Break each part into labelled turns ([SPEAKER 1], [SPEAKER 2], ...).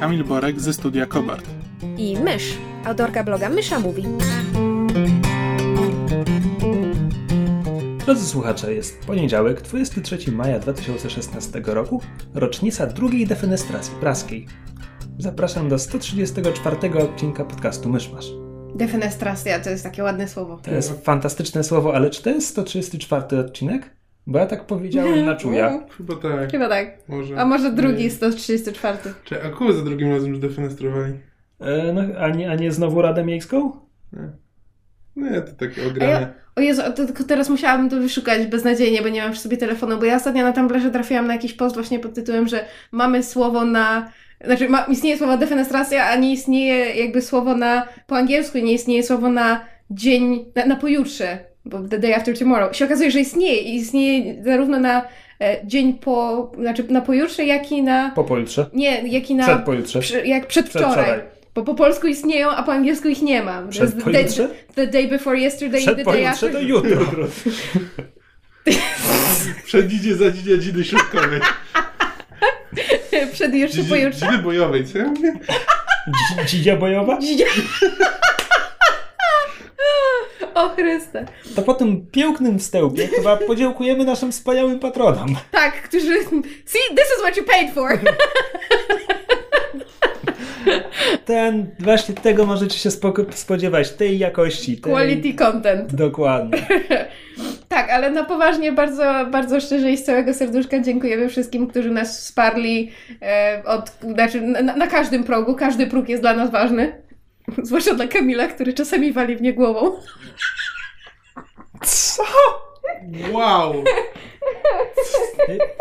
[SPEAKER 1] Kamil Borek ze studia Kobart.
[SPEAKER 2] i Mysz, autorka bloga Mysza Mówi.
[SPEAKER 3] Drodzy słuchacze, jest poniedziałek, 23 maja 2016 roku, rocznica drugiej defenestracji praskiej. Zapraszam do 134 odcinka podcastu Myszmasz.
[SPEAKER 2] Defenestracja to jest takie ładne słowo.
[SPEAKER 3] To jest fantastyczne słowo, ale czy to jest 134 odcinek? Bo ja tak powiedziałem na czuja.
[SPEAKER 1] Chyba tak.
[SPEAKER 2] Chyba tak.
[SPEAKER 1] Może.
[SPEAKER 2] A może drugi,
[SPEAKER 1] Nie.
[SPEAKER 2] 134.
[SPEAKER 1] Czy a kogo za drugim razem już defenestrowali?
[SPEAKER 3] E, no, a, nie, a nie znowu Radę Miejską?
[SPEAKER 1] Nie. Nie, to takie
[SPEAKER 2] ja,
[SPEAKER 1] ograne.
[SPEAKER 2] o Jezu, to tylko teraz musiałabym to wyszukać beznadziejnie, bo nie mam przy sobie telefonu, bo ja ostatnio na Tumblrze trafiłam na jakiś post właśnie pod tytułem, że mamy słowo na... Znaczy, ma, istnieje słowo defenestracja, a nie istnieje jakby słowo na... Po angielsku nie istnieje słowo na dzień... Na, na pojutrze, bo the day after tomorrow. Się okazuje, że istnieje i istnieje zarówno na e, dzień po... Znaczy na pojutrze, jak i na...
[SPEAKER 3] Po pojutrze.
[SPEAKER 2] Nie, jak i na...
[SPEAKER 3] Przed pojutrze.
[SPEAKER 2] Przy, jak przedwczoraj.
[SPEAKER 3] Przedwczoraj.
[SPEAKER 2] Bo po polsku istnieją, a po angielsku ich nie ma. To
[SPEAKER 3] Przed
[SPEAKER 2] the
[SPEAKER 3] pojutrze?
[SPEAKER 2] the day before yesterday i
[SPEAKER 3] Przed
[SPEAKER 2] the day
[SPEAKER 3] pojutrze
[SPEAKER 2] after.
[SPEAKER 3] to jutro.
[SPEAKER 1] Przed dzidzie za dzidy środkowej.
[SPEAKER 2] Przed jeszcze pojutrze.
[SPEAKER 1] Dzidy bojowej, co ja mówię?
[SPEAKER 3] Dzi- Dzidzia bojowa?
[SPEAKER 2] O Chryste.
[SPEAKER 3] To po tym pięknym wstępie chyba podziękujemy naszym wspaniałym patronom.
[SPEAKER 2] Tak, którzy... See, this is what you paid for.
[SPEAKER 3] Ten, właśnie tego możecie się spodziewać, tej jakości. Tej...
[SPEAKER 2] Quality content.
[SPEAKER 3] Dokładnie.
[SPEAKER 2] Tak, ale na poważnie bardzo, bardzo szczerze i z całego serduszka dziękujemy wszystkim, którzy nas wsparli e, od, znaczy na, na każdym progu. Każdy próg jest dla nas ważny. Zwłaszcza dla Kamila, który czasami wali mnie głową.
[SPEAKER 3] Co?
[SPEAKER 1] Wow!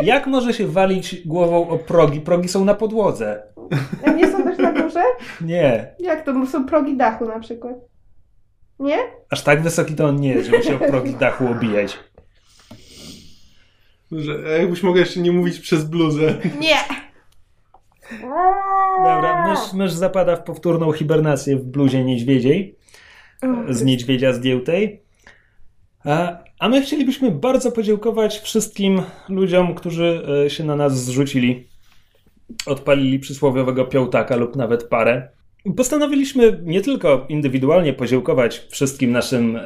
[SPEAKER 3] Jak może się walić głową o progi? Progi są na podłodze.
[SPEAKER 2] A nie są też na górze?
[SPEAKER 3] Nie.
[SPEAKER 2] Jak to? Są progi dachu na przykład. Nie?
[SPEAKER 3] Aż tak wysoki to on nie jest, żeby się o progi dachu obijać.
[SPEAKER 1] Że, a jakbyś mogła jeszcze nie mówić przez bluzę.
[SPEAKER 2] Nie!
[SPEAKER 3] Dobra, mysz, mysz zapada w powtórną hibernację w bluzie niedźwiedziej. Z niedźwiedzia zdjętej. A, a my chcielibyśmy bardzo podziękować wszystkim ludziom, którzy e, się na nas zrzucili. Odpalili przysłowiowego piątaka lub nawet parę. Postanowiliśmy nie tylko indywidualnie podziękować wszystkim naszym e,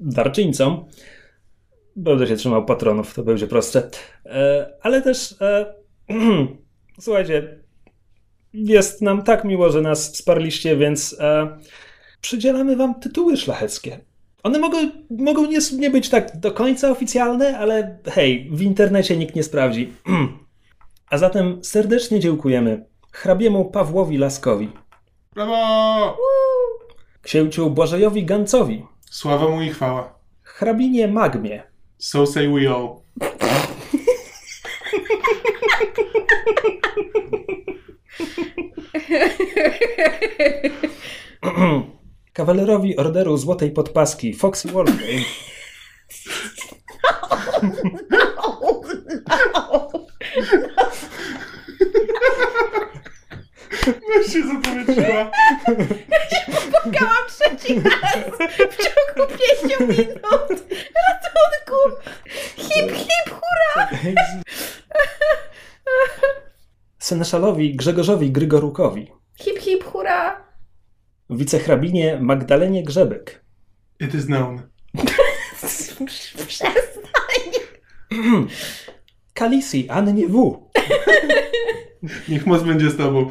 [SPEAKER 3] darczyńcom. Będę się trzymał patronów, to będzie prostsze. E, ale też, słuchajcie, jest nam tak miło, że nas wsparliście, więc e, przydzielamy wam tytuły szlacheckie. One mogą, mogą nie, nie być tak do końca oficjalne, ale hej, w internecie nikt nie sprawdzi. A zatem serdecznie dziękujemy hrabiemu Pawłowi Laskowi,
[SPEAKER 1] Brawo!
[SPEAKER 3] księciu Błażejowi Gancowi,
[SPEAKER 1] Sława mu i chwała.
[SPEAKER 3] hrabinie Magmie,
[SPEAKER 1] So say we all.
[SPEAKER 3] kawalerowi Orderu Złotej Podpaski Foxy Wolfgang,
[SPEAKER 1] Weź się zapowietrzyła.
[SPEAKER 2] Pukałam trzeci raz w ciągu pięciu minut. Ratunku! Hip, hip, hurra!
[SPEAKER 3] Seneszalowi Grzegorzowi Grygorukowi,
[SPEAKER 2] Hip, hip, hurra!
[SPEAKER 3] wicehrabinie Magdalenie Grzebek,
[SPEAKER 1] It is known.
[SPEAKER 2] Przestań!
[SPEAKER 3] Kalisi Annie W.,
[SPEAKER 1] Niech moc będzie z tobą.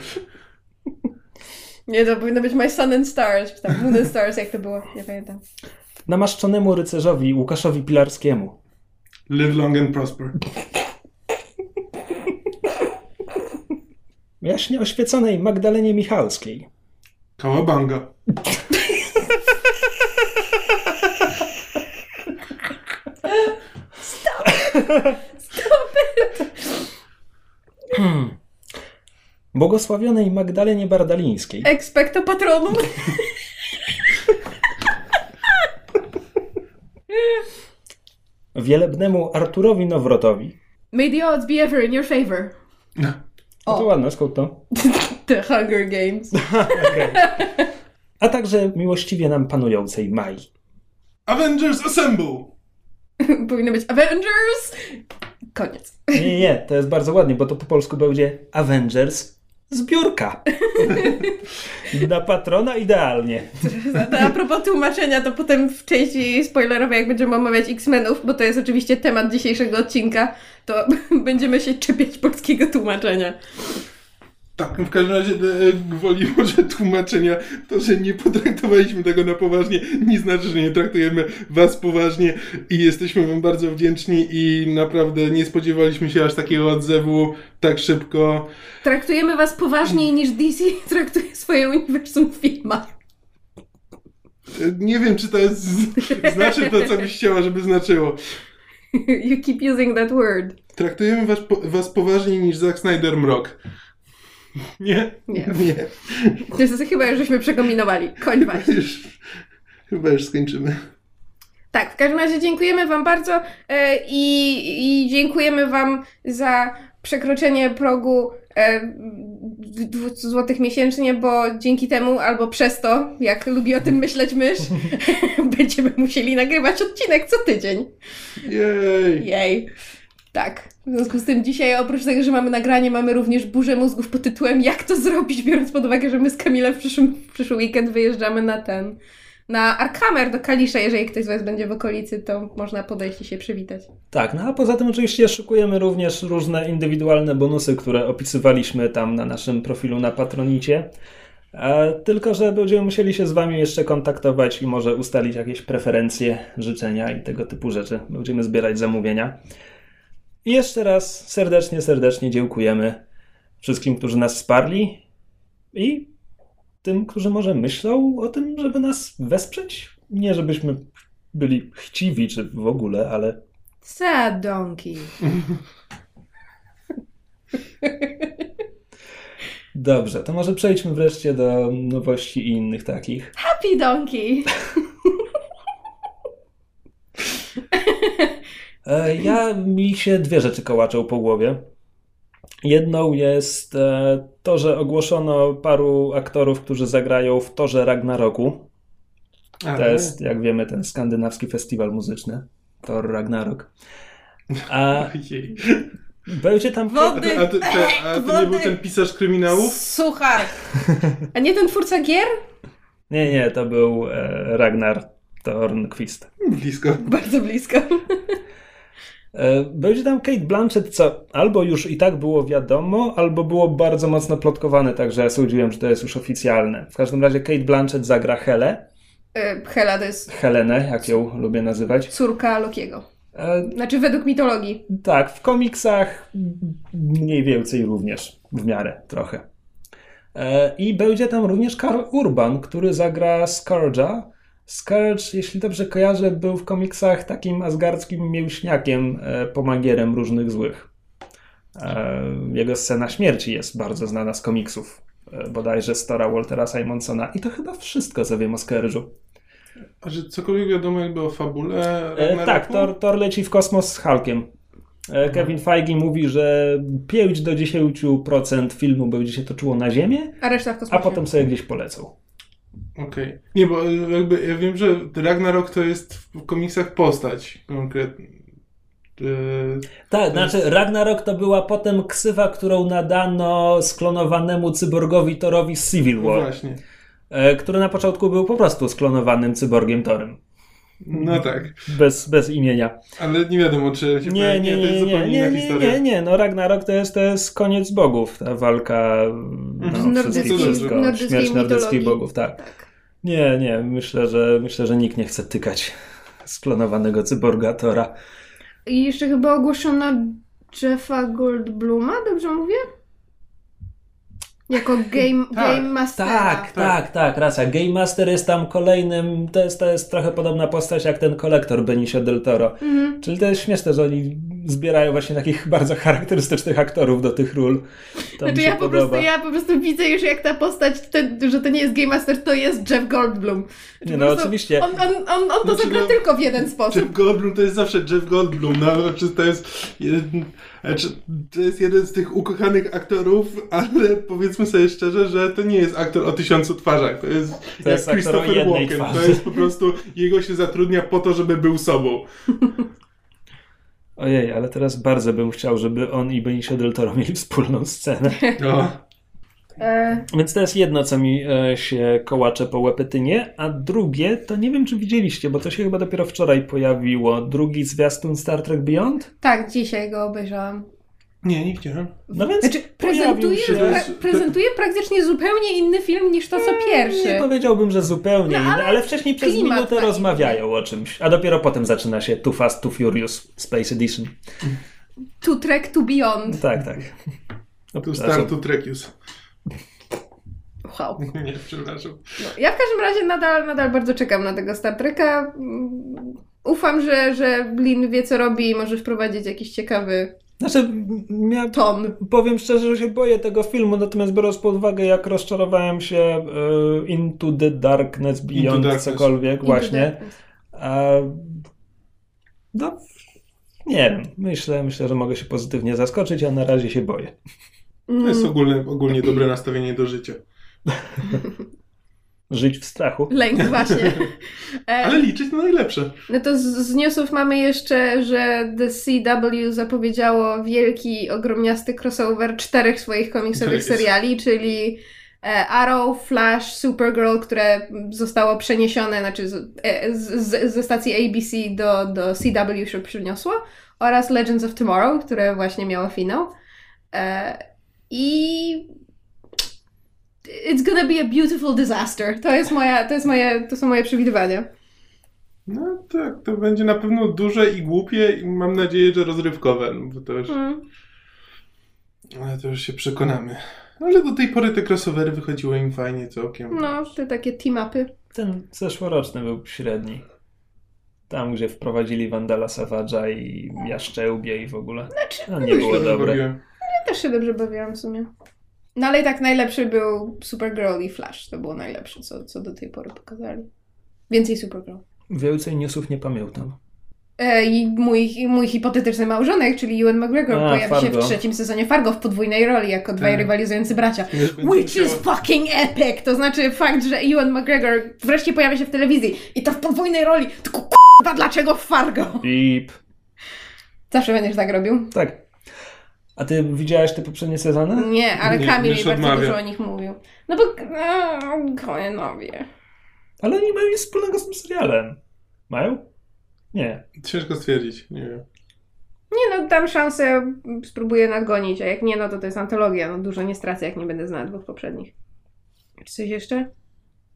[SPEAKER 2] Nie, to powinno być My Sun and Stars, czy tam Moon and Stars, jak to było, nie pamiętam.
[SPEAKER 3] namaszczonemu rycerzowi Łukaszowi Pilarskiemu,
[SPEAKER 1] Live long and prosper.
[SPEAKER 3] Jaśnie oświeconej Magdalenie Michalskiej,
[SPEAKER 1] Kałabanga.
[SPEAKER 3] błogosławionej Magdalenie Bardalińskiej.
[SPEAKER 2] Expecto patronum.
[SPEAKER 3] Wielebnemu Arturowi Nowrotowi.
[SPEAKER 2] May the odds be ever in your favor.
[SPEAKER 3] No to ładne, skąd to?
[SPEAKER 2] The Hunger Games.
[SPEAKER 3] A także miłościwie nam panującej Mai.
[SPEAKER 1] Avengers Assemble!
[SPEAKER 2] Powinno być Avengers. Koniec.
[SPEAKER 3] Nie, nie, nie, to jest bardzo ładnie, bo to po polsku będzie Avengers zbiórka. Na patrona idealnie.
[SPEAKER 2] A, a propos tłumaczenia, to potem w części spoilerowej, jak będziemy omawiać X-Menów, bo to jest oczywiście temat dzisiejszego odcinka, to będziemy się czepiać polskiego tłumaczenia.
[SPEAKER 1] Tak, w każdym razie e, gwoli może tłumaczenia, to, że nie potraktowaliśmy tego na poważnie, nie znaczy, że nie traktujemy was poważnie i jesteśmy wam bardzo wdzięczni i naprawdę nie spodziewaliśmy się aż takiego odzewu tak szybko.
[SPEAKER 2] Traktujemy was poważniej niż DC traktuje swoje uniwersum w filmach.
[SPEAKER 1] E, Nie wiem, czy to jest, znaczy to, co byś chciała, żeby znaczyło.
[SPEAKER 2] You keep using that word.
[SPEAKER 1] Traktujemy was, was poważniej niż Zack Snyder Mrok. Nie?
[SPEAKER 2] Nie.
[SPEAKER 1] Nie.
[SPEAKER 2] Jest chyba już żeśmy przekombinowali. Koń właśnie.
[SPEAKER 1] Już, chyba już skończymy.
[SPEAKER 2] Tak, w każdym razie dziękujemy Wam bardzo e, i, i dziękujemy Wam za przekroczenie progu e, 200 zł miesięcznie, bo dzięki temu albo przez to, jak lubi o tym myśleć mysz, będziemy musieli nagrywać odcinek co tydzień.
[SPEAKER 1] Jej!
[SPEAKER 2] Jej. Tak. W związku z tym dzisiaj oprócz tego, że mamy nagranie, mamy również burzę mózgów pod tytułem Jak to zrobić, biorąc pod uwagę, że my z Kamilem w przyszłym, w przyszły weekend wyjeżdżamy na ten, na Arkhammer do Kalisza. Jeżeli ktoś z Was będzie w okolicy, to można podejść i się przywitać.
[SPEAKER 3] Tak, no a poza tym oczywiście szykujemy również różne indywidualne bonusy, które opisywaliśmy tam na naszym profilu na Patronicie. E, tylko, że będziemy musieli się z Wami jeszcze kontaktować i może ustalić jakieś preferencje, życzenia i tego typu rzeczy. Będziemy zbierać zamówienia. I jeszcze raz serdecznie, serdecznie dziękujemy wszystkim, którzy nas wsparli i tym, którzy może myślą o tym, żeby nas wesprzeć. Nie, żebyśmy byli chciwi czy w ogóle, ale
[SPEAKER 2] Sad donkey.
[SPEAKER 3] Dobrze, to może przejdźmy wreszcie do nowości i innych takich.
[SPEAKER 2] Happy donkey.
[SPEAKER 3] E, Ja mi się dwie rzeczy kołaczą po głowie. Jedną jest e, to, że ogłoszono paru aktorów, którzy zagrają w Torze Ragnaroku.
[SPEAKER 1] A,
[SPEAKER 3] To jest, jak wiemy, ten skandynawski festiwal muzyczny. Thor Ragnarok. A będzie tam.
[SPEAKER 2] Wody.
[SPEAKER 1] A, to, to, a to nie był ten pisarz kryminałów?
[SPEAKER 2] Suchar. A nie ten twórca gier?
[SPEAKER 3] Nie, nie, to był e, Ragnar Thornquist.
[SPEAKER 1] Blisko.
[SPEAKER 2] Bardzo blisko.
[SPEAKER 3] E, Będzie tam Kate Blanchett, co albo już i tak było wiadomo, albo było bardzo mocno plotkowane, także ja sądziłem, że to jest już oficjalne. W każdym razie Kate Blanchett zagra Helę,
[SPEAKER 2] E, Hela to jest
[SPEAKER 3] Helenę, jak ją lubię nazywać.
[SPEAKER 2] córka Lokiego.
[SPEAKER 3] E,
[SPEAKER 2] Znaczy według mitologii.
[SPEAKER 3] tak, w komiksach mniej więcej również, w miarę trochę. I będzie tam również Karl Urban, który zagra Scourge'a. Scourge, jeśli dobrze kojarzę, był w komiksach takim asgardzkim mięśniakiem, e, pomagierem różnych złych. E, Jego scena śmierci jest bardzo znana z komiksów, e, bodajże Stora Waltera Simonsona. I to chyba wszystko, co wiem o Scourge'u.
[SPEAKER 1] A że cokolwiek wiadomo jakby o fabule
[SPEAKER 3] E, tak, Thor, Thor leci w kosmos z Hulkiem. E, Kevin Feige mówi, że 5 do 10% filmu będzie się toczyło na Ziemię,
[SPEAKER 2] A reszta w
[SPEAKER 3] a potem sobie gdzieś polecą.
[SPEAKER 1] Okej. Nie, bo e, jakby ja wiem, że Ragnarok to jest w komiksach postać konkretnie. E,
[SPEAKER 3] Tak, znaczy Ragnarok to była potem ksywa, którą nadano sklonowanemu cyborgowi Thorowi z Civil
[SPEAKER 1] no
[SPEAKER 3] War,
[SPEAKER 1] właśnie.
[SPEAKER 3] e, który na początku był po prostu sklonowanym cyborgiem Thorem.
[SPEAKER 1] No tak.
[SPEAKER 3] Bez, bez imienia.
[SPEAKER 1] Ale nie wiadomo, czy się
[SPEAKER 3] Nie, nie,
[SPEAKER 1] to jest
[SPEAKER 3] nie, nie,
[SPEAKER 1] zupełnie
[SPEAKER 3] nie,
[SPEAKER 1] inna
[SPEAKER 3] nie,
[SPEAKER 1] historia.
[SPEAKER 3] nie, nie, no Ragnarok to jest, to jest koniec bogów, ta walka no,
[SPEAKER 1] Mhm.
[SPEAKER 3] wszystkich,
[SPEAKER 1] Nordyckiej-
[SPEAKER 3] wszystko, śmierć nordyckich bogów, tak.
[SPEAKER 2] Tak.
[SPEAKER 3] Nie, nie, myślę, że myślę, że nikt nie chce tykać sklonowanego cyborga Tora.
[SPEAKER 2] I jeszcze chyba ogłoszono Jeffa Goldbluma, dobrze mówię? Jako game,
[SPEAKER 1] Tak.
[SPEAKER 2] game mastera.
[SPEAKER 3] Tak, tak, tak, racja. Game Master jest tam kolejnym, to jest, to jest trochę podobna postać jak ten kolektor Benicio del Toro.
[SPEAKER 2] Mhm.
[SPEAKER 3] Czyli to jest śmieszne, że oni zbierają właśnie takich bardzo charakterystycznych aktorów do tych ról. To
[SPEAKER 2] znaczy
[SPEAKER 3] mi się
[SPEAKER 2] ja po,
[SPEAKER 3] podoba.
[SPEAKER 2] prostu, ja po prostu widzę już jak ta postać, ten, że to nie jest Game Master, to jest Jeff Goldblum. Znaczy,
[SPEAKER 3] Nie, no
[SPEAKER 2] prostu
[SPEAKER 3] oczywiście.
[SPEAKER 2] On, on, on, on to
[SPEAKER 1] Znaczy,
[SPEAKER 2] zagra
[SPEAKER 1] no,
[SPEAKER 2] tylko w jeden sposób.
[SPEAKER 1] Jeff Goldblum to jest zawsze Jeff Goldblum. No, znaczy to, jest jeden, znaczy, to jest jeden z tych ukochanych aktorów, ale powiedzmy sobie szczerze, że to nie jest aktor o tysiącu twarzach. To jest
[SPEAKER 3] To jest
[SPEAKER 1] Christopher Walken.
[SPEAKER 3] twarzy.
[SPEAKER 1] To jest po prostu, jego się zatrudnia po to, żeby był sobą.
[SPEAKER 3] Ojej, ale teraz bardzo bym chciał, żeby on i Benicio del Toro mieli wspólną scenę.
[SPEAKER 1] No.
[SPEAKER 2] E,
[SPEAKER 3] Więc to jest jedno, co mi e, się kołacze po łepetynie, a drugie, to nie wiem, czy widzieliście, bo to się chyba dopiero wczoraj pojawiło. Drugi zwiastun Star Trek Beyond?
[SPEAKER 2] tak, dzisiaj go obejrzałam.
[SPEAKER 1] Nie, nie chciałem.
[SPEAKER 3] No więc
[SPEAKER 2] Znaczy, prezentuje,
[SPEAKER 3] się...
[SPEAKER 2] pra, prezentuje praktycznie zupełnie inny film niż to, co pierwszy.
[SPEAKER 3] Nie powiedziałbym, że zupełnie
[SPEAKER 2] No,
[SPEAKER 3] inny,
[SPEAKER 2] ale
[SPEAKER 3] ale wcześniej przez
[SPEAKER 2] klimat
[SPEAKER 3] minutę
[SPEAKER 2] ma
[SPEAKER 3] rozmawiają o czymś, a dopiero potem zaczyna się Too Fast, Too Furious Space Edition.
[SPEAKER 2] To Trek to Beyond.
[SPEAKER 3] Tak, tak. No,
[SPEAKER 1] Tu
[SPEAKER 3] przepraszam.
[SPEAKER 1] startu Trekius.
[SPEAKER 2] Wow.
[SPEAKER 1] Nie, przepraszam.
[SPEAKER 2] No, ja w każdym razie nadal, nadal bardzo czekam na tego Star Treka. Mm, Ufam, że, że Blin wie co robi i może wprowadzić jakiś ciekawy
[SPEAKER 3] Znaczy, ja
[SPEAKER 2] ton.
[SPEAKER 3] powiem szczerze, że się boję tego filmu, natomiast biorąc pod uwagę, jak rozczarowałem się e, Into the Darkness, Beyond,
[SPEAKER 1] Darkness.
[SPEAKER 3] cokolwiek, właśnie.
[SPEAKER 2] Into the-
[SPEAKER 3] A, no, nie wiem. Myślę, myślę, że mogę się pozytywnie zaskoczyć, a na razie się boję.
[SPEAKER 1] To jest
[SPEAKER 2] Mm,
[SPEAKER 1] ogólne, ogólnie dobre nastawienie do życia.
[SPEAKER 3] Żyć w strachu.
[SPEAKER 2] Lęk właśnie.
[SPEAKER 1] Ale liczyć na najlepsze.
[SPEAKER 2] No to z, z newsów mamy jeszcze, że The CW zapowiedziało wielki, ogromniasty crossover czterech swoich komiksowych seriali, czyli e, Arrow, Flash, Supergirl, które zostało przeniesione, znaczy z, e, z, z, ze stacji ABC do, do CW się przyniosło, oraz Legends of Tomorrow, które właśnie miało finał. E, I it's gonna be a beautiful disaster. To jest moja, to jest moje, to są moje przewidywania.
[SPEAKER 1] No tak, to będzie na pewno duże i głupie i mam nadzieję, że rozrywkowe, no bo to już,
[SPEAKER 2] Mm.
[SPEAKER 1] ale to już się przekonamy. Ale do tej pory te crossovery wychodziły im fajnie całkiem.
[SPEAKER 2] No, te takie team-upy.
[SPEAKER 3] Ten zeszłoroczny był średni. Tam, gdzie wprowadzili Vandala Savage'a i Jaszczębie i w ogóle.
[SPEAKER 2] Znaczy,
[SPEAKER 3] No, nie było dobre.
[SPEAKER 2] ja też się dobrze bawiłam w sumie. No ale i tak najlepszy był Supergirl i Flash. To było najlepsze, co, co do tej pory pokazali. Więcej Supergirl.
[SPEAKER 3] Więcej newsów nie pamiętam.
[SPEAKER 2] E, I mój, i mój hipotetyczny małżonek, czyli Ewan McGregor,
[SPEAKER 3] A,
[SPEAKER 2] pojawi się
[SPEAKER 3] Fargo.
[SPEAKER 2] w trzecim sezonie Fargo w podwójnej roli, jako dwaj
[SPEAKER 1] Tak.
[SPEAKER 2] rywalizujący bracia. Which is fucking epic! To znaczy fakt, że Ewan McGregor wreszcie pojawia się w telewizji i to w podwójnej roli. Tylko k***a, dlaczego w Fargo?
[SPEAKER 3] Bip.
[SPEAKER 2] Zawsze będziesz tak robił.
[SPEAKER 3] Tak. A ty widziałeś te poprzednie sezony?
[SPEAKER 2] Nie, ale
[SPEAKER 1] Nie,
[SPEAKER 2] Kamil mi bardzo
[SPEAKER 1] odmawia.
[SPEAKER 2] dużo o nich mówił. No bo Koenowie.
[SPEAKER 3] Ale oni mają nic wspólnego z tym serialem. Mają? Nie.
[SPEAKER 1] Ciężko stwierdzić, nie wiem.
[SPEAKER 2] Nie no, dam szansę, spróbuję nadgonić, a jak nie, no to to jest antologia. No dużo nie stracę, jak nie będę znała dwóch poprzednich. Czy coś jeszcze?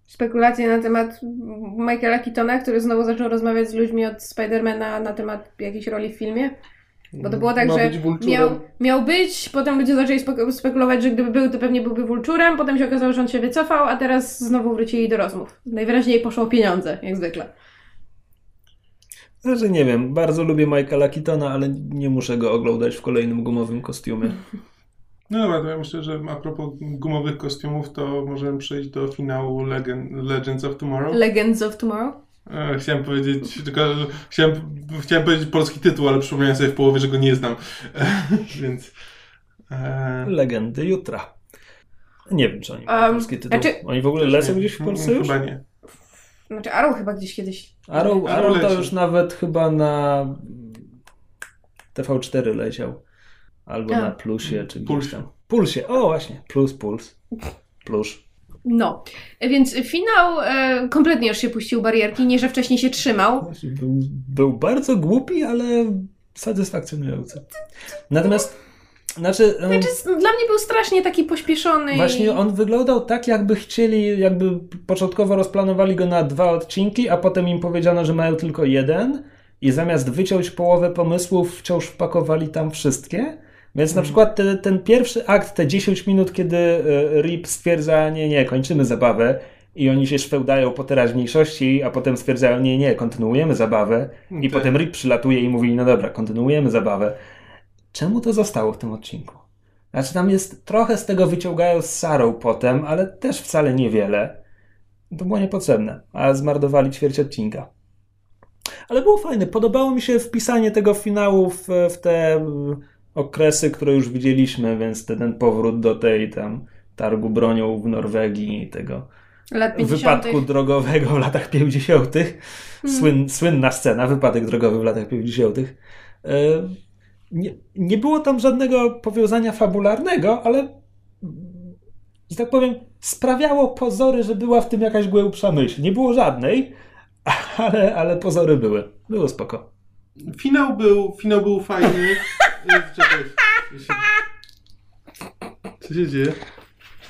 [SPEAKER 2] Spekulacje na temat Michaela Keatona, który znowu zaczął rozmawiać z ludźmi od Spidermana na temat jakiejś roli w filmie. Bo to było tak, że miał, miał być, potem ludzie zaczęli spek- spekulować, że gdyby był, to pewnie byłby Vulturem, potem się okazało, że on się wycofał, a teraz znowu wrócili do rozmów. Najwyraźniej poszło pieniądze, jak zwykle.
[SPEAKER 3] Znaczy nie wiem, bardzo lubię Michaela Keatona, ale nie muszę go oglądać w kolejnym gumowym kostiumie.
[SPEAKER 1] No dobra, to ja myślę, że a propos gumowych kostiumów, to możemy przejść do finału Legend, Legends of Tomorrow.
[SPEAKER 2] Legends of Tomorrow?
[SPEAKER 1] E, Chciałem powiedzieć, tylko chciałem, chciałem powiedzieć polski tytuł, ale przypomniałem sobie w połowie, że go nie znam. E, Więc. E,
[SPEAKER 3] Legendy jutra. Nie wiem, czy oni mają
[SPEAKER 2] Um,
[SPEAKER 3] polski tytuł.
[SPEAKER 2] znaczy-
[SPEAKER 3] Oni w ogóle lecą gdzieś w Polsce już?
[SPEAKER 1] Chyba nie.
[SPEAKER 2] Znaczy Arrow chyba gdzieś kiedyś...
[SPEAKER 3] Arrow,
[SPEAKER 1] Arrow
[SPEAKER 3] Arrow to już nawet chyba na TV4 leciał. Albo
[SPEAKER 2] A.
[SPEAKER 3] na Plusie, czy gdzieś
[SPEAKER 1] Pulsie.
[SPEAKER 3] tam. Pulsie, o właśnie, Plus, Puls. Plus.
[SPEAKER 2] No, więc finał e, kompletnie już się puścił barierki, nie że wcześniej się trzymał.
[SPEAKER 3] Był, był bardzo głupi, ale satysfakcjonujący. Natomiast, znaczy...
[SPEAKER 2] Znaczy, dla mnie był strasznie taki pośpieszony.
[SPEAKER 3] Właśnie on wyglądał tak, jakby chcieli, jakby początkowo rozplanowali go na dwa odcinki, a potem im powiedziano, że mają tylko jeden i zamiast wyciąć połowę pomysłów, wciąż wpakowali tam wszystkie. Więc na przykład te, ten pierwszy akt, te 10 minut, kiedy e, Rip stwierdza, nie, nie, kończymy zabawę, i oni się szwełdają po teraźniejszości, a potem stwierdzają, nie, nie, kontynuujemy zabawę i
[SPEAKER 1] Tak.
[SPEAKER 3] potem Rip przylatuje i mówi, no dobra, kontynuujemy zabawę. Czemu to zostało w tym odcinku? Znaczy tam jest, trochę z tego wyciągają z Sarą potem, ale też wcale niewiele. To było niepotrzebne, a zmarnowali ćwierć odcinka. Ale było fajne. Podobało mi się wpisanie tego finału w, w te mm, okresy, które już widzieliśmy, więc ten, ten powrót do tej tam targu bronią w Norwegii, tego
[SPEAKER 2] Lat 50.
[SPEAKER 3] wypadku drogowego w latach 50. Słyn, słynna scena, wypadek drogowy w latach 50. E, Nie, nie było tam żadnego powiązania fabularnego, ale że tak powiem, sprawiało pozory, że była w tym jakaś głębsza myśl. Nie było żadnej, ale, ale pozory były. Było spoko.
[SPEAKER 1] Finał był, finał był fajny. Czekaj. Co się dzieje?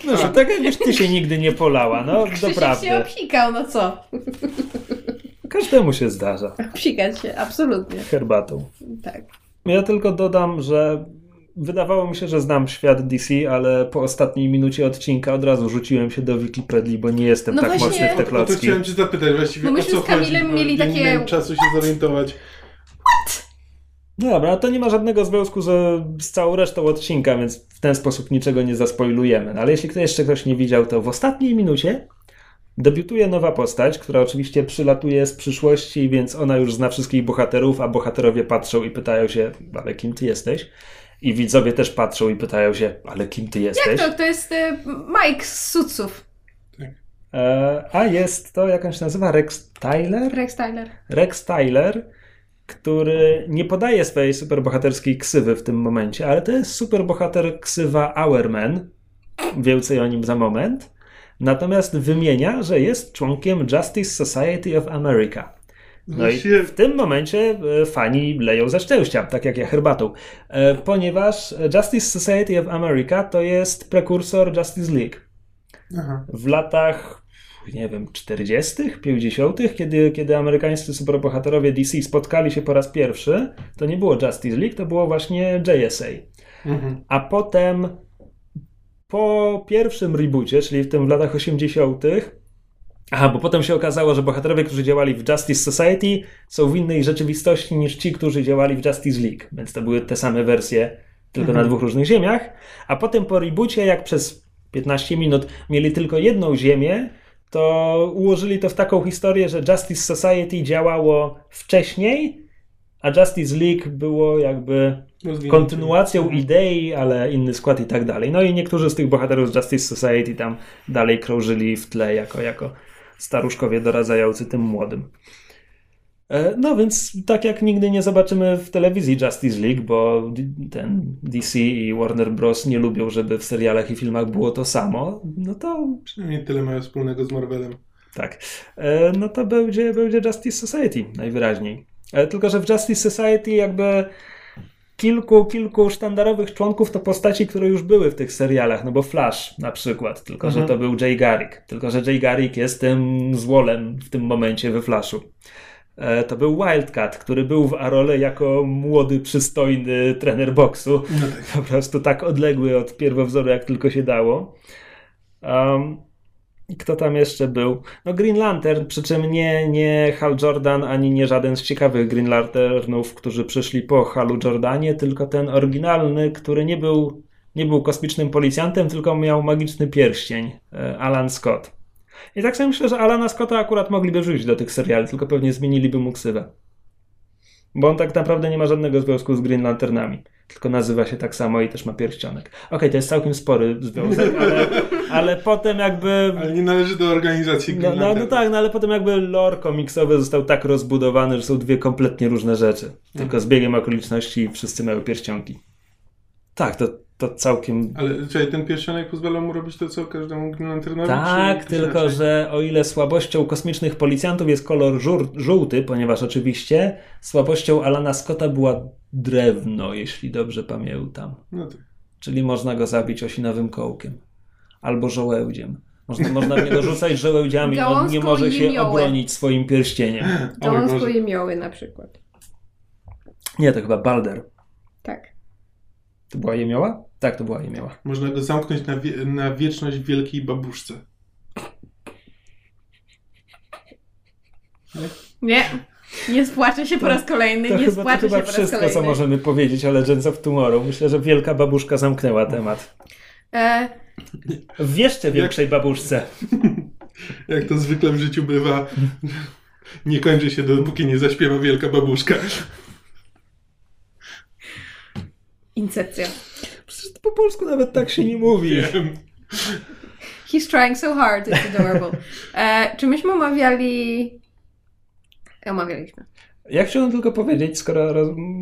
[SPEAKER 3] No, że tak jakbyś ty się nigdy nie polała, no
[SPEAKER 2] Krzysiek
[SPEAKER 3] doprawdy.
[SPEAKER 2] się obsikał, no co?
[SPEAKER 3] Każdemu się zdarza.
[SPEAKER 2] Obsikać się, absolutnie.
[SPEAKER 3] Herbatą.
[SPEAKER 2] Tak.
[SPEAKER 3] Ja tylko dodam, że wydawało mi się, że znam świat DC, ale po ostatniej minucie odcinka od razu rzuciłem się do Wikipedii, bo nie jestem
[SPEAKER 2] No
[SPEAKER 3] tak
[SPEAKER 2] właśnie-
[SPEAKER 3] mocny w te
[SPEAKER 1] O to
[SPEAKER 3] klocki.
[SPEAKER 1] chciałem cię zapytać właściwie
[SPEAKER 2] Bo
[SPEAKER 1] o
[SPEAKER 2] myśmy
[SPEAKER 1] co
[SPEAKER 2] z Kamilem
[SPEAKER 1] chodzi, bo
[SPEAKER 2] mieli
[SPEAKER 1] ja
[SPEAKER 2] takie-
[SPEAKER 1] nie miałem czasu się zorientować.
[SPEAKER 3] No dobra, to nie ma żadnego związku z, z całą resztą odcinka, więc w ten sposób niczego nie zaspoilujemy. No, ale jeśli ktoś jeszcze ktoś nie widział, to w ostatniej minucie debiutuje nowa postać, która oczywiście przylatuje z przyszłości, więc ona już zna wszystkich bohaterów, a bohaterowie patrzą i pytają się, ale kim ty jesteś? I widzowie też patrzą i pytają się, ale kim ty jesteś?
[SPEAKER 2] Jak to? To jest y, Mike z Suców.
[SPEAKER 3] E, a jest to, jak on się nazywa, Rex Tyler?
[SPEAKER 2] Rex Tyler.
[SPEAKER 3] Rex Tyler, który nie podaje swojej superbohaterskiej ksywy w tym momencie, ale to jest superbohater ksywa Hourman. Więcej o nim za moment. Natomiast wymienia, że jest członkiem Justice Society of America. No i w tym momencie e, fani leją ze szczęścia, tak jak ja herbatą, E, ponieważ Justice Society of America to jest prekursor Justice League
[SPEAKER 1] Aha.
[SPEAKER 3] w latach, nie wiem, 40., 50., kiedy, kiedy amerykańscy superbohaterowie DC spotkali się po raz pierwszy, to nie było Justice League, to było właśnie JSA.
[SPEAKER 1] Mhm.
[SPEAKER 3] A potem po pierwszym reboocie, czyli w tym w latach 80., Aha, bo potem się okazało, że bohaterowie, którzy działali w Justice Society, są w innej rzeczywistości niż ci, którzy działali w Justice League. Więc to były te same wersje, tylko na dwóch różnych ziemiach. A potem po reboocie, jak przez 15 minut mieli tylko jedną ziemię, to ułożyli to w taką historię, że Justice Society działało wcześniej, a Justice League było jakby kontynuacją idei, ale inny skład i tak dalej. No i niektórzy z tych bohaterów z Justice Society tam dalej krążyli w tle jako, jako staruszkowie doradzający tym młodym. E, No więc tak jak nigdy nie zobaczymy w telewizji Justice League, bo ten DC i Warner Bros. nie lubią, żeby w serialach i filmach było to samo, no to
[SPEAKER 1] Przynajmniej tyle mają wspólnego z Marvelem.
[SPEAKER 3] tak. E, No to będzie, będzie Justice Society najwyraźniej. E, Tylko, że w Justice Society jakby kilku, kilku sztandarowych członków to postaci, które już były w tych serialach, no bo Flash na przykład, tylko
[SPEAKER 1] Mhm.
[SPEAKER 3] że to był Jay Garrick. Tylko, że Jay Garrick jest tym złolem w tym momencie we Flashu. E, To był Wildcat, który był w Arole jako młody, przystojny trener boksu
[SPEAKER 1] No tak.
[SPEAKER 3] po prostu tak odległy od pierwowzoru, jak tylko się dało. Um, i kto tam jeszcze był? No Green Lantern, przy czym nie, nie Hal Jordan, ani nie żaden z ciekawych Green Lanternów, którzy przyszli po Halu Jordanie, tylko ten oryginalny, który nie był, nie był kosmicznym policjantem, tylko miał magiczny pierścień, e, Alan Scott. I tak sobie myślę, że Alana Scotta akurat mogliby wrzucić do tych seriali, tylko pewnie zmieniliby mu ksywę. Bo on tak naprawdę nie ma żadnego związku z Green Lanternami. Tylko nazywa się tak samo i też ma pierścionek. Okej, to jest całkiem spory związek, ale, ale potem jakby.
[SPEAKER 1] Ale nie należy do organizacji
[SPEAKER 3] No,
[SPEAKER 1] Green
[SPEAKER 3] no, no
[SPEAKER 1] Lantern.
[SPEAKER 3] tak, no ale potem jakby lore komiksowy został tak rozbudowany, że są dwie kompletnie różne rzeczy. Tylko z biegiem okoliczności wszyscy mają pierścionki. Tak, to, to całkiem
[SPEAKER 1] Ale czyli ten pierścionek pozwala mu robić to, co każdemu Green Lanternowi?
[SPEAKER 3] Tak, tylko
[SPEAKER 1] inaczej?
[SPEAKER 3] że o ile słabością kosmicznych policjantów jest kolor żór, żółty, ponieważ oczywiście słabością Alana Scotta była drewno, jeśli dobrze pamiętam.
[SPEAKER 1] No tak.
[SPEAKER 3] Czyli można go zabić osinowym kołkiem. Albo żołędziem. Można, można w niego rzucać żołędziami, on nie
[SPEAKER 2] Gałązką
[SPEAKER 3] może
[SPEAKER 2] i
[SPEAKER 3] się
[SPEAKER 2] jemiołę.
[SPEAKER 3] obronić swoim pierścieniem.
[SPEAKER 1] Oj
[SPEAKER 2] Gałązko
[SPEAKER 1] Boże.
[SPEAKER 2] jemioły na przykład.
[SPEAKER 3] Nie, to chyba Balder.
[SPEAKER 2] Tak.
[SPEAKER 3] To była jemioła? Tak, to była jemioła.
[SPEAKER 1] Można go zamknąć na, wie, na wieczność w wielkiej babuszce.
[SPEAKER 2] Nie. Nie spłaczę się po raz kolejny,
[SPEAKER 3] To
[SPEAKER 2] nie
[SPEAKER 3] chyba, to
[SPEAKER 2] spłaczę
[SPEAKER 3] chyba
[SPEAKER 2] się po raz
[SPEAKER 3] wszystko,
[SPEAKER 2] kolejny.
[SPEAKER 3] co możemy powiedzieć o Legends of Tomorrow. Myślę, że wielka babuszka zamknęła temat.
[SPEAKER 2] E,
[SPEAKER 3] W jeszcze większej babuszce.
[SPEAKER 1] Jak to zwykle w życiu bywa, nie kończy się dopóki nie zaśpiewa wielka babuszka.
[SPEAKER 2] incepcja.
[SPEAKER 3] Przecież po polsku nawet tak się nie mówi.
[SPEAKER 1] Wiem.
[SPEAKER 2] He's trying so hard, it's adorable. E, czy myśmy omawiali... Omawialiśmy.
[SPEAKER 3] Ja chciałem tylko powiedzieć, skoro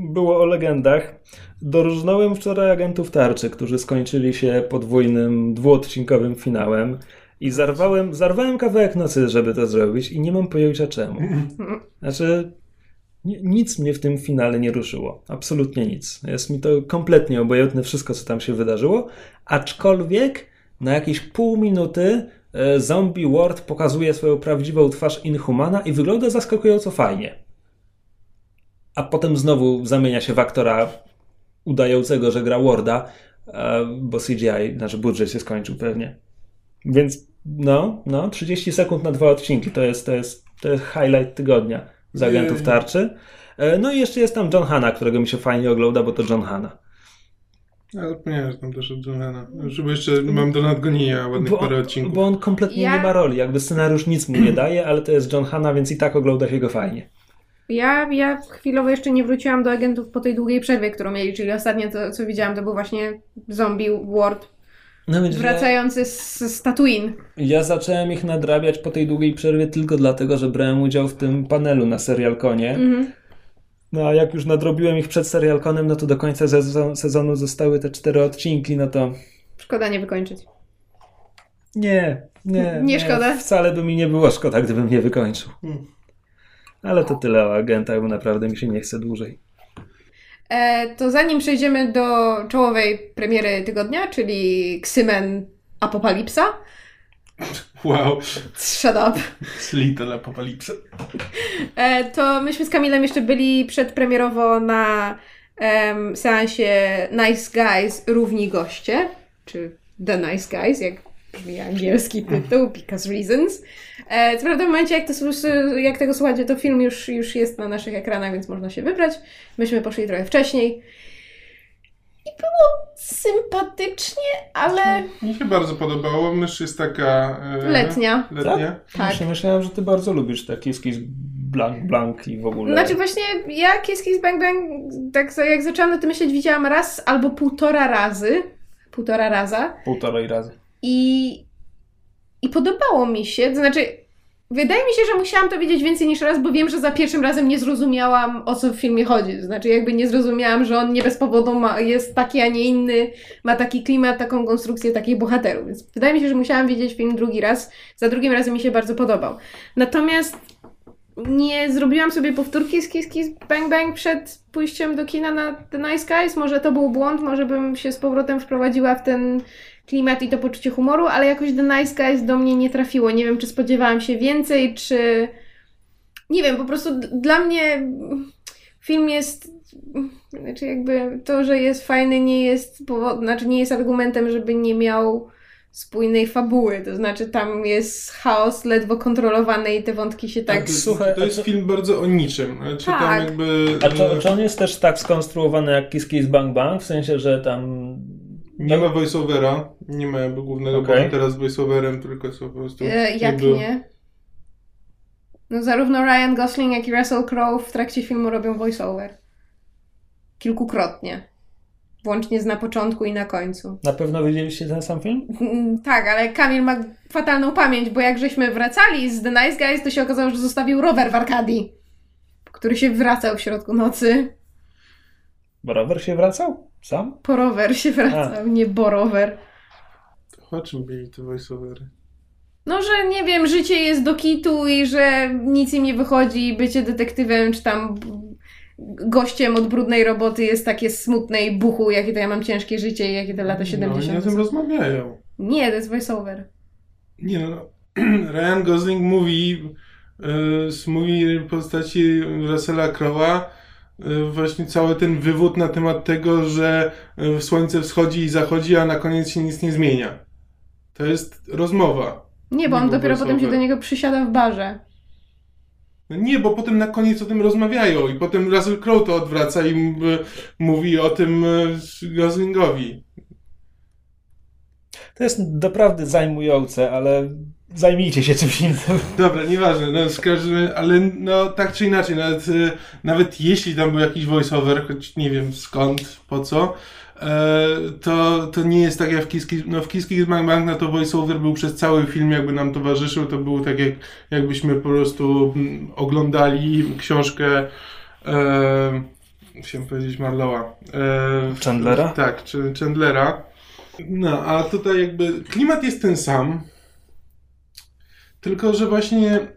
[SPEAKER 3] było o legendach, dorżnąłem wczoraj agentów tarczy, którzy skończyli się podwójnym, dwuodcinkowym finałem i zarwałem, zarwałem kawałek nocy, żeby to zrobić i nie mam pojęcia czemu. Znaczy, ni- nic mnie w tym finale nie ruszyło. Absolutnie nic. Jest mi to kompletnie obojętne wszystko, co tam się wydarzyło, aczkolwiek na jakieś pół minuty e, Zombie Ward pokazuje swoją prawdziwą twarz Inhumana i wygląda zaskakująco fajnie a potem znowu zamienia się w aktora udającego, że gra Warda, e, bo CGI, znaczy budżet się skończył pewnie. Więc no, no, 30 sekund na dwa odcinki to jest, to jest, to jest highlight tygodnia z agentów
[SPEAKER 1] Jej.
[SPEAKER 3] tarczy. E, No i jeszcze jest tam John Hanna, którego mi się fajnie ogląda, bo to John Hanna.
[SPEAKER 1] Ale ponieważ tam też od Johana. Żeby jeszcze mam do nadgonienia ładnych
[SPEAKER 3] Bo,
[SPEAKER 1] parę odcinków.
[SPEAKER 3] bo on kompletnie
[SPEAKER 2] Ja-
[SPEAKER 3] nie ma roli, jakby scenariusz nic mu nie daje, ale to jest John Hanna, więc i tak ogląda się go fajnie.
[SPEAKER 2] Ja, ja chwilowo jeszcze nie wróciłam do agentów po tej długiej przerwie, którą mieli, czyli ostatnio to, co widziałam, to był właśnie zombie Ward
[SPEAKER 3] No więc
[SPEAKER 2] wracający z, z Tatooine.
[SPEAKER 3] Ja zacząłem ich nadrabiać po tej długiej przerwie tylko dlatego, że brałem udział w tym panelu na Serialkonie.
[SPEAKER 2] Mhm.
[SPEAKER 3] No a jak już nadrobiłem ich przed Serialkonem, no to do końca sezonu, sezonu zostały te cztery odcinki, no to
[SPEAKER 2] Szkoda nie wykończyć.
[SPEAKER 3] nie, nie.
[SPEAKER 2] Nie szkoda?
[SPEAKER 3] Wcale by mi nie było szkoda, gdybym nie wykończył.
[SPEAKER 1] Hmm.
[SPEAKER 3] Ale to tyle o agentach, bo naprawdę mi się nie chce dłużej.
[SPEAKER 2] E, to zanim przejdziemy do czołowej premiery tygodnia, czyli Xymen Apokalipsa.
[SPEAKER 1] Wow.
[SPEAKER 2] Shut up.
[SPEAKER 1] Little Apocalypse.
[SPEAKER 2] E, to myśmy z Kamilem jeszcze byli przedpremierowo na em, seansie Nice Guys Równi Goście, czy The Nice Guys, jak brzmi angielski tytuł, because reasons. E, co prawda w momencie, jak, to, jak tego słuchacie, to film już, już jest na naszych ekranach, więc można się wybrać. Myśmy poszli trochę wcześniej. I było sympatycznie, ale
[SPEAKER 1] Mi się bardzo podobało. Mysz jest taka... E,
[SPEAKER 2] letnia.
[SPEAKER 1] Letnia.
[SPEAKER 2] Tak.
[SPEAKER 3] Właśnie myślałem, że ty bardzo lubisz taki Kiss Blank Blank i w ogóle.
[SPEAKER 2] Znaczy właśnie ja Kiss Kiss Bang Bang, tak jak zaczęłam na tym myśleć, widziałam raz albo półtora razy. Półtora raza.
[SPEAKER 3] Półtorej razy.
[SPEAKER 2] I, I podobało mi się. To znaczy, wydaje mi się, że musiałam to wiedzieć więcej niż raz, bo wiem, że za pierwszym razem nie zrozumiałam, o co w filmie chodzi. To znaczy, jakby nie zrozumiałam, że on nie bez powodu ma, jest taki, a nie inny, ma taki klimat, taką konstrukcję takich bohaterów. Więc wydaje mi się, że musiałam wiedzieć film drugi raz. Za drugim razem mi się bardzo podobał. Natomiast nie zrobiłam sobie powtórki z Kiss Kiss Bang Bang przed pójściem do kina na The Nice Guys. Może to był błąd, może bym się z powrotem wprowadziła w ten klimat i to poczucie humoru, ale jakoś The Nice Guys do mnie nie trafiło. Nie wiem, czy spodziewałam się więcej, czy... Nie wiem, po prostu dla mnie film jest... Znaczy jakby to, że jest fajny nie jest powo- znaczy nie jest argumentem, żeby nie miał spójnej fabuły. To znaczy tam jest chaos ledwo kontrolowany i te wątki się tak...
[SPEAKER 1] to, jest-
[SPEAKER 3] słuchaj,
[SPEAKER 1] to jest film bardzo o niczym. Znaczy
[SPEAKER 2] Tak.
[SPEAKER 1] tam jakby...
[SPEAKER 3] A czy,
[SPEAKER 1] e,
[SPEAKER 3] czy on jest też tak skonstruowany jak Kiss Kiss Bang Bang? W sensie, że tam...
[SPEAKER 1] Nie ma voiceovera, nie ma jakby głównego
[SPEAKER 3] Okej.
[SPEAKER 1] bohatera z voiceoverem, tylko są po prostu...
[SPEAKER 2] E, jak
[SPEAKER 1] jakby-
[SPEAKER 2] nie? No zarówno Ryan Gosling, jak i Russell Crowe w trakcie filmu robią voiceover. Kilkukrotnie. Włącznie z na początku i na końcu.
[SPEAKER 3] Na pewno widzieliście ten sam film?
[SPEAKER 2] Mm, Tak, ale Kamil ma fatalną pamięć, bo jak żeśmy wracali z The Nice Guys, to się okazało, że zostawił rower w Arkadii, który się wracał w środku nocy.
[SPEAKER 3] Bo rower się wracał? Sam?
[SPEAKER 2] Po rower się wracał, nie bo rower.
[SPEAKER 1] O czym byli te voiceovery?
[SPEAKER 2] No, że nie wiem, życie jest do kitu i że nic im nie wychodzi, bycie detektywem czy tam gościem od brudnej roboty jest takie smutne i buchu, jakie to ja mam ciężkie życie i jakie to lata
[SPEAKER 1] No,
[SPEAKER 2] 70.
[SPEAKER 1] oni o tym rozmawiają.
[SPEAKER 2] Nie, to jest voiceover.
[SPEAKER 1] Nie no, Ryan Gosling mówi, y, mówi w postaci Russella Crowe'a właśnie cały ten wywód na temat tego, że y, słońce wschodzi i zachodzi, a na koniec się nic nie zmienia. To jest rozmowa.
[SPEAKER 2] Nie, bo on dopiero potem się do niego przysiada w barze.
[SPEAKER 1] No nie, bo potem na koniec o tym rozmawiają i potem Russell Crowe to odwraca i m- mówi o tym Goslingowi.
[SPEAKER 3] To jest doprawdy zajmujące, ale zajmijcie się czymś innym.
[SPEAKER 1] Dobra, nieważne, no z każdym, ale no tak czy inaczej, nawet, e, nawet jeśli tam był jakiś voiceover, choć nie wiem skąd, po co, e, to, to nie jest tak jak w Kiski, no w Kiski Bang Bang, no to voiceover był przez cały film, jakby nam towarzyszył, to było tak jak, jakbyśmy po prostu mm, oglądali książkę, e, chciałem powiedzieć Marlowa. E,
[SPEAKER 3] Chandlera?
[SPEAKER 1] Tak, czy Chandlera. No, a tutaj jakby klimat jest ten sam, tylko, że właśnie e,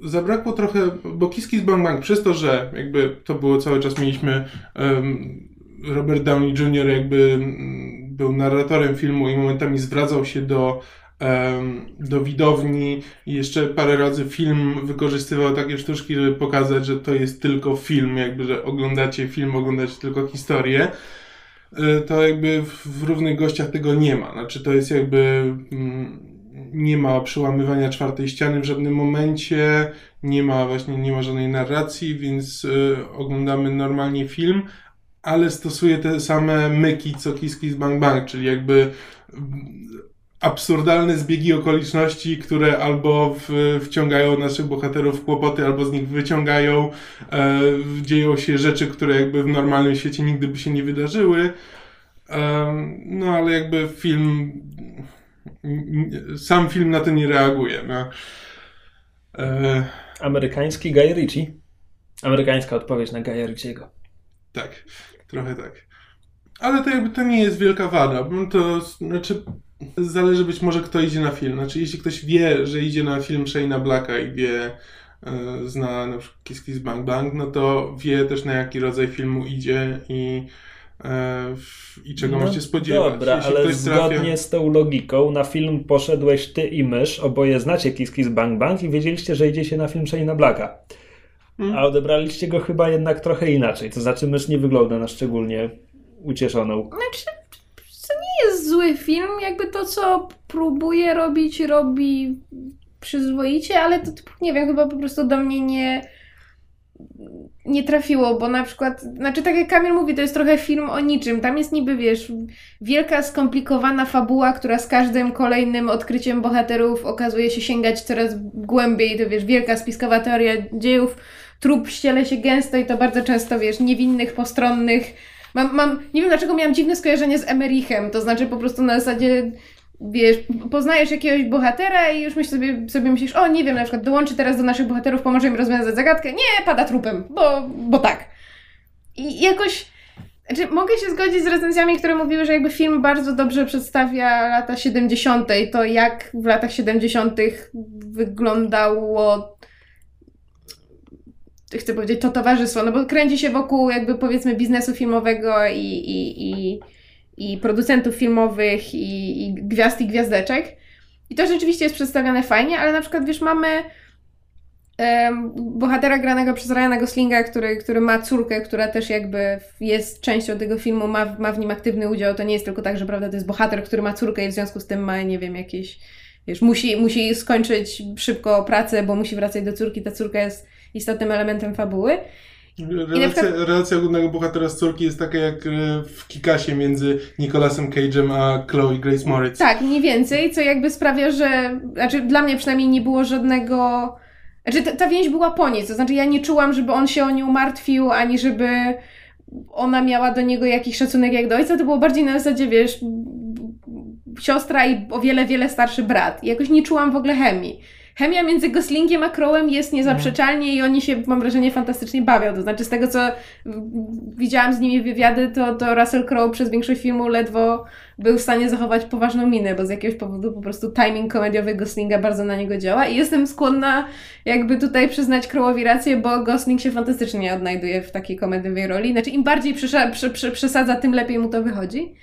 [SPEAKER 1] zabrakło trochę, bo Kiss Kiss Bang Bang przez to, że jakby to było cały czas mieliśmy Robert Downey Jr. jakby był narratorem filmu i momentami zwracał się do do widowni i jeszcze parę razy film wykorzystywał takie sztuczki, żeby pokazać, że to jest tylko film, jakby, że oglądacie film, oglądacie tylko historię y, to jakby w, równych gościach tego nie ma. Znaczy to jest jakby nie ma przełamywania czwartej ściany w żadnym momencie, nie ma właśnie nie ma żadnej narracji, więc y, oglądamy normalnie film, ale stosuje te same myki co Kiss Kiss Bang Bang, czyli jakby mm, absurdalne zbiegi okoliczności, które albo w, wciągają naszych bohaterów w kłopoty, albo z nich wyciągają. E, dzieją się rzeczy, które jakby w normalnym świecie nigdy by się nie wydarzyły. No ale jakby film. Sam film na to nie reaguje. No. E,
[SPEAKER 3] Amerykański Guy Ritchie. Amerykańska odpowiedź na Guya Ritchiego.
[SPEAKER 1] tak, trochę tak. Ale to jakby to nie jest wielka wada. To znaczy. Zależy być może kto idzie na film. Znaczy, jeśli ktoś wie, że idzie na film Shane'a Blacka i wie, e, zna na przykład Kiss Kiss Bang Bang, no to wie też na jaki rodzaj filmu idzie i, i czego
[SPEAKER 3] No,
[SPEAKER 1] się spodziewać.
[SPEAKER 3] Dobra,
[SPEAKER 1] Jeśli
[SPEAKER 3] ale zgodnie
[SPEAKER 1] trafia-
[SPEAKER 3] z tą logiką na film poszedłeś ty i mysz, oboje znacie Kiss Kiss Bang Bang i wiedzieliście, że idziecie na film Shane'a Blacka.
[SPEAKER 1] Hmm.
[SPEAKER 3] A odebraliście go chyba jednak trochę inaczej. To znaczy mysz nie wygląda na szczególnie ucieszoną.
[SPEAKER 2] Znaczy, to nie jest zły film, jakby to, co próbuje robić, robi przyzwoicie, ale to nie wiem, chyba po prostu do mnie nie nie trafiło, bo na przykład, znaczy tak jak Kamil mówi, to jest trochę film o niczym. Tam jest niby, wiesz, wielka, skomplikowana fabuła, która z każdym kolejnym odkryciem bohaterów okazuje się sięgać coraz głębiej. To wiesz, wielka spiskowa teoria dziejów, trup ściele się gęsto i to bardzo często, wiesz, niewinnych, postronnych. Mam, mam, nie wiem dlaczego miałam dziwne skojarzenie z Emerichem, to znaczy po prostu na zasadzie wiesz, poznajesz jakiegoś bohatera i już myślisz sobie, sobie myślisz, o nie wiem, na przykład dołączy teraz do naszych bohaterów, pomoże im rozwiązać zagadkę. Nie, pada trupem, bo, bo tak. I jakoś, znaczy mogę się zgodzić z recenzjami, które mówiły, że jakby film bardzo dobrze przedstawia lata 70. to jak w latach 70. wyglądało chcę powiedzieć, to towarzystwo, no bo kręci się wokół jakby powiedzmy biznesu filmowego i, i, i, i producentów filmowych i, i gwiazd i gwiazdeczek. I to rzeczywiście jest przedstawione fajnie, ale na przykład wiesz, mamy em, bohatera granego przez Ryana Goslinga, który, który ma córkę, która też jakby jest częścią tego filmu, ma, ma w nim aktywny udział. To nie jest tylko tak, że prawda, to jest bohater, który ma córkę i w związku z tym ma, nie wiem, jakieś, wiesz, musi, musi skończyć szybko pracę, bo musi wracać do córki. Ta córka jest istotnym elementem fabuły.
[SPEAKER 1] Relacja, relacja głównego bohatera z córki jest taka jak e, w Kikasie między Nicolasem Cage'em a Chloe Grace Moritz.
[SPEAKER 2] Tak, mniej więcej, co jakby sprawia, że. Znaczy, dla mnie przynajmniej nie było żadnego. Znaczy, ta, ta więź była po nic. To znaczy, ja nie czułam, żeby on się o nią martwił, ani żeby ona miała do niego jakiś szacunek jak do ojca. To było bardziej na zasadzie, wiesz, siostra i o wiele, wiele starszy brat. I jakoś nie czułam w ogóle chemii. Chemia między Goslingiem a Crowem jest niezaprzeczalnie i oni się, mam wrażenie, fantastycznie bawią. To znaczy, z tego co widziałam z nimi wywiady, to, to Russell Crowe przez większość filmu ledwo był w stanie zachować poważną minę, bo z jakiegoś powodu po prostu timing komediowy Goslinga bardzo na niego działa i jestem skłonna jakby tutaj przyznać Crowe'owi rację, bo Gosling się fantastycznie odnajduje w takiej komediowej roli. Znaczy, im bardziej przesadza, tym lepiej mu to wychodzi.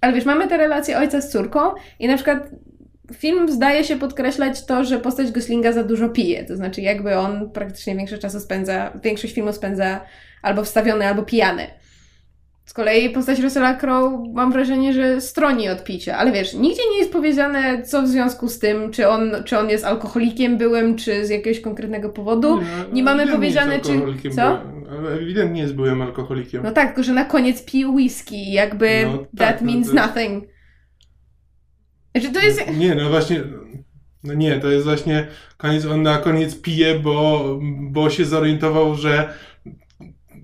[SPEAKER 2] Ale wiesz, mamy tę relację ojca z córką i na przykład film zdaje się podkreślać to, że postać Goslinga za dużo pije. To znaczy, jakby on praktycznie większość czasu spędza, większość filmu spędza albo wstawiony, albo pijany. Z kolei postać Russella Crowe mam wrażenie, że stroni od picia, ale wiesz, nigdzie nie jest powiedziane, co w związku z tym, czy on, czy on jest alkoholikiem byłym, czy z jakiegoś konkretnego powodu. Nie mamy
[SPEAKER 1] ewidentnie
[SPEAKER 2] powiedziane,
[SPEAKER 1] jest
[SPEAKER 2] czy- co?
[SPEAKER 1] Ewidentnie jest byłem alkoholikiem.
[SPEAKER 2] No tak, tylko że na koniec pije whisky, jakby
[SPEAKER 1] No
[SPEAKER 2] that
[SPEAKER 1] tak, no
[SPEAKER 2] means nothing. Znaczy to jest...
[SPEAKER 1] Nie, no właśnie. No nie, to jest właśnie koniec, on na koniec pije, bo, bo się zorientował, że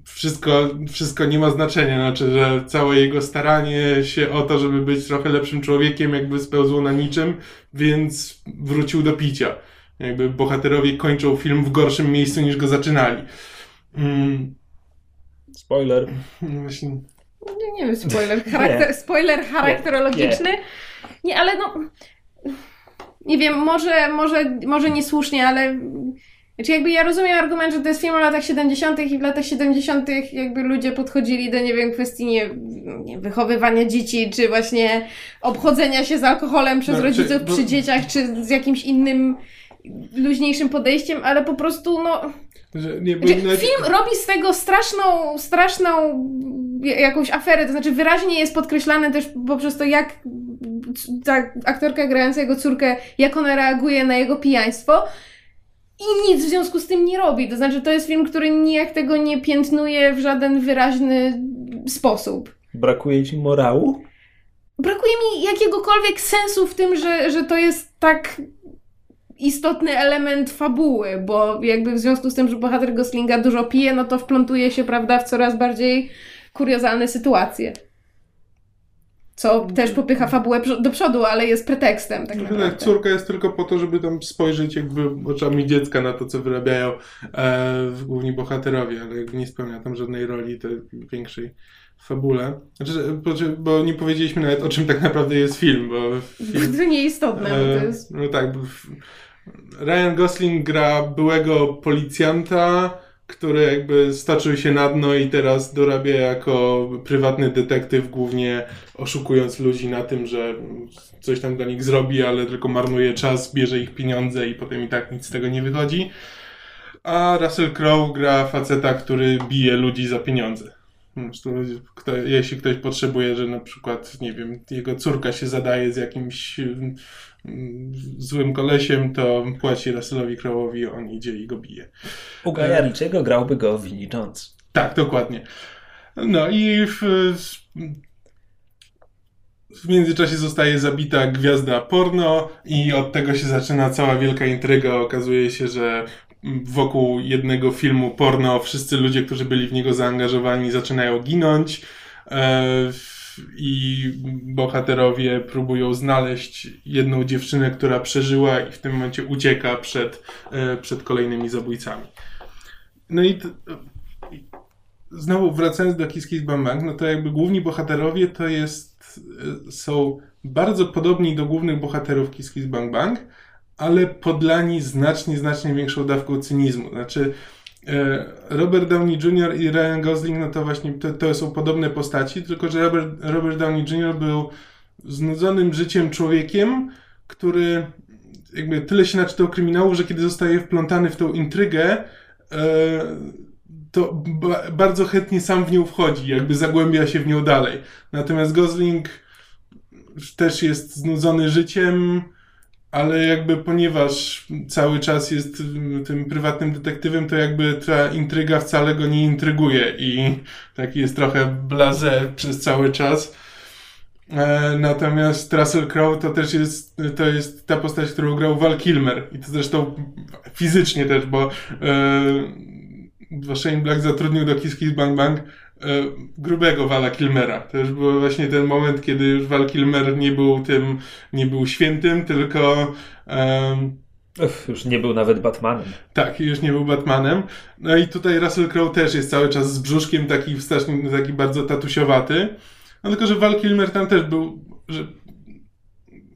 [SPEAKER 1] wszystko, wszystko nie ma znaczenia. Znaczy, że całe jego staranie się o to, żeby być trochę lepszym człowiekiem, jakby spełzło na niczym, więc wrócił do picia. Jakby bohaterowie kończą film w gorszym miejscu niż go zaczynali. Mm,
[SPEAKER 3] Spoiler.
[SPEAKER 1] no właśnie,
[SPEAKER 2] Nie, nie wiem, spoiler, charakter, spoiler charakterologiczny. Nie, ale no. Nie wiem, może, może, może niesłusznie, ale. Znaczy jakby ja rozumiem argument, że to jest film o latach 70. i w latach 70. jakby ludzie podchodzili do, nie wiem, kwestii nie, nie wychowywania dzieci, czy właśnie obchodzenia się z alkoholem przez
[SPEAKER 1] No, czy-
[SPEAKER 2] rodziców
[SPEAKER 1] bo-
[SPEAKER 2] przy dzieciach, czy z jakimś innym luźniejszym podejściem, ale po prostu no
[SPEAKER 1] że nie,
[SPEAKER 2] znaczy,
[SPEAKER 1] nawet-
[SPEAKER 2] film robi z tego straszną, straszną jakąś aferę, to znaczy wyraźnie jest podkreślane też poprzez to, jak ta aktorka grająca jego córkę, jak ona reaguje na jego pijaństwo i nic w związku z tym nie robi. To znaczy, to jest film, który nijak tego nie piętnuje w żaden wyraźny sposób.
[SPEAKER 3] Brakuje ci morału?
[SPEAKER 2] Brakuje mi jakiegokolwiek sensu w tym, że, że to jest tak istotny element fabuły, bo jakby w związku z tym, że bohater Goslinga dużo pije, no to wplątuje się, prawda, w coraz bardziej kuriozalne sytuacje. Co też popycha fabułę do przodu, ale jest pretekstem tak naprawdę.
[SPEAKER 1] tak, córka jest tylko po to, żeby tam spojrzeć jakby oczami dziecka na to, co wyrabiają e, główni bohaterowie, ale jakby nie spełnia tam żadnej roli tej większej fabule. Znaczy, bo- nie powiedzieliśmy nawet o czym tak naprawdę jest film, bo film...
[SPEAKER 2] To nieistotne, bo to
[SPEAKER 1] E,
[SPEAKER 2] jest...
[SPEAKER 1] No tak, bo w- Ryan Gosling gra byłego policjanta, który jakby stoczył się na dno i teraz dorabia jako prywatny detektyw, głównie oszukując ludzi na tym, że coś tam dla nich zrobi, ale tylko marnuje czas, bierze ich pieniądze i potem i tak nic z tego nie wychodzi. A Russell Crowe gra faceta, który bije ludzi za pieniądze. Jeśli ktoś potrzebuje, że na przykład, nie wiem, jego córka się zadaje z jakimś złym kolesiem, to płaci Russellowi Crowe'owi, on idzie i go bije.
[SPEAKER 3] U Gaja grałby go Vinnie Jones.
[SPEAKER 1] Tak, dokładnie. No i w, w międzyczasie zostaje zabita gwiazda porno i od tego się zaczyna cała wielka intryga. Okazuje się, że wokół jednego filmu porno wszyscy ludzie, którzy byli w niego zaangażowani zaczynają ginąć e, i bohaterowie próbują znaleźć jedną dziewczynę, która przeżyła i w tym momencie ucieka przed, e, przed kolejnymi zabójcami. No i t- znowu wracając do Kiss Kiss Bang Bang, no to jakby główni bohaterowie to jest, y, są bardzo podobni do głównych bohaterów Kiss Kiss Bang Bang, ale podlani znacznie, znacznie większą dawką cynizmu. Znaczy e, Robert Downey Jr. i Ryan Gosling, no to właśnie to, to są podobne postaci, tylko że Robert, Robert Downey Jr. był znudzonym życiem człowiekiem, który jakby tyle się naczytał kryminału, że kiedy zostaje wplątany w tą intrygę, e, to ba bardzo chętnie sam w nią wchodzi, jakby zagłębia się w nią dalej. Natomiast Gosling też jest znudzony życiem, ale jakby ponieważ cały czas jest mm, tym prywatnym detektywem, to jakby ta intryga wcale go nie intryguje i taki jest trochę blaze przez cały czas. E, Natomiast Russell Crowe to też jest, to jest ta postać, którą grał Val Kilmer i to zresztą fizycznie też, bo e, Shane Black zatrudnił do Kiss Kiss Bang Bang grubego Vala Kilmera. To już był właśnie ten moment, kiedy już Val Kilmer nie był tym, nie był świętym, tylko em,
[SPEAKER 3] Uff, już nie był nawet Batmanem.
[SPEAKER 1] tak, już nie był Batmanem. No i tutaj Russell Crowe też jest cały czas z brzuszkiem taki strasznie, taki bardzo tatusiowaty. No tylko, że Val Kilmer tam też był, że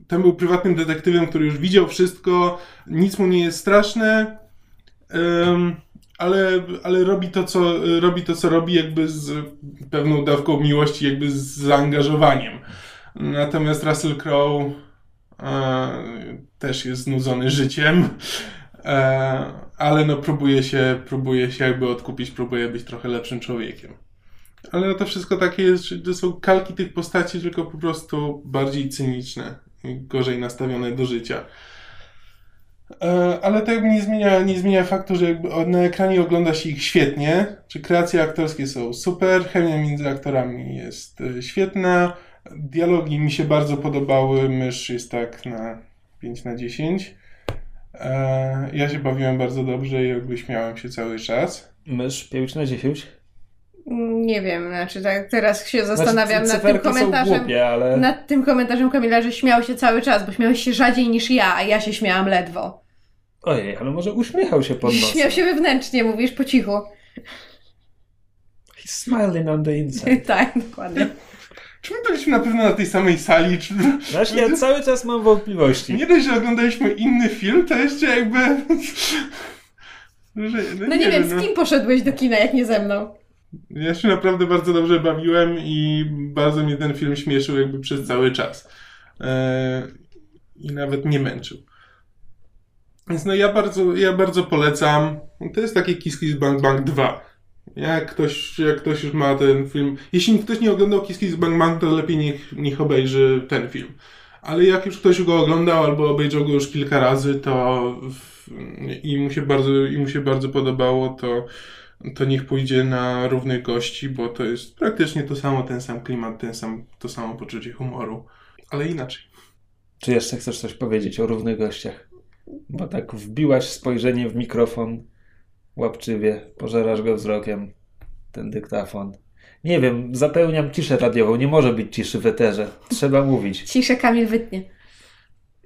[SPEAKER 1] tam był prywatnym detektywem, który już widział wszystko, nic mu nie jest straszne, em, ale, ale robi, to, co, robi to, co robi jakby z pewną dawką miłości, jakby z zaangażowaniem. Natomiast Russell Crowe e, też jest znudzony życiem, e, ale no próbuje się, próbuje się jakby odkupić, próbuje być trochę lepszym człowiekiem. Ale to wszystko takie jest, że są kalki tych postaci, tylko po prostu bardziej cyniczne, i gorzej nastawione do życia. E, Ale to jakby nie zmienia, nie zmienia faktu, że na ekranie ogląda się ich świetnie, czy kreacje aktorskie są super, chemia między aktorami jest e, świetna, dialogi mi się bardzo podobały, mysz jest tak na 5 na 10. E, Ja się bawiłem bardzo dobrze i jakby śmiałem się cały czas.
[SPEAKER 3] Mysz 5 na 10?
[SPEAKER 2] Nie wiem, znaczy tak teraz się zastanawiam
[SPEAKER 3] znaczy,
[SPEAKER 2] nad tym komentarzem.
[SPEAKER 3] głupie, ale...
[SPEAKER 2] Nad tym komentarzem Kamila, że śmiał się cały czas, bo śmiałeś się rzadziej niż ja, a ja się śmiałam ledwo.
[SPEAKER 3] Ojej, ale może uśmiechał się pod nosem.
[SPEAKER 2] Śmiał się wewnętrznie, mówisz po cichu.
[SPEAKER 3] He's smiling on the inside.
[SPEAKER 2] tak, dokładnie.
[SPEAKER 1] Czy my byliśmy na pewno na tej samej sali? Czy...
[SPEAKER 3] Właśnie ja cały czas mam wątpliwości.
[SPEAKER 1] Nie dość, że oglądaliśmy inny film, to jeszcze jakby...
[SPEAKER 2] No nie wiem, z kim poszedłeś do kina, jak nie ze mną?
[SPEAKER 1] Ja się naprawdę bardzo dobrze bawiłem i bardzo mnie ten film śmieszył jakby przez cały czas. Eee, I nawet nie męczył. Więc no ja bardzo, ja bardzo polecam. To jest takie Kiss Kiss Bang Bang 2. Jak ktoś, jak ktoś już ma ten film... Jeśli ktoś nie oglądał Kiss Kiss Bang Bang, to lepiej niech, niech obejrzy ten film. Ale jak już ktoś go oglądał albo obejrzał go już kilka razy, to w, i, mu się bardzo, i mu się bardzo podobało, to to niech pójdzie na równych gości, bo to jest praktycznie to samo, ten sam klimat, ten sam, to samo poczucie humoru, ale inaczej.
[SPEAKER 3] Czy jeszcze chcesz coś powiedzieć o równych gościach? Bo tak wbiłaś spojrzenie w mikrofon łapczywie, pożerasz go wzrokiem, ten dyktafon. Nie wiem, zapełniam ciszę radiową, nie może być ciszy w eterze. Trzeba mówić.
[SPEAKER 2] Ciszę Kamil wytnie.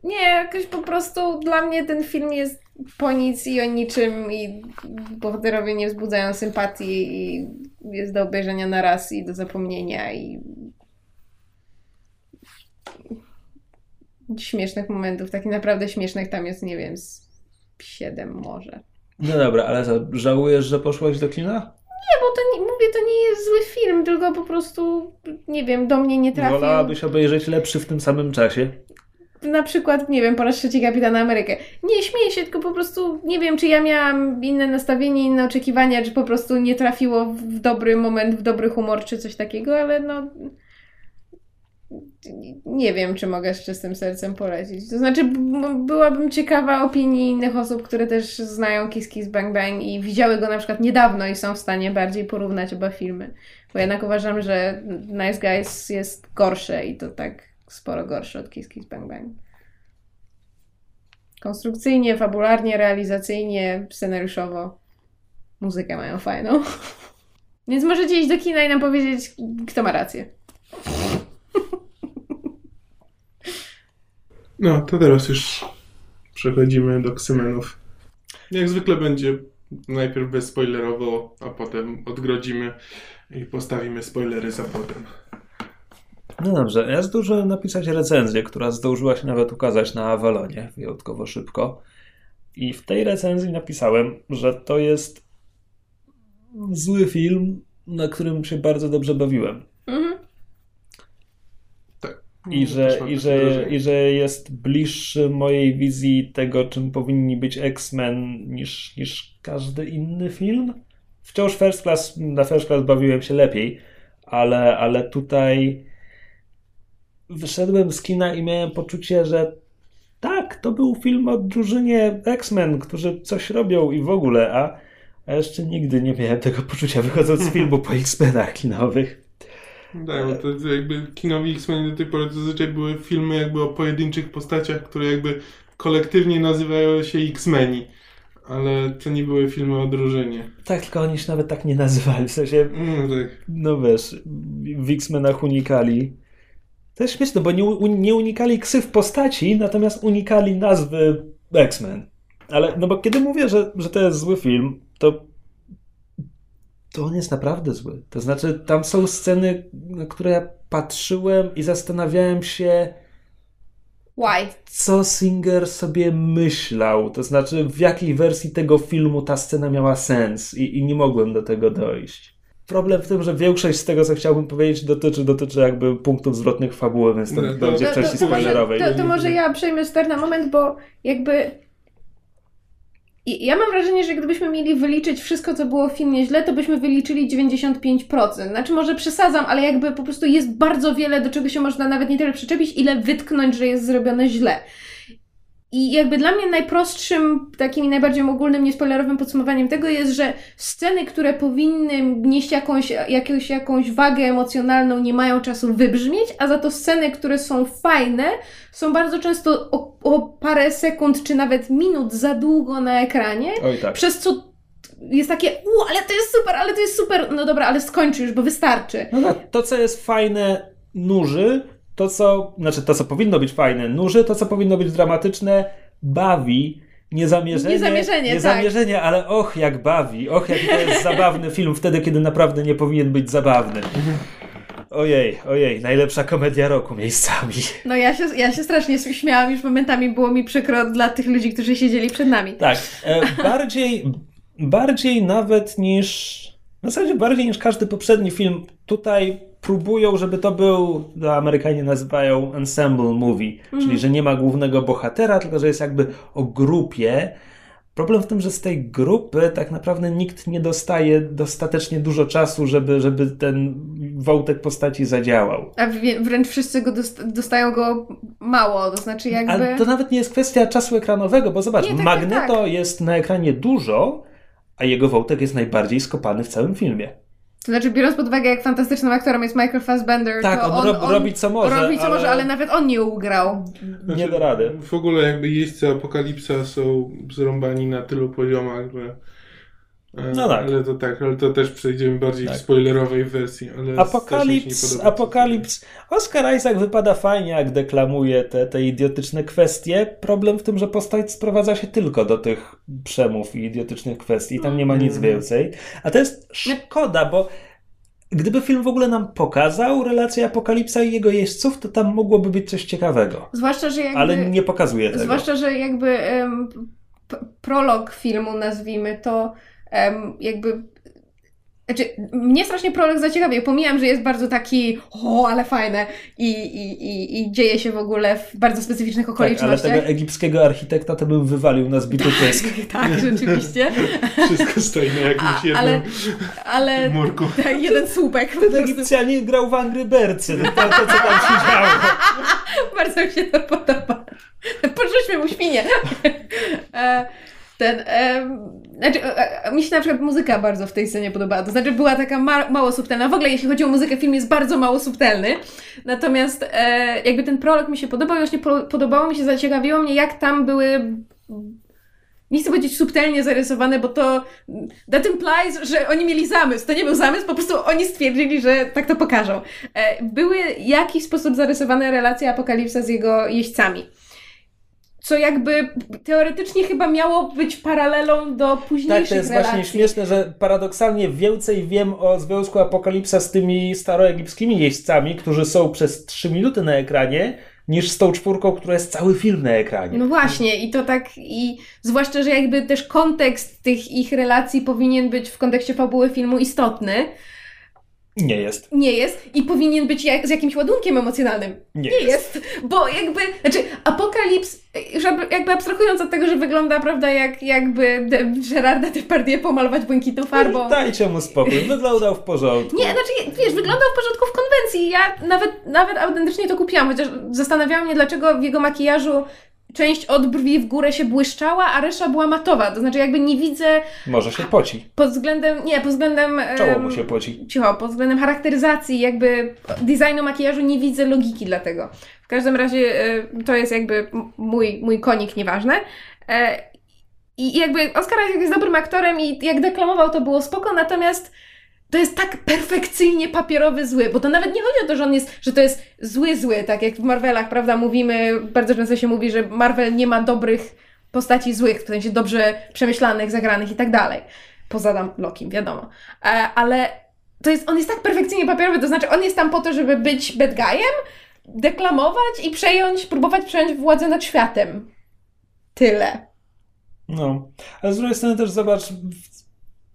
[SPEAKER 2] Nie, jakoś po prostu dla mnie ten film jest po nic i o niczym i bohaterowie nie wzbudzają sympatii i jest do obejrzenia na raz i do zapomnienia i śmiesznych momentów, takich naprawdę śmiesznych tam jest, nie wiem, z siedem może.
[SPEAKER 3] No dobra, ale co, żałujesz, że poszłaś do kina?
[SPEAKER 2] Nie, bo to nie, mówię, to nie jest zły film, tylko po prostu, nie wiem, do mnie nie trafił.
[SPEAKER 3] Wolałabyś obejrzeć lepszy w tym samym czasie?
[SPEAKER 2] Na przykład, nie wiem, po raz trzeci Kapitana Amerykę. Nie śmieję się, tylko po prostu nie wiem, czy ja miałam inne nastawienie, inne oczekiwania, czy po prostu nie trafiło w dobry moment, w dobry humor, czy coś takiego, ale no. Nie wiem, czy mogę z czystym sercem polecić. To znaczy, byłabym ciekawa opinii innych osób, które też znają Kiss Kiss Bang Bang i widziały go na przykład niedawno i są w stanie bardziej porównać oba filmy. Bo jednak uważam, że Nice Guys jest gorsze i to tak sporo gorszy od Kiss Kiss Bang Bang. Konstrukcyjnie, fabularnie, realizacyjnie, scenariuszowo. Muzykę mają fajną. Więc możecie iść do kina i nam powiedzieć, kto ma rację.
[SPEAKER 1] No, to teraz już przechodzimy do Ksymenów. Jak zwykle będzie najpierw bezspoilerowo, a potem odgrodzimy i postawimy spoilery za potem.
[SPEAKER 3] No dobrze, ja zdążyłem napisać recenzję, która zdążyła się nawet ukazać na Avalonie wyjątkowo szybko. I w tej recenzji napisałem, że to jest zły film, na którym się bardzo dobrze bawiłem.
[SPEAKER 2] Mhm.
[SPEAKER 1] Tak.
[SPEAKER 3] I że, i, że,
[SPEAKER 1] wrażenie.
[SPEAKER 3] I że jest bliższy mojej wizji tego, czym powinni być X-Men niż, niż każdy inny film. Wciąż First Class, na First Class bawiłem się lepiej, ale, ale tutaj wyszedłem z kina i miałem poczucie, że tak, to był film o drużynie X-Men, którzy coś robią i w ogóle, a, a jeszcze nigdy nie miałem tego poczucia wychodząc z filmu po X-Menach kinowych.
[SPEAKER 1] Tak, bo to, jakby kinowi X-Men do tej pory zazwyczaj były filmy jakby o pojedynczych postaciach, które jakby kolektywnie nazywają się X-Meni. Ale to nie były filmy o drużynie.
[SPEAKER 3] Tak, tylko oni się nawet tak nie nazywali, w sensie
[SPEAKER 1] No tak.
[SPEAKER 3] No wiesz, w X-Menach unikali. To jest śmieszne, bo nie, nie unikali ksyw postaci, natomiast unikali nazwy X-Men. Ale, no bo kiedy mówię, że, że to jest zły film, to to on jest naprawdę zły. To znaczy, tam są sceny, na które ja patrzyłem i zastanawiałem się,
[SPEAKER 2] Why?
[SPEAKER 3] co Singer sobie myślał. To znaczy, w jakiej wersji tego filmu ta scena miała sens i, i nie mogłem do tego dojść. Problem w tym, że większość z tego, co chciałbym powiedzieć, dotyczy, dotyczy jakby punktów zwrotnych fabuły, więc to
[SPEAKER 1] No, to-
[SPEAKER 3] będzie w
[SPEAKER 2] To, to,
[SPEAKER 3] części
[SPEAKER 2] to, może,
[SPEAKER 3] spoilerowej.
[SPEAKER 2] to, to może ja przejmę ster na moment, bo jakby ja mam wrażenie, że gdybyśmy mieli wyliczyć wszystko, co było w filmie źle, to byśmy wyliczyli 95%. Znaczy, może przesadzam, ale jakby po prostu jest bardzo wiele, do czego się można nawet nie tyle przyczepić, ile wytknąć, że jest zrobione źle. I jakby dla mnie najprostszym, takim i najbardziej ogólnym, niespoilerowym podsumowaniem tego jest, że sceny, które powinny nieść jakąś, jakąś, jakąś wagę emocjonalną, nie mają czasu wybrzmieć, a za to sceny, które są fajne, są bardzo często o, o parę sekund czy nawet minut za długo na ekranie,
[SPEAKER 3] Oj tak.
[SPEAKER 2] przez co jest takie, u, ale to jest super, ale to jest super, no dobra, ale skończy już, bo wystarczy.
[SPEAKER 3] No tak, to co jest fajne nuży, to co, znaczy to co powinno być fajne nuży, to co powinno być dramatyczne bawi. Niezamierzenie,
[SPEAKER 2] Niezamierzenie,
[SPEAKER 3] niezamierzenie tak. ale och jak bawi, och jaki to jest zabawny film wtedy, kiedy naprawdę nie powinien być zabawny. Ojej, ojej, najlepsza komedia roku miejscami.
[SPEAKER 2] No ja się, ja się strasznie śmiałam, już momentami było mi przykro dla tych ludzi, którzy siedzieli przed nami.
[SPEAKER 3] Tak, e, bardziej, bardziej nawet niż, w zasadzie bardziej niż każdy poprzedni film, tutaj próbują, żeby to był, to Amerykanie nazywają ensemble movie, mm. czyli że nie ma głównego bohatera, tylko że jest jakby o grupie. Problem w tym, że z tej grupy tak naprawdę nikt nie dostaje dostatecznie dużo czasu, żeby, żeby ten wątek postaci zadziałał.
[SPEAKER 2] A wręcz wszyscy go dostają go mało, to znaczy jakby...
[SPEAKER 3] Ale to nawet nie jest kwestia czasu ekranowego, bo zobacz, nie, tak, Magneto tak. jest na ekranie dużo, a jego wątek jest najbardziej skopany w całym filmie.
[SPEAKER 2] To znaczy, biorąc pod uwagę, jak fantastycznym aktorem jest Michael Fassbender,
[SPEAKER 3] tak,
[SPEAKER 2] to
[SPEAKER 3] on, on, on robi co może.
[SPEAKER 2] Robi co ale... może, ale nawet on nie ugrał.
[SPEAKER 3] Znaczy, nie da rady.
[SPEAKER 1] W ogóle jakby jeźdźcy Apokalipsa są zrąbani na tylu poziomach, że no tak. Ale to tak, ale to też przejdziemy bardziej tak. w spoilerowej wersji.
[SPEAKER 3] Apokalips, Apokalips. Oscar Isaac wypada fajnie, jak deklamuje te, te idiotyczne kwestie. Problem w tym, że postać sprowadza się tylko do tych przemów i idiotycznych kwestii. Tam nie ma nic mhm. więcej. A to jest szkoda, bo Gdyby film w ogóle nam pokazał relację Apokalipsa i jego jeźdźców, to tam mogłoby być coś ciekawego.
[SPEAKER 2] Zwłaszcza, że jakby,
[SPEAKER 3] Ale nie pokazuje tego.
[SPEAKER 2] Zwłaszcza, że jakby um, prolog filmu, nazwijmy to, jakby znaczy, mnie strasznie prolog zaciekawił. Pomijam, że jest bardzo taki, o, ale fajne i, i, i, i dzieje się w ogóle w bardzo specyficznych okolicznościach.
[SPEAKER 3] Tak, ale tego egipskiego architekta to bym wywalił na zbity pysk.
[SPEAKER 2] tak, rzeczywiście.
[SPEAKER 1] Wszystko stoi na jakimś jednym ale,
[SPEAKER 2] ale,
[SPEAKER 1] murku.
[SPEAKER 2] Tak, jeden słupek.
[SPEAKER 3] Egipcjanin grał w Angry Birdsy. To, to, co tam się działo.
[SPEAKER 2] bardzo mi się to podoba. Porzućmy mu świnie. E, ten, e, znaczy, e, mi się na przykład muzyka bardzo w tej scenie podobała. To znaczy, była taka ma mało subtelna. W ogóle, jeśli chodzi o muzykę, film jest bardzo mało subtelny. Natomiast e, jakby ten prolog mi się podobał właśnie po podobało mi się, zaciekawiło mnie, jak tam były nie chcę powiedzieć subtelnie zarysowane, bo to that implies, że oni mieli zamysł. To nie był zamysł, po prostu oni stwierdzili, że tak to pokażą. E, były w jakiś sposób zarysowane relacje Apokalipsa z jego jeźdźcami co jakby teoretycznie chyba miało być paralelą do późniejszych
[SPEAKER 3] Tak, to jest
[SPEAKER 2] relacji.
[SPEAKER 3] właśnie śmieszne, że paradoksalnie więcej wiem o Związku Apokalipsa z tymi staroegipskimi jeźdźcami, którzy są przez 3 minuty na ekranie, niż z tą czwórką, która jest cały film na ekranie.
[SPEAKER 2] No właśnie, i to tak, i zwłaszcza, że jakby też kontekst tych ich relacji powinien być w kontekście fabuły filmu istotny,
[SPEAKER 3] nie jest.
[SPEAKER 2] Nie jest i powinien być jak, z jakimś ładunkiem emocjonalnym.
[SPEAKER 3] Nie,
[SPEAKER 2] nie jest. jest. Bo jakby, znaczy Apokalips, jakby abstrahując od tego, że wygląda, prawda, jak jakby de, Gerarda Depardieu pomalować błękitną farbą.
[SPEAKER 3] Dajcie mu spokój, wyglądał w porządku.
[SPEAKER 2] Nie, znaczy, wiesz, wyglądał w porządku w konwencji. Ja nawet, nawet autentycznie to kupiłam, chociaż zastanawiałam mnie, dlaczego w jego makijażu część od brwi w górę się błyszczała, a reszta była matowa. To znaczy jakby nie widzę...
[SPEAKER 3] Może się poci.
[SPEAKER 2] Pod względem... Nie, pod względem...
[SPEAKER 3] Czoło mu się poci.
[SPEAKER 2] Cicho, pod względem charakteryzacji jakby designu makijażu nie widzę logiki dla tego. W każdym razie e, to jest jakby mój, mój konik, nieważne. E, I jakby Oscar Isaac jest dobrym aktorem i jak deklamował to było spoko, natomiast to jest tak perfekcyjnie papierowy zły, bo to nawet nie chodzi o to, że on jest, że to jest zły zły, tak jak w Marvelach, prawda, mówimy, bardzo często się mówi, że Marvel nie ma dobrych postaci złych, w sensie dobrze przemyślanych, zagranych i tak dalej. Poza tam Lokim, wiadomo. E, ale to jest, on jest tak perfekcyjnie papierowy, to znaczy on jest tam po to, żeby być bad guyem, deklamować i przejąć, próbować przejąć władzę nad światem. Tyle.
[SPEAKER 3] No, ale z drugiej strony też zobacz,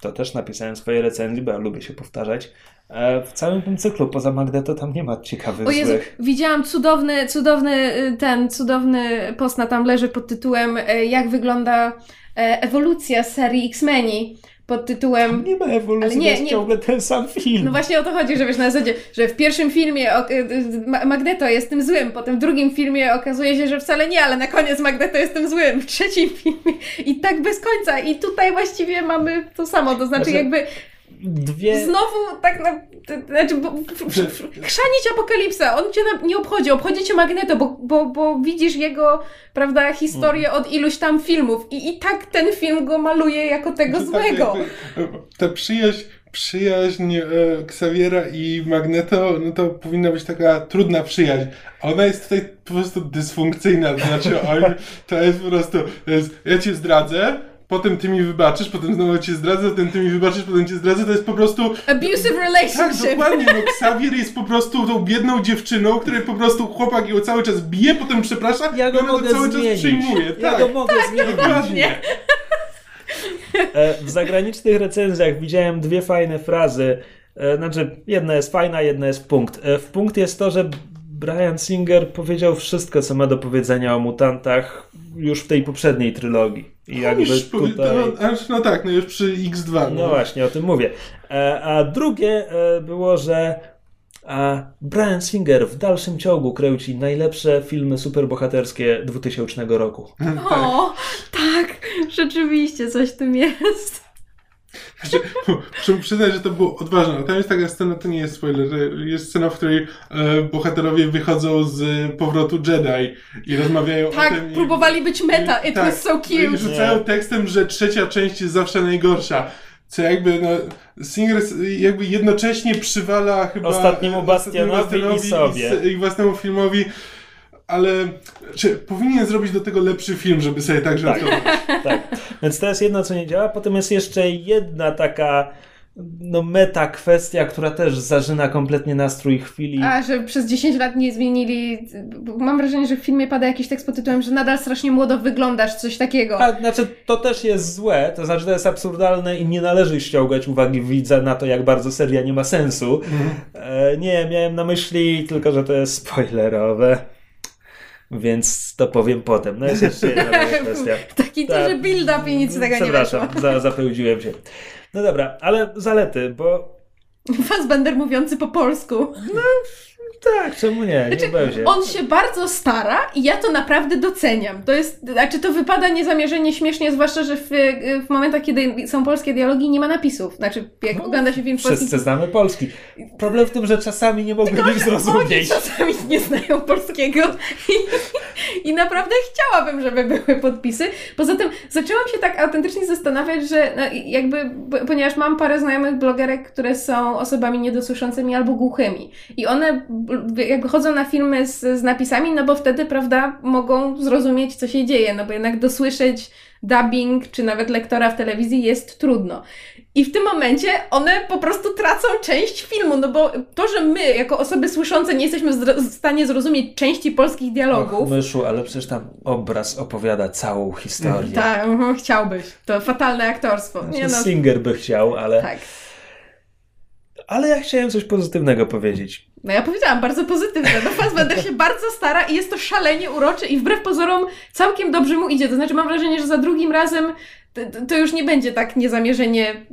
[SPEAKER 3] to też napisałem swoje recenzje, bo ja lubię się powtarzać. E, w całym tym cyklu poza Magneto tam nie ma ciekawych
[SPEAKER 2] o Jezu,
[SPEAKER 3] złych.
[SPEAKER 2] Widziałam cudowny, cudowny y, ten, cudowny post na tam leży pod tytułem e, jak wygląda e, ewolucja serii X-Meni pod tytułem...
[SPEAKER 3] Nie ma ewolucji,
[SPEAKER 2] Ale nie, nie.
[SPEAKER 3] ciągle ten sam film.
[SPEAKER 2] No właśnie o to chodzi, że wiesz, na zasadzie, że w pierwszym filmie y, y, Ma- Magneto jest tym złym, potem w drugim filmie okazuje się, że wcale nie, ale na koniec Magneto jest tym złym, w trzecim filmie i tak bez końca. I tutaj właściwie mamy to samo, to znaczy
[SPEAKER 3] Znaczy,
[SPEAKER 2] jakby
[SPEAKER 3] Dwie...
[SPEAKER 2] znowu tak na... Znaczy, bo, chrzanić apokalipsa, on cię na, nie obchodzi, obchodzi cię Magneto, bo, bo, bo widzisz jego, prawda, historię
[SPEAKER 3] Mhm.
[SPEAKER 2] od iluś tam filmów i, i tak ten film go maluje jako tego
[SPEAKER 1] tak
[SPEAKER 2] złego.
[SPEAKER 1] jakby, ta przyjaźń, przyjaźń e, Xaviera i Magneto, no to powinna być taka trudna przyjaźń. A ona jest tutaj po prostu dysfunkcyjna. To znaczy, oni, to jest po prostu, to jest, ja cię zdradzę, potem ty mi wybaczysz, potem znowu cię zdradzę, potem ty mi wybaczysz, potem cię zdradzę. To jest po prostu
[SPEAKER 2] Abusive
[SPEAKER 1] tak,
[SPEAKER 2] relationship.
[SPEAKER 1] dokładnie. No, Xavier jest po prostu tą biedną dziewczyną, której po prostu chłopak ją cały czas bije, potem przeprasza
[SPEAKER 3] Ja
[SPEAKER 1] i
[SPEAKER 3] go
[SPEAKER 1] ona
[SPEAKER 3] mogę
[SPEAKER 1] to cały
[SPEAKER 3] zmienić.
[SPEAKER 1] czas przyjmuje.
[SPEAKER 3] Ja
[SPEAKER 1] tak,
[SPEAKER 3] go mogę zmienić.
[SPEAKER 1] dokładnie.
[SPEAKER 3] E, W zagranicznych recenzjach widziałem dwie fajne frazy. E, Znaczy, jedna jest fajna, jedna jest punkt. E, W punkt jest to, że Brian Singer powiedział wszystko, co ma do powiedzenia o mutantach już w tej poprzedniej trylogii. I jakby
[SPEAKER 1] Już powie-
[SPEAKER 3] tutaj...
[SPEAKER 1] no, no tak, no już przy X2.
[SPEAKER 3] No właśnie, o tym mówię. E, A drugie e, było, że a Brian Singer w dalszym ciągu kręci najlepsze filmy superbohaterskie 2000 roku.
[SPEAKER 2] O, tak, rzeczywiście coś w tym jest.
[SPEAKER 1] Znaczy, Muszę przyznać, że to było odważne. Tam jest taka scena, to nie jest spoiler, jest scena, w której e, bohaterowie wychodzą z powrotu Jedi i rozmawiają o
[SPEAKER 2] Tak,
[SPEAKER 1] tym. i-
[SPEAKER 2] próbowali być meta, it
[SPEAKER 1] tak,
[SPEAKER 2] was so
[SPEAKER 1] I
[SPEAKER 2] cute.
[SPEAKER 1] rzucają
[SPEAKER 3] Nie.
[SPEAKER 1] tekstem, że trzecia część jest zawsze najgorsza. Co jakby, no, Singer jakby jednocześnie przywala chyba...
[SPEAKER 3] Ostatniemu
[SPEAKER 1] ostatniemu
[SPEAKER 3] Bastionowi i sobie.
[SPEAKER 1] I, i własnemu filmowi, ale czy powinien zrobić do tego lepszy film, żeby sobie tak żartować.
[SPEAKER 3] Tak. Więc to jest jedno, co nie działa. Potem jest jeszcze jedna taka no meta kwestia, która też zażyna kompletnie nastrój chwili.
[SPEAKER 2] A, że przez 10 lat nie zmienili. Mam wrażenie, że w filmie pada jakiś tekst pod tytułem, że nadal strasznie młodo wyglądasz, coś takiego.
[SPEAKER 3] A, znaczy, to też jest złe, to znaczy, to jest absurdalne i nie należy ściągać uwagi widza na to, jak bardzo seria nie ma sensu. E, nie, miałem na myśli tylko, że to jest spoilerowe. Więc to powiem potem. No jest jeszcze jedna kwestia.
[SPEAKER 2] Taki
[SPEAKER 3] Tak.
[SPEAKER 2] duży build-up i nic z tego nie.
[SPEAKER 3] Przepraszam, za, zapełdziłem się. No dobra, ale zalety, bo
[SPEAKER 2] Fassbender mówiący po polsku.
[SPEAKER 3] Tak, czemu nie, nie będzie.
[SPEAKER 2] On się bardzo stara i ja to naprawdę doceniam. To jest, znaczy to wypada niezamierzenie śmiesznie, zwłaszcza, że w, w momentach, kiedy są polskie dialogi, nie ma napisów. Znaczy, jak ogląda się film w polskim...
[SPEAKER 3] Wszyscy znamy polski. Problem w tym, że czasami nie mogłem ich zrozumieć.
[SPEAKER 2] czasami nie znają polskiego i, i naprawdę chciałabym, żeby były podpisy. Poza tym zaczęłam się tak autentycznie zastanawiać, że no, jakby, ponieważ mam parę znajomych blogerek, które są osobami niedosłyszącymi albo głuchymi i one jakby chodzą na filmy z, z napisami, no bo wtedy, prawda, mogą zrozumieć, co się dzieje, no bo jednak dosłyszeć dubbing, czy nawet lektora w telewizji jest trudno. I w tym momencie one po prostu tracą część filmu, no bo to, że my, jako osoby słyszące, nie jesteśmy w stanie zrozumieć części polskich
[SPEAKER 3] Och,
[SPEAKER 2] dialogów.
[SPEAKER 3] myszu, ale przecież tam obraz opowiada całą historię.
[SPEAKER 2] Tak, chciałbyś. To fatalne aktorstwo. Nie
[SPEAKER 3] Znaczy,
[SPEAKER 2] no,
[SPEAKER 3] Singer by chciał, ale...
[SPEAKER 2] tak.
[SPEAKER 3] Ale ja chciałem coś pozytywnego powiedzieć.
[SPEAKER 2] No ja powiedziałam, bardzo pozytywne. No Fassbender się bardzo stara i jest to szalenie uroczy i wbrew pozorom całkiem dobrze mu idzie. To znaczy mam wrażenie, że za drugim razem to, już nie będzie tak niezamierzenie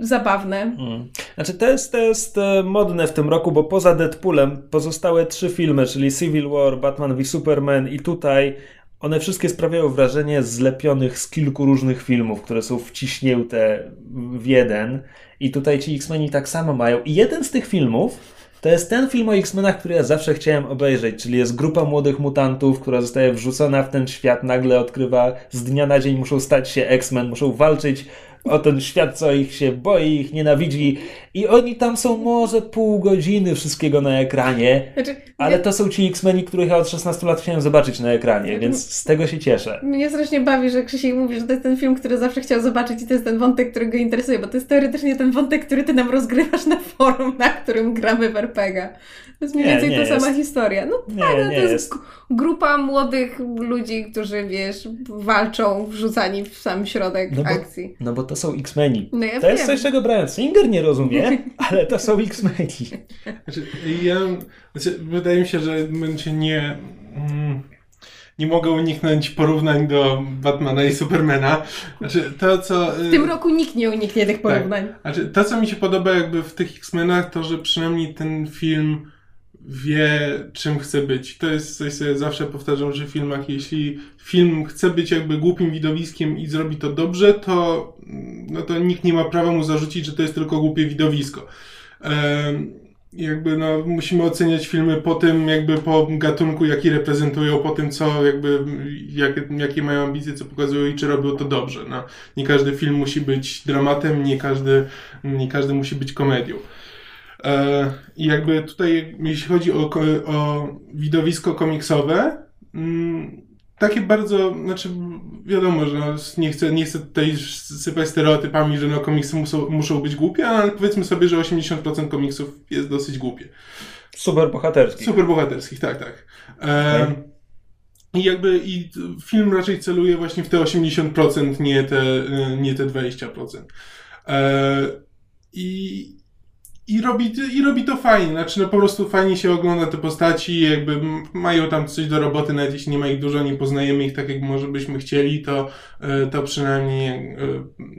[SPEAKER 2] zabawne.
[SPEAKER 3] Mm. Znaczy, to jest, to jest e, modne w tym roku, bo poza Deadpoolem pozostałe trzy filmy, czyli Civil War, Batman v Superman i tutaj one wszystkie sprawiają wrażenie zlepionych z kilku różnych filmów, które są wciśnięte w jeden. I tutaj ci X-Meni tak samo mają. I jeden z tych filmów to jest ten film o X-Menach, który ja zawsze chciałem obejrzeć, czyli jest grupa młodych mutantów, która zostaje wrzucona w ten świat, nagle odkrywa, z dnia na dzień muszą stać się X-Men, muszą walczyć o ten świat, co ich się boi, ich nienawidzi i oni tam są może pół godziny wszystkiego na ekranie,
[SPEAKER 2] Znaczy,
[SPEAKER 3] ale to są ci X-Meni, których ja od 16 lat chciałem zobaczyć na ekranie, więc z tego się cieszę.
[SPEAKER 2] Mnie strasznie bawi, że Krzysiek mówi, że to jest ten film, który zawsze chciał zobaczyć i to jest ten wątek, który go interesuje, bo to jest teoretycznie ten wątek, który ty nam rozgrywasz na forum, na którym gramy w RPG. To jest mniej
[SPEAKER 3] Nie,
[SPEAKER 2] więcej
[SPEAKER 3] nie
[SPEAKER 2] ta
[SPEAKER 3] jest.
[SPEAKER 2] sama historia. No
[SPEAKER 3] Nie,
[SPEAKER 2] tak, no,
[SPEAKER 3] nie
[SPEAKER 2] to jest,
[SPEAKER 3] jest.
[SPEAKER 2] grupa młodych ludzi, którzy, wiesz, walczą, wrzucani w sam środek
[SPEAKER 3] No bo-
[SPEAKER 2] akcji.
[SPEAKER 3] No bo to są X-Meni.
[SPEAKER 2] No ja
[SPEAKER 3] To jest
[SPEAKER 2] wiem.
[SPEAKER 3] coś, czego Brian Singer nie rozumie, ale to są X-Meni.
[SPEAKER 1] Znaczy, ja, znaczy, wydaje mi się, że będzie nie. Mm, nie mogę uniknąć porównań do Batmana i Supermana. Znaczy, to co...
[SPEAKER 2] W tym roku nikt nie uniknie tych porównań.
[SPEAKER 1] Tak. Znaczy, to co mi się podoba jakby w tych X-Menach, to że przynajmniej ten film wie, czym chce być. To jest coś, co ja zawsze powtarzam, w filmach, jeśli film chce być jakby głupim widowiskiem i zrobi to dobrze, to, no to nikt nie ma prawa mu zarzucić, że to jest tylko głupie widowisko. Jakby no, musimy oceniać filmy po tym, jakby po gatunku, jaki reprezentują, po tym, co jakby, jak, jakie mają ambicje, co pokazują i czy robią to dobrze. No, nie każdy film musi być dramatem, nie każdy, nie każdy musi być komedią. E, I jakby tutaj, jeśli chodzi o, o widowisko komiksowe, mm, takie bardzo, znaczy wiadomo, że no, nie, chcę, nie chcę tutaj sypać stereotypami, że no komiksy muszą, muszą być głupie, ale powiedzmy sobie, że 80% komiksów jest dosyć głupie.
[SPEAKER 3] Super bohaterskich.
[SPEAKER 1] Super bohaterskich, tak, tak. E, okay. I jakby i film raczej celuje właśnie w te 80%, nie te, nie te 20%. E, I i robi, I robi to fajnie, znaczy no po prostu fajnie się ogląda te postaci, jakby mają tam coś do roboty, nawet jeśli nie ma ich dużo, nie poznajemy ich tak jak może byśmy chcieli, to, e, to przynajmniej e,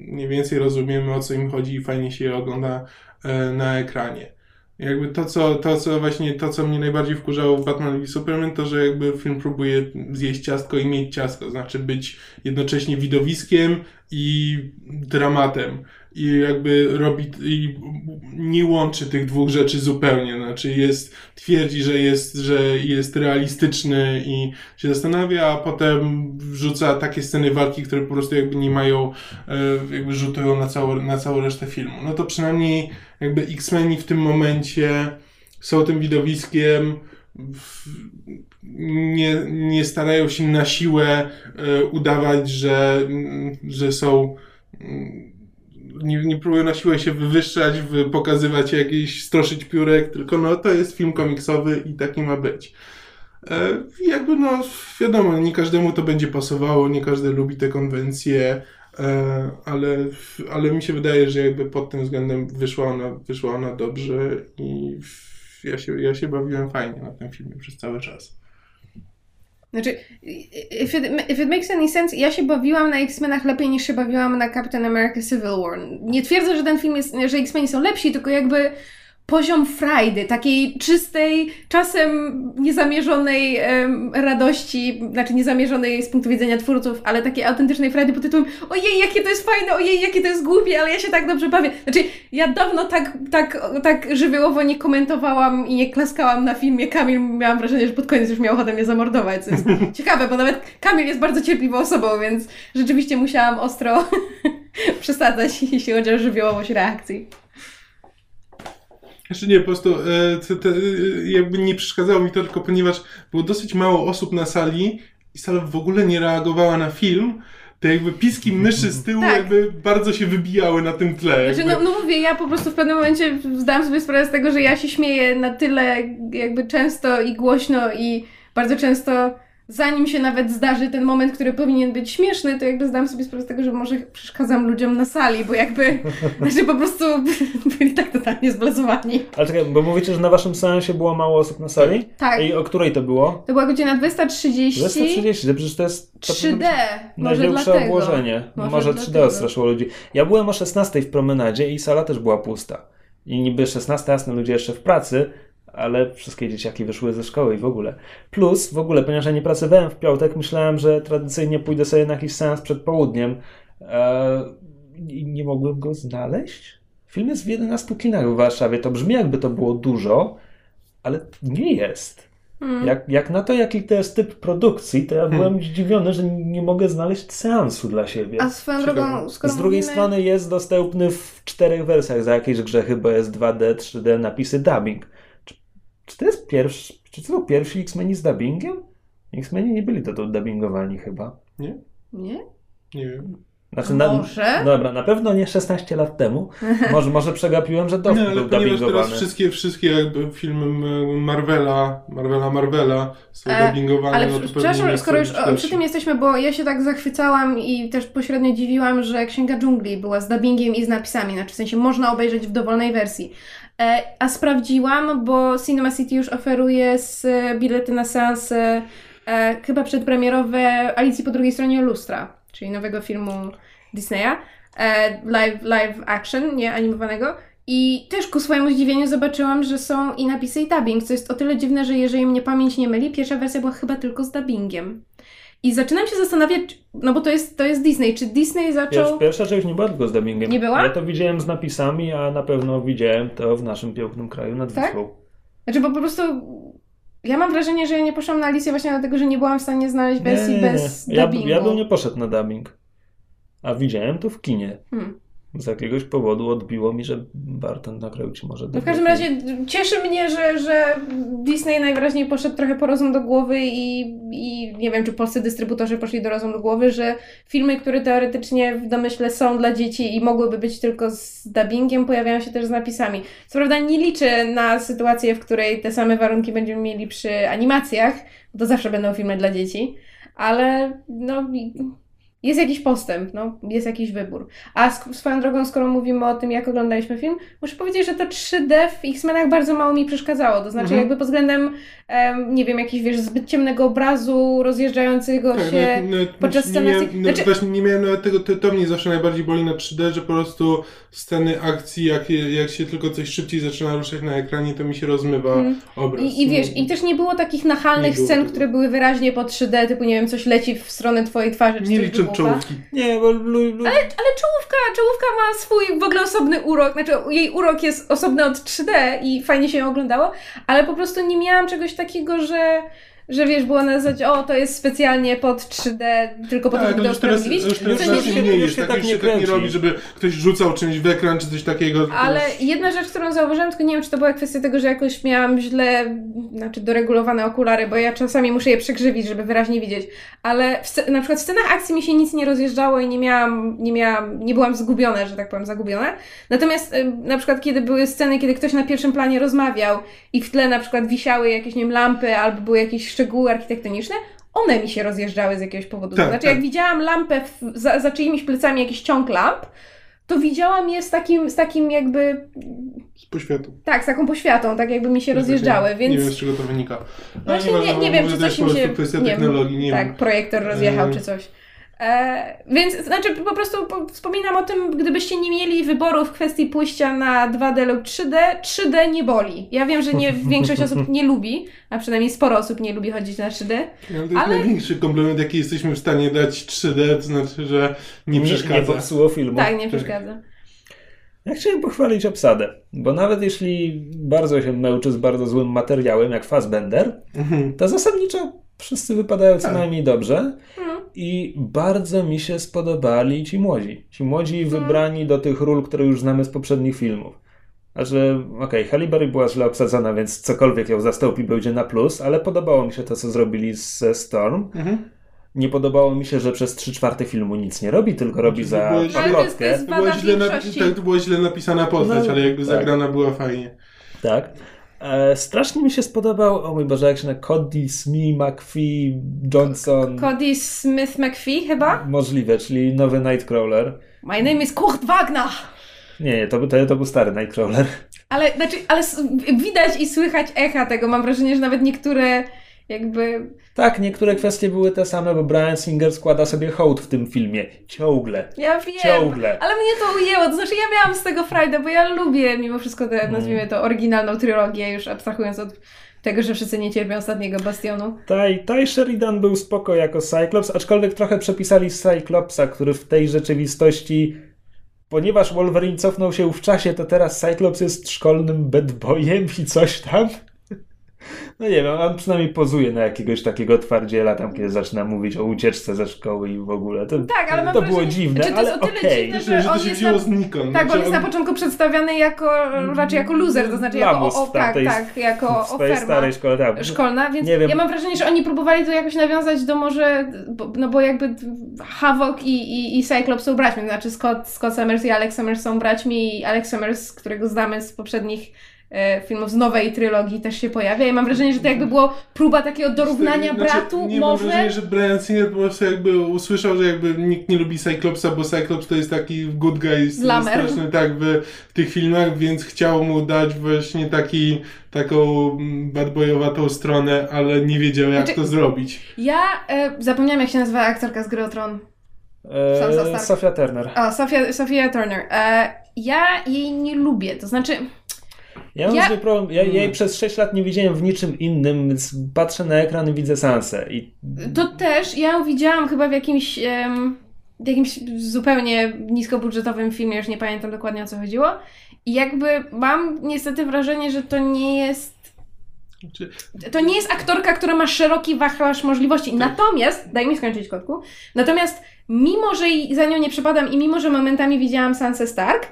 [SPEAKER 1] mniej więcej rozumiemy o co im chodzi i fajnie się je ogląda e, na ekranie. Jakby to co, to, co właśnie, to, co mnie najbardziej wkurzało w Batman i Superman, to, że jakby film próbuje zjeść ciastko i mieć ciastko, znaczy być jednocześnie widowiskiem i dramatem i jakby robi i nie łączy tych dwóch rzeczy zupełnie. Znaczy jest, twierdzi, że jest, że jest realistyczny i się zastanawia, a potem wrzuca takie sceny walki, które po prostu jakby nie mają, e, jakby rzutują na całą, na całą resztę filmu. No to przynajmniej jakby X-Meni w tym momencie są tym widowiskiem, nie, nie starają się na siłę e, udawać, że, że są nie, nie próbują na siłę się wywyższać, pokazywać jakiś, stroszyć piórek, tylko no to jest film komiksowy i taki ma być. E, jakby no wiadomo, nie każdemu to będzie pasowało, nie każdy lubi te konwencje, e, ale, ale mi się wydaje, że jakby pod tym względem wyszła ona, wyszła ona dobrze i ja się, ja się bawiłem fajnie na tym filmie przez cały czas.
[SPEAKER 2] Znaczy, if it, if it makes any sense, ja się bawiłam na X-Menach lepiej niż się bawiłam na Captain America Civil War. Nie twierdzę, że ten film jest, że X-Meni są lepsi, tylko jakby poziom frajdy, takiej czystej, czasem niezamierzonej radości, znaczy niezamierzonej z punktu widzenia twórców, ale takiej autentycznej frajdy pod tytułem ojej, jakie to jest fajne, ojej, jakie to jest głupie, ale ja się tak dobrze bawię. Znaczy, ja dawno tak, tak, tak żywiołowo nie komentowałam i nie klaskałam na filmie Kamil, miałam wrażenie, że pod koniec już miał ochotę mnie zamordować, co jest ciekawe, bo nawet Kamil jest bardzo cierpliwą osobą, więc rzeczywiście musiałam ostro przesadzać, jeśli chodzi o żywiołowość reakcji.
[SPEAKER 1] Jeszcze nie, po prostu e, te, te, jakby nie przeszkadzało mi to tylko, ponieważ było dosyć mało osób na sali i sala w ogóle nie reagowała na film, te jakby piski myszy z tyłu tak. jakby bardzo się wybijały na tym tle.
[SPEAKER 2] Znaczy, no, no mówię, ja po prostu w pewnym momencie zdałam sobie sprawę z tego, że ja się śmieję na tyle jakby często i głośno i bardzo często zanim się nawet zdarzy ten moment, który powinien być śmieszny, to jakby zdam sobie sprawę z tego, że może przeszkadzam ludziom na sali, bo jakby, znaczy po prostu byli tak totalnie zblazowani.
[SPEAKER 3] Ale czekaj, bo mówicie, że na waszym seansie było mało osób na sali?
[SPEAKER 2] Tak.
[SPEAKER 3] I o której to było?
[SPEAKER 2] To była godzina 230.
[SPEAKER 3] 230, to przecież to jest...
[SPEAKER 2] To 3D, może dlatego.
[SPEAKER 3] obłożenie. Może, może 3D straszyło ludzi. Ja byłem o 16 w promenadzie i sala też była pusta. I niby 16, jasne, ludzie jeszcze w pracy, ale wszystkie dzieciaki wyszły ze szkoły i w ogóle. Plus, w ogóle, ponieważ ja nie pracowałem w piątek, myślałem, że tradycyjnie pójdę sobie na jakiś seans przed południem e, i nie mogłem go znaleźć. Film jest w 11 kinach w Warszawie. To brzmi jakby to było dużo, ale nie jest. Hmm. Jak, jak na to, jaki to jest typ produkcji, to ja byłem hmm. zdziwiony, że nie mogę znaleźć seansu dla siebie.
[SPEAKER 2] A swoją drogą,
[SPEAKER 3] skoro Z drugiej mówimy... strony jest dostępny w czterech wersjach za jakieś grzechy, bo jest 2D, 3D, napisy dubbing. Czy to jest pierwszy, czy to są pierwsi X-Meni z dubbingiem? X-Meni nie byli to, to dubbingowani chyba.
[SPEAKER 1] Nie?
[SPEAKER 2] Nie?
[SPEAKER 1] Nie wiem.
[SPEAKER 2] Znaczy, na, może?
[SPEAKER 3] Dobra, na pewno nie 16 lat temu. Może, może przegapiłem, że Dow
[SPEAKER 1] nie,
[SPEAKER 3] był dubbingowany.
[SPEAKER 1] teraz wszystkie, wszystkie jakby filmy Marvela, Marvela, Marvela są e, dubbingowane.
[SPEAKER 2] Ale no przepraszam, skoro już o, przy tym jesteśmy, bo ja się tak zachwycałam i też pośrednio dziwiłam, że Księga Dżungli była z dubbingiem i z napisami. Znaczy w sensie można obejrzeć w dowolnej wersji. E, a sprawdziłam, bo Cinema City już oferuje z bilety na seans e, chyba przedpremierowe Alicji po drugiej stronie lustra, czyli nowego filmu Disneya, e, live, live action, nie animowanego. I też ku swojemu zdziwieniu zobaczyłam, że są i napisy i dubbing, co jest o tyle dziwne, że jeżeli mnie pamięć nie myli, pierwsza wersja była chyba tylko z dubbingiem. I zaczynam się zastanawiać, no bo to jest, to jest Disney, czy Disney zaczął...
[SPEAKER 3] Wiesz, pierwsza część nie była tylko z dubbingiem.
[SPEAKER 2] Nie była?
[SPEAKER 3] Ja to widziałem z napisami, a na pewno widziałem to w naszym pięknym kraju nad
[SPEAKER 2] Tak?
[SPEAKER 3] Wisłą.
[SPEAKER 2] Znaczy, bo po prostu ja mam wrażenie, że ja nie poszłam na Alicję właśnie dlatego, że nie byłam w stanie znaleźć wersji bez
[SPEAKER 3] Ja,
[SPEAKER 2] dubbingu.
[SPEAKER 3] ja bym nie poszedł na dubbing. A widziałem to w kinie.
[SPEAKER 2] Hmm.
[SPEAKER 3] Z jakiegoś powodu odbiło mi, że Barton nagrał ci może
[SPEAKER 2] No w każdym razie cieszy mnie, że, że Disney najwyraźniej poszedł trochę po rozum do głowy i, i nie wiem, czy polscy dystrybutorzy poszli do rozum do głowy, że filmy, które teoretycznie w domyśle są dla dzieci i mogłyby być tylko z dubbingiem, pojawiają się też z napisami. Co prawda nie liczę na sytuację, w której te same warunki będziemy mieli przy animacjach, bo to zawsze będą filmy dla dzieci, ale no... Jest jakiś postęp, no, jest jakiś wybór. A swoją drogą, skoro mówimy o tym, jak oglądaliśmy film, muszę powiedzieć, że to 3D w X-Menach bardzo mało mi przeszkadzało. To znaczy,
[SPEAKER 1] Mhm.
[SPEAKER 2] jakby pod względem, em, nie wiem, jakiś, wiesz, zbyt ciemnego obrazu, rozjeżdżającego
[SPEAKER 1] Tak,
[SPEAKER 2] się.
[SPEAKER 1] nawet, nawet,
[SPEAKER 2] podczas sceny akcji-
[SPEAKER 1] no,
[SPEAKER 2] znaczy-
[SPEAKER 1] właśnie nie miałem nawet tego, to, to mnie zawsze najbardziej boli na 3D, że po prostu sceny akcji, jak, jak się tylko coś szybciej zaczyna ruszać na ekranie, to mi się rozmywa
[SPEAKER 2] Mhm.
[SPEAKER 1] obraz.
[SPEAKER 2] I, I wiesz, i też nie było takich nachalnych
[SPEAKER 1] było
[SPEAKER 2] scen,
[SPEAKER 1] tego.
[SPEAKER 2] które były wyraźnie pod 3D, typu, nie wiem, coś leci w stronę twojej twarzy, czy
[SPEAKER 1] nie liczę
[SPEAKER 2] wybucha.
[SPEAKER 1] czołówki.
[SPEAKER 3] Nie, bo lu...
[SPEAKER 2] Ale czołówka, czołówka ma swój w ogóle osobny urok, znaczy jej urok jest osobny od 3D i fajnie się ją oglądało, ale po prostu nie miałam czegoś takiego, że, że wiesz, było na zasadzie, o, to jest specjalnie pod 3D, tylko po to,
[SPEAKER 1] Tak,
[SPEAKER 2] żeby to
[SPEAKER 1] teraz,
[SPEAKER 2] usprawiedliwić.
[SPEAKER 1] już teraz raczej nie
[SPEAKER 3] już
[SPEAKER 1] jest,
[SPEAKER 3] się
[SPEAKER 1] tak,
[SPEAKER 3] tak nie
[SPEAKER 1] się tak nie robi, żeby ktoś rzucał czymś w ekran, czy coś takiego.
[SPEAKER 2] Ale
[SPEAKER 1] jest-
[SPEAKER 2] jedna rzecz, którą zauważyłam, tylko nie wiem, czy to była kwestia tego, że jakoś miałam źle, znaczy doregulowane okulary, bo ja czasami muszę je przegrzywić, żeby wyraźnie widzieć, ale w, na przykład w scenach akcji mi się nic nie rozjeżdżało i nie miałam, nie miałam, nie byłam zgubiona, że tak powiem, zagubiona. Natomiast na przykład kiedy były sceny, kiedy ktoś na pierwszym planie rozmawiał i w tle na przykład wisiały jakieś, nie wiem, lampy albo były jakieś szczegóły architektoniczne, one mi się rozjeżdżały z jakiegoś powodu.
[SPEAKER 1] Tak,
[SPEAKER 2] to znaczy,
[SPEAKER 1] tak.
[SPEAKER 2] jak widziałam lampę w, za, za czyimiś plecami, jakiś ciąg lamp, to widziałam je z takim, z takim jakby,
[SPEAKER 1] Z poświatu.
[SPEAKER 2] tak, z taką poświatą, tak jakby mi się rozjeżdżały,
[SPEAKER 1] Nie
[SPEAKER 2] więc...
[SPEAKER 1] wiem, z czego to wynika.
[SPEAKER 2] Właśnie
[SPEAKER 1] ważne,
[SPEAKER 2] nie, nie
[SPEAKER 1] bo
[SPEAKER 2] wiem, czy
[SPEAKER 1] to
[SPEAKER 2] coś
[SPEAKER 1] po
[SPEAKER 2] się...
[SPEAKER 1] kwestia
[SPEAKER 2] nie
[SPEAKER 1] technologii, nie
[SPEAKER 2] tak,
[SPEAKER 1] wiem.
[SPEAKER 2] projektor rozjechał
[SPEAKER 1] E,
[SPEAKER 2] czy coś. E, więc, znaczy po prostu po, wspominam o tym, gdybyście nie mieli wyboru w kwestii pójścia na 2D lub 3D, 3D nie boli. Ja wiem, że nie, większość osób nie lubi, a przynajmniej sporo osób nie lubi chodzić na 3D.
[SPEAKER 1] Ja, to jest
[SPEAKER 2] Ale-
[SPEAKER 1] największy komplement, jaki jesteśmy w stanie dać 3D, to znaczy, że nie
[SPEAKER 3] nie
[SPEAKER 1] przeszkadza.
[SPEAKER 3] popsuło filmu.
[SPEAKER 2] Tak, nie przeszkadza.
[SPEAKER 3] Ja chciałem pochwalić obsadę, bo nawet jeśli bardzo się męczy z bardzo złym materiałem, jak Fassbender,
[SPEAKER 1] Mhm.
[SPEAKER 3] to zasadniczo wszyscy wypadają co
[SPEAKER 1] Tak.
[SPEAKER 3] najmniej dobrze
[SPEAKER 2] Mhm.
[SPEAKER 3] i bardzo mi się spodobali ci młodzi. Ci młodzi
[SPEAKER 2] Mhm.
[SPEAKER 3] wybrani do tych ról, które już znamy z poprzednich filmów. Znaczy, okej, Halle Berry była źle obsadzona, więc cokolwiek ją zastąpi będzie na plus, ale podobało mi się to, co zrobili ze Storm.
[SPEAKER 1] Mhm.
[SPEAKER 3] Nie podobało mi się, że przez trzy czwarte filmu nic nie robi, tylko robi
[SPEAKER 1] Znaczy,
[SPEAKER 3] za
[SPEAKER 2] to
[SPEAKER 3] paplotkę.
[SPEAKER 2] jest-
[SPEAKER 1] To tak, to była źle napisana postać,
[SPEAKER 3] No,
[SPEAKER 1] ale jakby
[SPEAKER 3] tak.
[SPEAKER 1] zagrana była fajnie.
[SPEAKER 3] Tak. E, strasznie mi się spodobał, o mój Boże, jak się na Cody, Smee, McPhee, Johnson.
[SPEAKER 2] Cody Smith McPhee chyba?
[SPEAKER 3] Możliwe, czyli nowy Nightcrawler.
[SPEAKER 2] My name is Kurt Wagner!
[SPEAKER 3] Nie, nie, to, był- to, to był stary Nightcrawler.
[SPEAKER 2] Ale, znaczy, ale widać i słychać echa tego. Mam wrażenie, że nawet niektóre jakby
[SPEAKER 3] Tak, niektóre kwestie były te same, bo Brian Singer składa sobie hołd w tym filmie. Ciągle.
[SPEAKER 2] Ja wiem,
[SPEAKER 3] Ciągle.
[SPEAKER 2] ale mnie to ujęło. To znaczy, ja miałam z tego frajdę, bo ja lubię mimo wszystko tę,
[SPEAKER 3] Mm.
[SPEAKER 2] nazwijmy to, oryginalną trylogię, już abstrahując od tego, że wszyscy nie cierpią ostatniego Bastionu.
[SPEAKER 3] Taj, Taj Sheridan był spoko jako Cyclops, aczkolwiek trochę przepisali Cyclopsa, który w tej rzeczywistości, ponieważ Wolverine cofnął się w czasie, to teraz Cyclops jest szkolnym bad boyem i coś tam. No nie wiem, on przynajmniej pozuje na jakiegoś takiego twardziela tam, kiedy zaczyna mówić o ucieczce ze szkoły i w ogóle. To,
[SPEAKER 2] Tak, ale mam
[SPEAKER 3] to
[SPEAKER 2] wrażenie,
[SPEAKER 3] było dziwne,
[SPEAKER 2] to jest
[SPEAKER 3] ale
[SPEAKER 2] o
[SPEAKER 3] okej.
[SPEAKER 2] dziwne,
[SPEAKER 1] Myślę, że to się wzięło
[SPEAKER 2] na-
[SPEAKER 1] znikąd.
[SPEAKER 2] Tak, bo on
[SPEAKER 1] Znaczy,
[SPEAKER 2] jest na początku przedstawiany jako raczej jako loser, to znaczy jako o,
[SPEAKER 3] w
[SPEAKER 2] tak,
[SPEAKER 3] tamtej-
[SPEAKER 2] tak, jako
[SPEAKER 3] w swojej
[SPEAKER 2] oferma
[SPEAKER 3] starej szkole, tak.
[SPEAKER 2] szkolna, więc
[SPEAKER 3] Nie wiem.
[SPEAKER 2] ja mam wrażenie, że oni próbowali to jakoś nawiązać do może, bo, no bo jakby Havok i, i, i Cyclops są braćmi, to znaczy Scott, Scott Summers i Alex Summers są braćmi i Alex Summers, którego znamy z poprzednich filmów z nowej trylogii też się pojawia i mam wrażenie, że to jakby było próba takiego dorównania
[SPEAKER 1] Znaczy,
[SPEAKER 2] bratu,
[SPEAKER 1] nie
[SPEAKER 2] może.
[SPEAKER 1] Mam wrażenie, że Brian Singer po prostu jakby usłyszał, że jakby nikt nie lubi Cyclopsa, bo Cyclops to jest taki good guy straszny tak w, w tych filmach, więc chciał mu dać właśnie taki, taką badboyowatą stronę, ale nie wiedział jak
[SPEAKER 2] Znaczy-
[SPEAKER 1] to zrobić.
[SPEAKER 2] Ja e, zapomniałam jak się nazywa aktorka z gry o Tron.
[SPEAKER 3] E. Sofia Turner.
[SPEAKER 2] O, Sofia, Sofia Turner. E, ja jej nie lubię, to znaczy...
[SPEAKER 3] Ja mam
[SPEAKER 2] Ja-
[SPEAKER 3] problem. Ja, ja jej przez 6 lat nie widziałem w niczym innym, więc patrzę na ekran i widzę Sansę. I
[SPEAKER 2] To też, ja ją widziałam chyba w jakimś, em, w jakimś zupełnie niskobudżetowym filmie, już nie pamiętam dokładnie o co chodziło. I jakby mam niestety wrażenie, że to nie jest. To nie jest aktorka, która ma szeroki wachlarz możliwości.
[SPEAKER 1] Tak.
[SPEAKER 2] Natomiast, daj mi skończyć kotku. Natomiast, mimo że za nią nie przepadam i mimo że momentami widziałam Sansę Stark,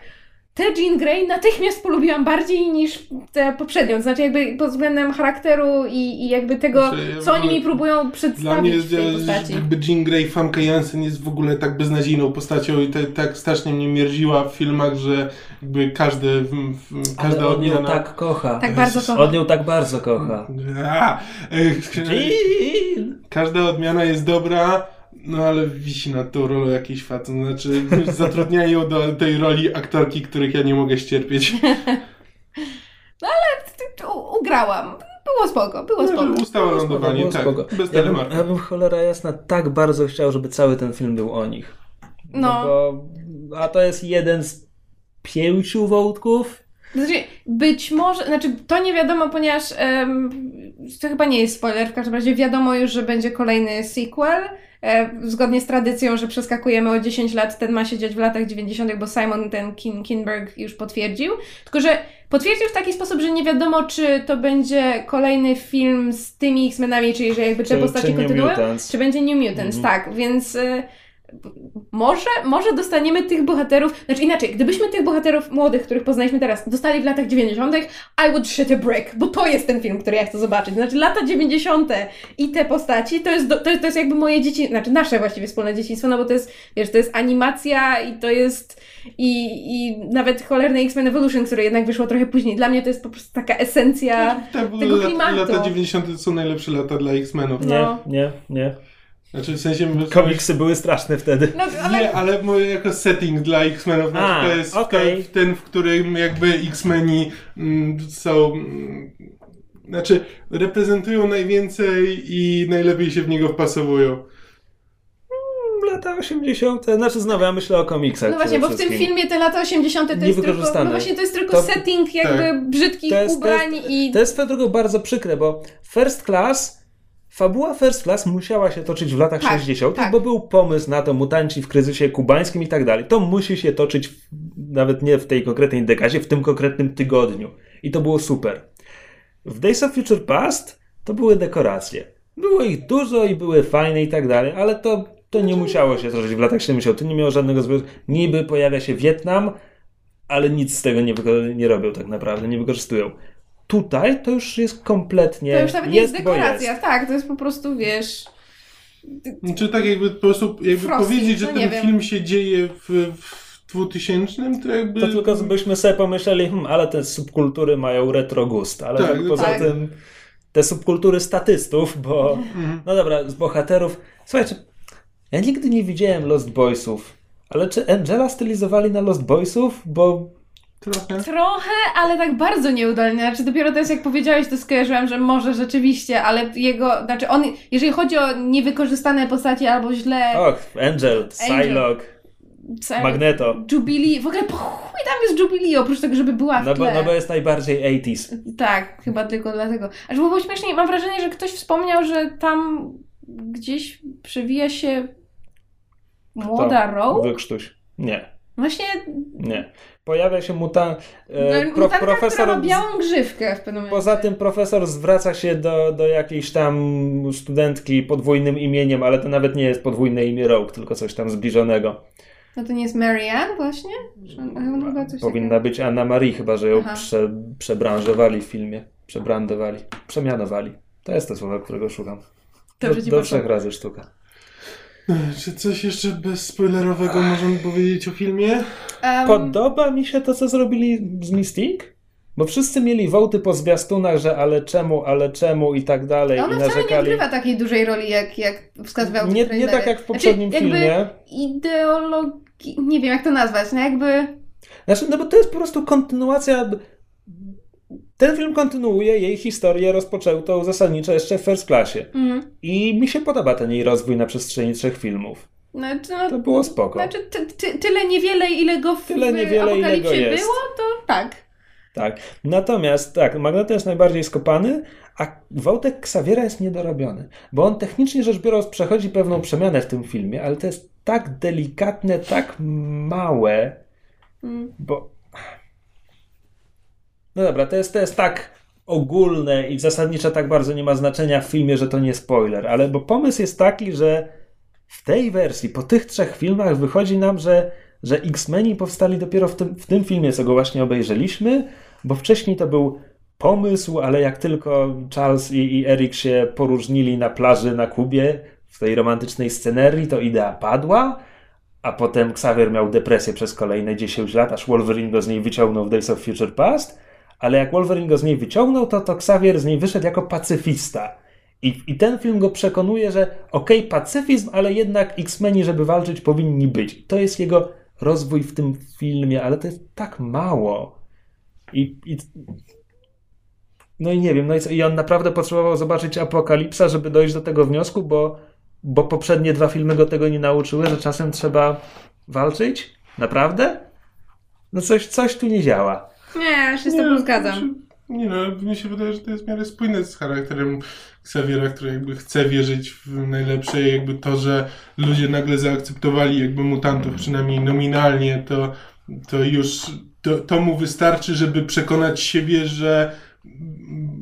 [SPEAKER 2] tę Jean Grey natychmiast polubiłam bardziej niż tę poprzednią. Znaczy, jakby pod względem charakteru i, i jakby tego,
[SPEAKER 1] Znaczy,
[SPEAKER 2] co oni mi próbują
[SPEAKER 1] Dla mnie
[SPEAKER 2] przedstawić
[SPEAKER 1] jest,
[SPEAKER 2] w tej
[SPEAKER 1] że
[SPEAKER 2] postaci.
[SPEAKER 1] jakby Jean Grey, Famke Janssen jest w ogóle tak beznadziejną postacią i te, tak strasznie mnie mierziła w filmach, że jakby każdy, w, w, każda
[SPEAKER 3] Ale ją
[SPEAKER 1] odmiana...
[SPEAKER 3] tak kocha.
[SPEAKER 2] Tak bardzo kocham.
[SPEAKER 3] On ją tak bardzo kocha.
[SPEAKER 1] A, e,
[SPEAKER 3] Jean!
[SPEAKER 1] Każda odmiana jest dobra, no ale wisi nad tą rolą jakiś facet. Znaczy, zatrudniają do tej roli aktorki, których ja nie mogę ścierpieć.
[SPEAKER 2] U- Ugrałam. Było spoko, było spoko.
[SPEAKER 1] No, ustało lądowanie,
[SPEAKER 3] Było
[SPEAKER 1] tak.
[SPEAKER 3] spoko.
[SPEAKER 1] Bez
[SPEAKER 3] Ja bym, ja bym cholera jasna tak bardzo chciał, żeby cały ten film był o nich.
[SPEAKER 2] No.
[SPEAKER 3] bo, a to jest jeden z pięciu wątków.
[SPEAKER 2] Znaczy, być może, znaczy to nie wiadomo, ponieważ em, to chyba nie jest spoiler, w każdym razie wiadomo już, że będzie kolejny sequel. E, zgodnie z tradycją, że przeskakujemy o 10 lat, ten ma się dziać w latach 90., bo Simon ten Kin Kinberg już potwierdził. Tylko, że potwierdził w taki sposób, że nie wiadomo, czy to będzie kolejny film z tymi X-Menami, czyli że jakby te
[SPEAKER 3] Czy-
[SPEAKER 2] postacie
[SPEAKER 3] czy
[SPEAKER 2] kontynuują, czy będzie New Mutants,
[SPEAKER 3] Mhm.
[SPEAKER 2] tak, więc... y, może, może dostaniemy tych bohaterów, znaczy inaczej, gdybyśmy tych bohaterów młodych, których poznaliśmy teraz, dostali w latach 90., I would shit a brick, bo to jest ten film, który ja chcę zobaczyć. Znaczy lata 90. i te postaci, to jest, do, to jest, to jest jakby moje dzieci, znaczy nasze właściwie wspólne dzieciństwo, no bo to jest, wiesz, to jest animacja i to jest i, i nawet cholerne X-Men Evolution, które jednak wyszło trochę później. Dla mnie to jest po prostu taka esencja
[SPEAKER 1] Tak,
[SPEAKER 2] tego
[SPEAKER 1] lat-
[SPEAKER 2] klimatu.
[SPEAKER 1] lata 90. są najlepsze lata dla X-Menów.
[SPEAKER 3] Nie,
[SPEAKER 2] No.
[SPEAKER 3] nie, nie.
[SPEAKER 1] Znaczy w sensie...
[SPEAKER 3] Komiksy były straszne wtedy.
[SPEAKER 2] no, ale
[SPEAKER 1] Nie, ale moje jako setting dla X-Menów znaczy
[SPEAKER 3] A,
[SPEAKER 1] to jest
[SPEAKER 3] okej.
[SPEAKER 1] ten, ten, w którym jakby X-Meni mm, są... Mm, znaczy reprezentują najwięcej i najlepiej się w niego wpasowują.
[SPEAKER 3] Lata 80. Znaczy znowu, ja myślę o komiksach.
[SPEAKER 2] No właśnie, bo w tym filmie te lata 80. to jest tylko, no właśnie to jest tylko
[SPEAKER 3] To-
[SPEAKER 2] setting jakby
[SPEAKER 1] tak.
[SPEAKER 2] brzydkich
[SPEAKER 3] To jest- to
[SPEAKER 2] ubrań
[SPEAKER 3] jest-
[SPEAKER 2] i...
[SPEAKER 3] To jest swoją drogą bardzo przykre, bo First Class, fabuła First Class musiała się toczyć w latach
[SPEAKER 2] Tak,
[SPEAKER 3] 60.,
[SPEAKER 2] tak.
[SPEAKER 3] bo był pomysł na to, mutanci w kryzysie kubańskim i tak dalej. To musi się toczyć w, nawet nie w tej konkretnej dekadzie, w tym konkretnym tygodniu. I to było super. W Days of Future Past to były dekoracje. Było ich dużo i były fajne i tak dalej, ale to, to nie musiało się toczyć w latach 70. To nie miało żadnego związku. Niby pojawia się Wietnam, ale nic z tego nie, nie robią tak naprawdę, nie wykorzystują. Tutaj to już jest kompletnie.
[SPEAKER 2] To już nawet jest
[SPEAKER 3] bo
[SPEAKER 2] dekoracja,
[SPEAKER 3] jest.
[SPEAKER 2] tak, to jest po prostu, wiesz...
[SPEAKER 1] Czy tak jakby po prostu jakby
[SPEAKER 2] Frosty,
[SPEAKER 1] powiedzieć, że
[SPEAKER 2] no
[SPEAKER 1] ten
[SPEAKER 2] wiem.
[SPEAKER 1] film się dzieje w, w 2000, to jakby...
[SPEAKER 3] To tylko byśmy sobie pomyśleli, hmm, ale te subkultury mają retro gust, ale
[SPEAKER 1] Tak,
[SPEAKER 3] tak, poza
[SPEAKER 2] tak.
[SPEAKER 3] tym te subkultury statystów, bo
[SPEAKER 1] Mhm.
[SPEAKER 3] no dobra, z bohaterów. Słuchajcie, ja nigdy nie widziałem Lost Boysów, ale czy Angela stylizowali na Lost Boysów? Bo
[SPEAKER 1] Trochę.
[SPEAKER 2] Trochę, ale tak bardzo nieudolnie. Znaczy dopiero teraz jak powiedziałeś, to skojarzyłam, że może rzeczywiście, ale jego, znaczy on, jeżeli chodzi o niewykorzystane postaci albo źle...
[SPEAKER 3] och, Angel, Psylocke, Magneto.
[SPEAKER 2] Jubilee, w ogóle po chuj tam jest Jubilee, oprócz tego, żeby była w
[SPEAKER 3] No bo,
[SPEAKER 2] tle.
[SPEAKER 3] no bo jest najbardziej 80s.
[SPEAKER 2] Tak, chyba tylko dlatego. Aż było śmiesznie, mam wrażenie, że ktoś wspomniał, że tam gdzieś przewija się młoda Rogue.
[SPEAKER 3] Wykrztuś. Nie,
[SPEAKER 2] Właśnie
[SPEAKER 3] nie. Pojawia się mutant. E,
[SPEAKER 2] no,
[SPEAKER 3] pro, profesor.
[SPEAKER 2] białą grzywkę w pewnym momencie.
[SPEAKER 3] Poza tym profesor zwraca się do, do jakiejś tam studentki podwójnym imieniem, ale to nawet nie jest podwójne imię Rogue, tylko coś tam zbliżonego.
[SPEAKER 2] No to nie jest Marianne właśnie? Chyba coś
[SPEAKER 3] Powinna
[SPEAKER 2] takiego?
[SPEAKER 3] być Anna Marie, chyba że ją
[SPEAKER 2] Aha.
[SPEAKER 3] prze, przebranżowali w filmie. Przebrandowali. Przemianowali. To jest to słowo, którego szukam.
[SPEAKER 2] Dobrze
[SPEAKER 3] do do trzech razy sztuka.
[SPEAKER 1] Czy coś jeszcze bezspoilerowego możemy powiedzieć o filmie?
[SPEAKER 2] Em,
[SPEAKER 3] Podoba mi się to, co zrobili z Mystique. Bo wszyscy mieli wołty po zwiastunach, że ale czemu, ale czemu i tak dalej.
[SPEAKER 2] Ona
[SPEAKER 3] i
[SPEAKER 2] wcale nie
[SPEAKER 3] narzekali.
[SPEAKER 2] odgrywa takiej dużej roli, jak, jak wskazywał
[SPEAKER 3] Nie, nie tak jak w poprzednim
[SPEAKER 2] znaczy,
[SPEAKER 3] filmie.
[SPEAKER 2] Ideologii, nie wiem jak to nazwać, no jakby...
[SPEAKER 3] Znaczy, no bo to jest po prostu kontynuacja. Ten film kontynuuje jej historię rozpoczętą zasadniczo jeszcze w First Classie.
[SPEAKER 2] Mm.
[SPEAKER 3] I mi się podoba ten jej rozwój na przestrzeni trzech filmów.
[SPEAKER 2] Znaczy, no,
[SPEAKER 3] To było spoko.
[SPEAKER 2] Znaczy, ty, ty, tyle niewiele, ile go w
[SPEAKER 3] Tyle niewiele, ile go jest.
[SPEAKER 2] było, to tak.
[SPEAKER 3] Tak. Natomiast tak, Magneto jest najbardziej skopany, a wątek Xaviera jest niedorobiony. Bo on technicznie rzecz biorąc przechodzi pewną przemianę w tym filmie, ale to jest tak delikatne, tak małe,
[SPEAKER 2] Mm.
[SPEAKER 3] bo. No dobra, to jest, to jest tak ogólne i zasadniczo tak bardzo nie ma znaczenia w filmie, że to nie spoiler, ale bo pomysł jest taki, że w tej wersji, po tych trzech filmach wychodzi nam, że, że X-Meni powstali dopiero w tym, w tym filmie, co go właśnie obejrzeliśmy, bo wcześniej to był pomysł, ale jak tylko Charles i, i Eric się poróżnili na plaży na Kubie w tej romantycznej scenerii, to idea padła, a potem Xavier miał depresję przez kolejne 10 lat, aż Wolverine go z niej wyciągnął w Days of Future Past, ale jak Wolverine go z niej wyciągnął, to, to Xavier z niej wyszedł jako pacyfista. I, I ten film go przekonuje, że okej, pacyfizm, ale jednak X-Meni, żeby walczyć, powinni być. To jest jego rozwój w tym filmie, ale to jest tak mało. I, i no i nie wiem, no i, co, i on naprawdę potrzebował zobaczyć Apokalipsa, żeby dojść do tego wniosku, bo, bo poprzednie dwa filmy go tego nie nauczyły, że czasem trzeba walczyć? Naprawdę? No coś, coś tu nie działa.
[SPEAKER 2] Nie, się z tobą zgadzam.
[SPEAKER 1] Nie no, mi się wydaje, że to jest w miarę spójne z charakterem Xaviera, który jakby chce wierzyć w najlepsze i jakby to, że ludzie nagle zaakceptowali jakby mutantów, przynajmniej nominalnie, to, to już to, to mu wystarczy, żeby przekonać siebie, że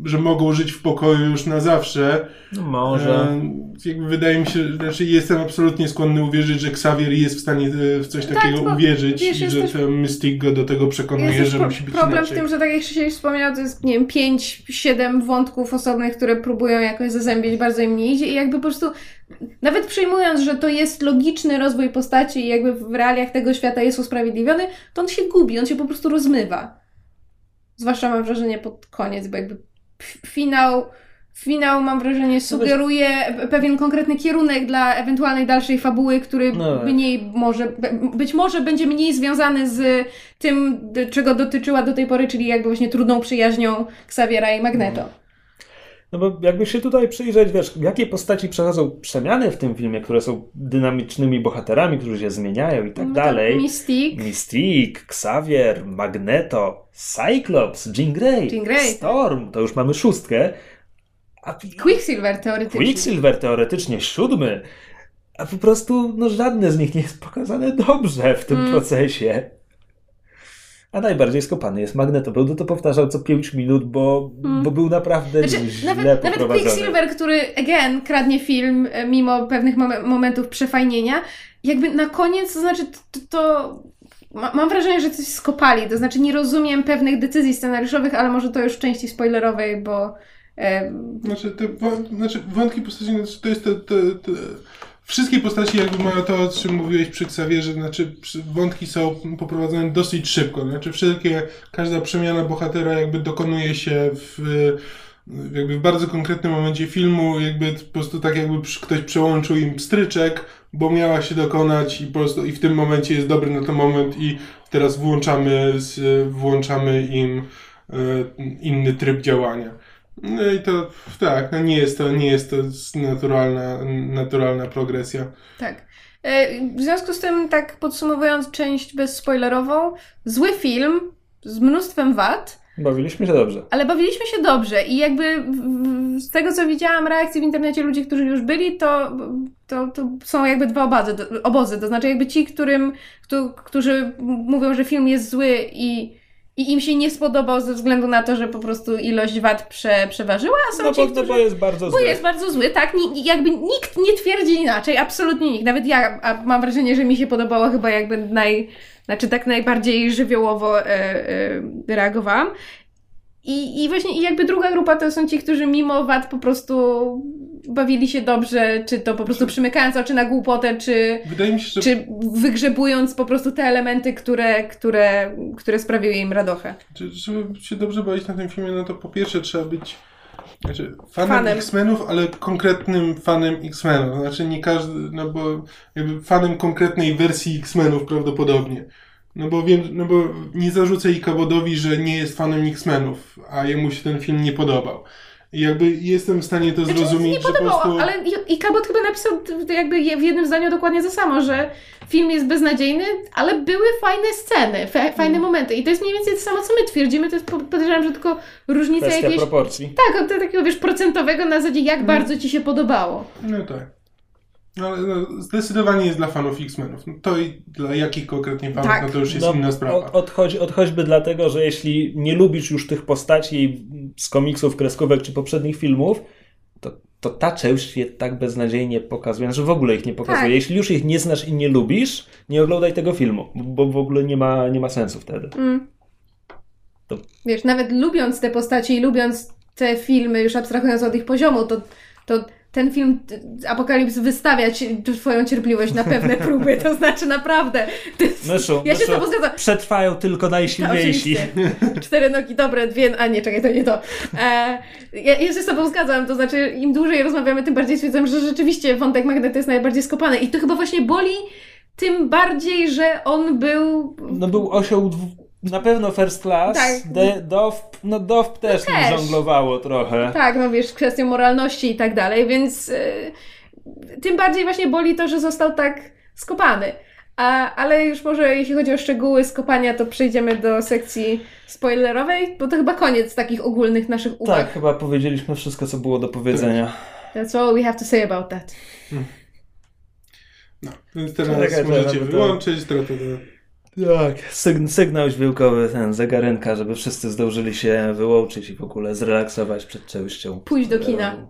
[SPEAKER 1] że mogą żyć w pokoju już na zawsze.
[SPEAKER 3] No może.
[SPEAKER 1] E, jakby wydaje mi się, znaczy jestem absolutnie skłonny uwierzyć, że Xavier jest w stanie e, w coś takiego
[SPEAKER 2] Tak, bo
[SPEAKER 1] uwierzyć
[SPEAKER 2] wiesz,
[SPEAKER 1] i że ten Mystique go do tego przekonuje, że musi być
[SPEAKER 2] problem
[SPEAKER 1] inaczej.
[SPEAKER 2] w tym, że tak jak Krzysiek wspomniał, to jest, nie wiem, 5-7 wątków osobnych, które próbują jakoś zazębić, bardzo im nie idzie i jakby po prostu, nawet przyjmując, że to jest logiczny rozwój postaci i jakby w realiach tego świata jest usprawiedliwiony, to on się gubi, on się po prostu rozmywa. Zwłaszcza mam wrażenie pod koniec, bo jakby finał, finał mam wrażenie sugeruje pewien konkretny kierunek dla ewentualnej dalszej fabuły, który
[SPEAKER 3] No tak.
[SPEAKER 2] mniej może, być może będzie mniej związany z tym, czego dotyczyła do tej pory, czyli jakby właśnie trudną przyjaźnią Xaviera i Magneto.
[SPEAKER 3] No bo jakby się tutaj przyjrzeć, wiesz, jakie postaci przechodzą przemiany w tym filmie, które są dynamicznymi bohaterami, którzy się zmieniają i tak
[SPEAKER 2] No
[SPEAKER 3] dalej.
[SPEAKER 2] Mystique.
[SPEAKER 3] Mystique, Xavier, Magneto, Cyclops, Jean Grey,
[SPEAKER 2] Jean Grey,
[SPEAKER 3] Storm, to już mamy szóstkę. A
[SPEAKER 2] Quicksilver teoretycznie.
[SPEAKER 3] Quicksilver teoretycznie siódmy, a po prostu no, żadne z nich nie jest pokazane dobrze w tym
[SPEAKER 2] Mm.
[SPEAKER 3] procesie. A najbardziej skopany jest Magneto. Będę to powtarzał co 5 minut, bo,
[SPEAKER 2] Mm.
[SPEAKER 3] bo był naprawdę
[SPEAKER 2] Znaczy,
[SPEAKER 3] źle
[SPEAKER 2] nawet, nawet. Quicksilver, który, again, kradnie film e, mimo pewnych mom- momentów przefajnienia, jakby na koniec, to znaczy, to, to ma, mam wrażenie, że coś skopali, to znaczy nie rozumiem pewnych decyzji scenariuszowych, ale może to już w części spoilerowej, bo e,
[SPEAKER 1] Znaczy, te znaczy wątki postaci, znaczy to jest to, to, to, Wszystkie postaci jakby mają to, o czym mówiłeś przy Xavierze, znaczy wątki są poprowadzone dosyć szybko. Znaczy wszelkie, każda przemiana bohatera jakby dokonuje się w, jakby w bardzo konkretnym momencie filmu, jakby po prostu tak jakby ktoś przełączył im stryczek, bo miała się dokonać i po prostu i w tym momencie jest dobry na ten moment i teraz włączamy, z, włączamy im e, inny tryb działania. No i to tak, no nie jest to, nie jest to naturalna, naturalna progresja.
[SPEAKER 2] tak. E, w związku z tym, tak podsumowując część bezspoilerową, zły film z mnóstwem wad,
[SPEAKER 3] Bawiliśmy się dobrze.
[SPEAKER 2] Ale bawiliśmy się dobrze i jakby z tego, co widziałam reakcji w internecie ludzi, którzy już byli, to, to, to są jakby dwa obozy, to- obozy. To znaczy jakby ci, którym, któ- którzy mówią, że film jest zły i, i im się nie spodobał ze względu na to, że po prostu ilość wad prze, przeważyła, a są
[SPEAKER 3] No
[SPEAKER 2] ci,
[SPEAKER 3] bo, no
[SPEAKER 2] którzy...
[SPEAKER 3] bo jest bardzo
[SPEAKER 2] Bo
[SPEAKER 3] zły.
[SPEAKER 2] jest bardzo zły, tak? Ni, jakby nikt nie twierdzi inaczej, absolutnie nikt. Nawet ja, a mam wrażenie, że mi się podobało chyba jakby naj, znaczy tak najbardziej żywiołowo e, e, reagowałam. I, I właśnie i jakby druga grupa to są ci, którzy mimo wad po prostu bawili się dobrze, czy to po prostu przymykając oczy na głupotę, czy,
[SPEAKER 1] się, że
[SPEAKER 2] czy wygrzebując po prostu te elementy, które, które, które sprawiły im radochę.
[SPEAKER 1] Żeby się dobrze bawić na tym filmie, no to po pierwsze trzeba być znaczy, fanem,
[SPEAKER 2] Fanem.
[SPEAKER 1] X-Menów, ale konkretnym fanem X-Menów. Znaczy nie każdy, no bo jakby fanem konkretnej wersji X-Menów prawdopodobnie. No bo wiem, no bo nie zarzucę Ikabodowi, że nie jest fanem X-Menów, a jemu się ten film nie podobał. I jakby jestem w stanie to
[SPEAKER 2] Znaczy,
[SPEAKER 1] zrozumieć,
[SPEAKER 2] nie
[SPEAKER 1] że po
[SPEAKER 2] podobało,
[SPEAKER 1] prostu...
[SPEAKER 2] ale i, i Cabot chyba napisał jakby w jednym zdaniu dokładnie to samo, że film jest beznadziejny, ale były fajne sceny, fajne
[SPEAKER 3] Mm.
[SPEAKER 2] momenty. I to jest mniej więcej to samo, co my twierdzimy, to jest po- podejrzewam, że tylko różnica
[SPEAKER 3] Kwestia
[SPEAKER 2] jakiejś...
[SPEAKER 3] proporcji.
[SPEAKER 2] Tak, od takiego, wiesz, procentowego na zasadzie, jak bardzo ci się podobało.
[SPEAKER 1] No tak. No, ale no, zdecydowanie jest dla fanów X-Menów. No, to i dla jakich konkretnie fanów,
[SPEAKER 2] Tak.
[SPEAKER 1] no to już jest
[SPEAKER 3] No,
[SPEAKER 1] inna sprawa.
[SPEAKER 3] Od, odchodzi, odchodźby dlatego, że jeśli nie lubisz już tych postaci z komiksów, kreskówek czy poprzednich filmów, to, to ta część je tak beznadziejnie pokazuje, że w ogóle ich nie pokazuje.
[SPEAKER 2] Tak.
[SPEAKER 3] Jeśli już ich nie znasz i nie lubisz, nie oglądaj tego filmu, bo w ogóle nie ma, nie ma sensu wtedy.
[SPEAKER 2] Mm.
[SPEAKER 3] To-
[SPEAKER 2] Wiesz, nawet lubiąc te postacie i lubiąc te filmy, już abstrahując od ich poziomu, to, to ten film Apokalips wystawia ci, twoją cierpliwość na pewne próby, to znaczy naprawdę. Jest,
[SPEAKER 3] Myszu,
[SPEAKER 2] ja się
[SPEAKER 3] myszu,
[SPEAKER 2] zgadzam.
[SPEAKER 3] przetrwają tylko
[SPEAKER 2] Tak,
[SPEAKER 3] najsilniejsi.
[SPEAKER 2] oczywiście. Cztery nogi dobre, dwie... A nie, czekaj, to nie to. E, ja, ja się z tobą zgadzam, to znaczy im dłużej rozmawiamy, tym bardziej stwierdzam, że rzeczywiście wątek Magnet jest najbardziej skopany i to chyba właśnie boli tym bardziej, że on był...
[SPEAKER 3] No był osioł na pewno first class.
[SPEAKER 2] Tak.
[SPEAKER 3] De, Dove, no Dove też,
[SPEAKER 2] też.
[SPEAKER 3] mi żonglowało trochę.
[SPEAKER 2] Tak, no wiesz, kwestią moralności i tak dalej, więc e, tym bardziej właśnie boli to, że został tak skopany. A, ale już może jeśli chodzi o szczegóły skopania, to przejdziemy do sekcji spoilerowej, bo to chyba koniec takich ogólnych naszych uwag.
[SPEAKER 3] Tak, chyba powiedzieliśmy wszystko, co było do powiedzenia.
[SPEAKER 2] That's all we have to say about that.
[SPEAKER 1] No, więc teraz
[SPEAKER 3] Czekaj,
[SPEAKER 1] możecie
[SPEAKER 3] to-
[SPEAKER 1] wyłączyć, to, to, to.
[SPEAKER 3] Tak, sygn- sygnał dźwiękowy, ten zegarynka, żeby wszyscy zdążyli się wyłączyć i w ogóle zrelaksować przed częścią.
[SPEAKER 2] Pójść do kina.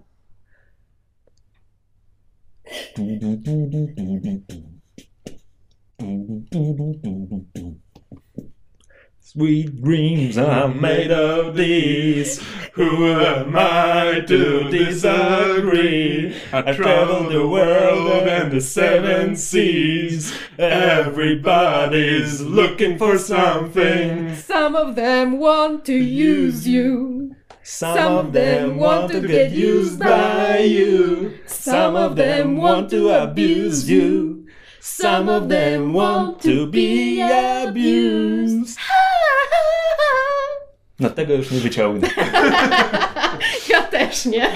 [SPEAKER 3] Sweet dreams are made of these. Who am I to disagree? I travel the world and the seven seas. Everybody's looking for something.
[SPEAKER 2] Some of them want to use you.
[SPEAKER 3] Some of them want to get used by you. Some of them want to abuse you. Some of them want to be abused. No tego już nie wyciągnę.
[SPEAKER 2] Ja też nie.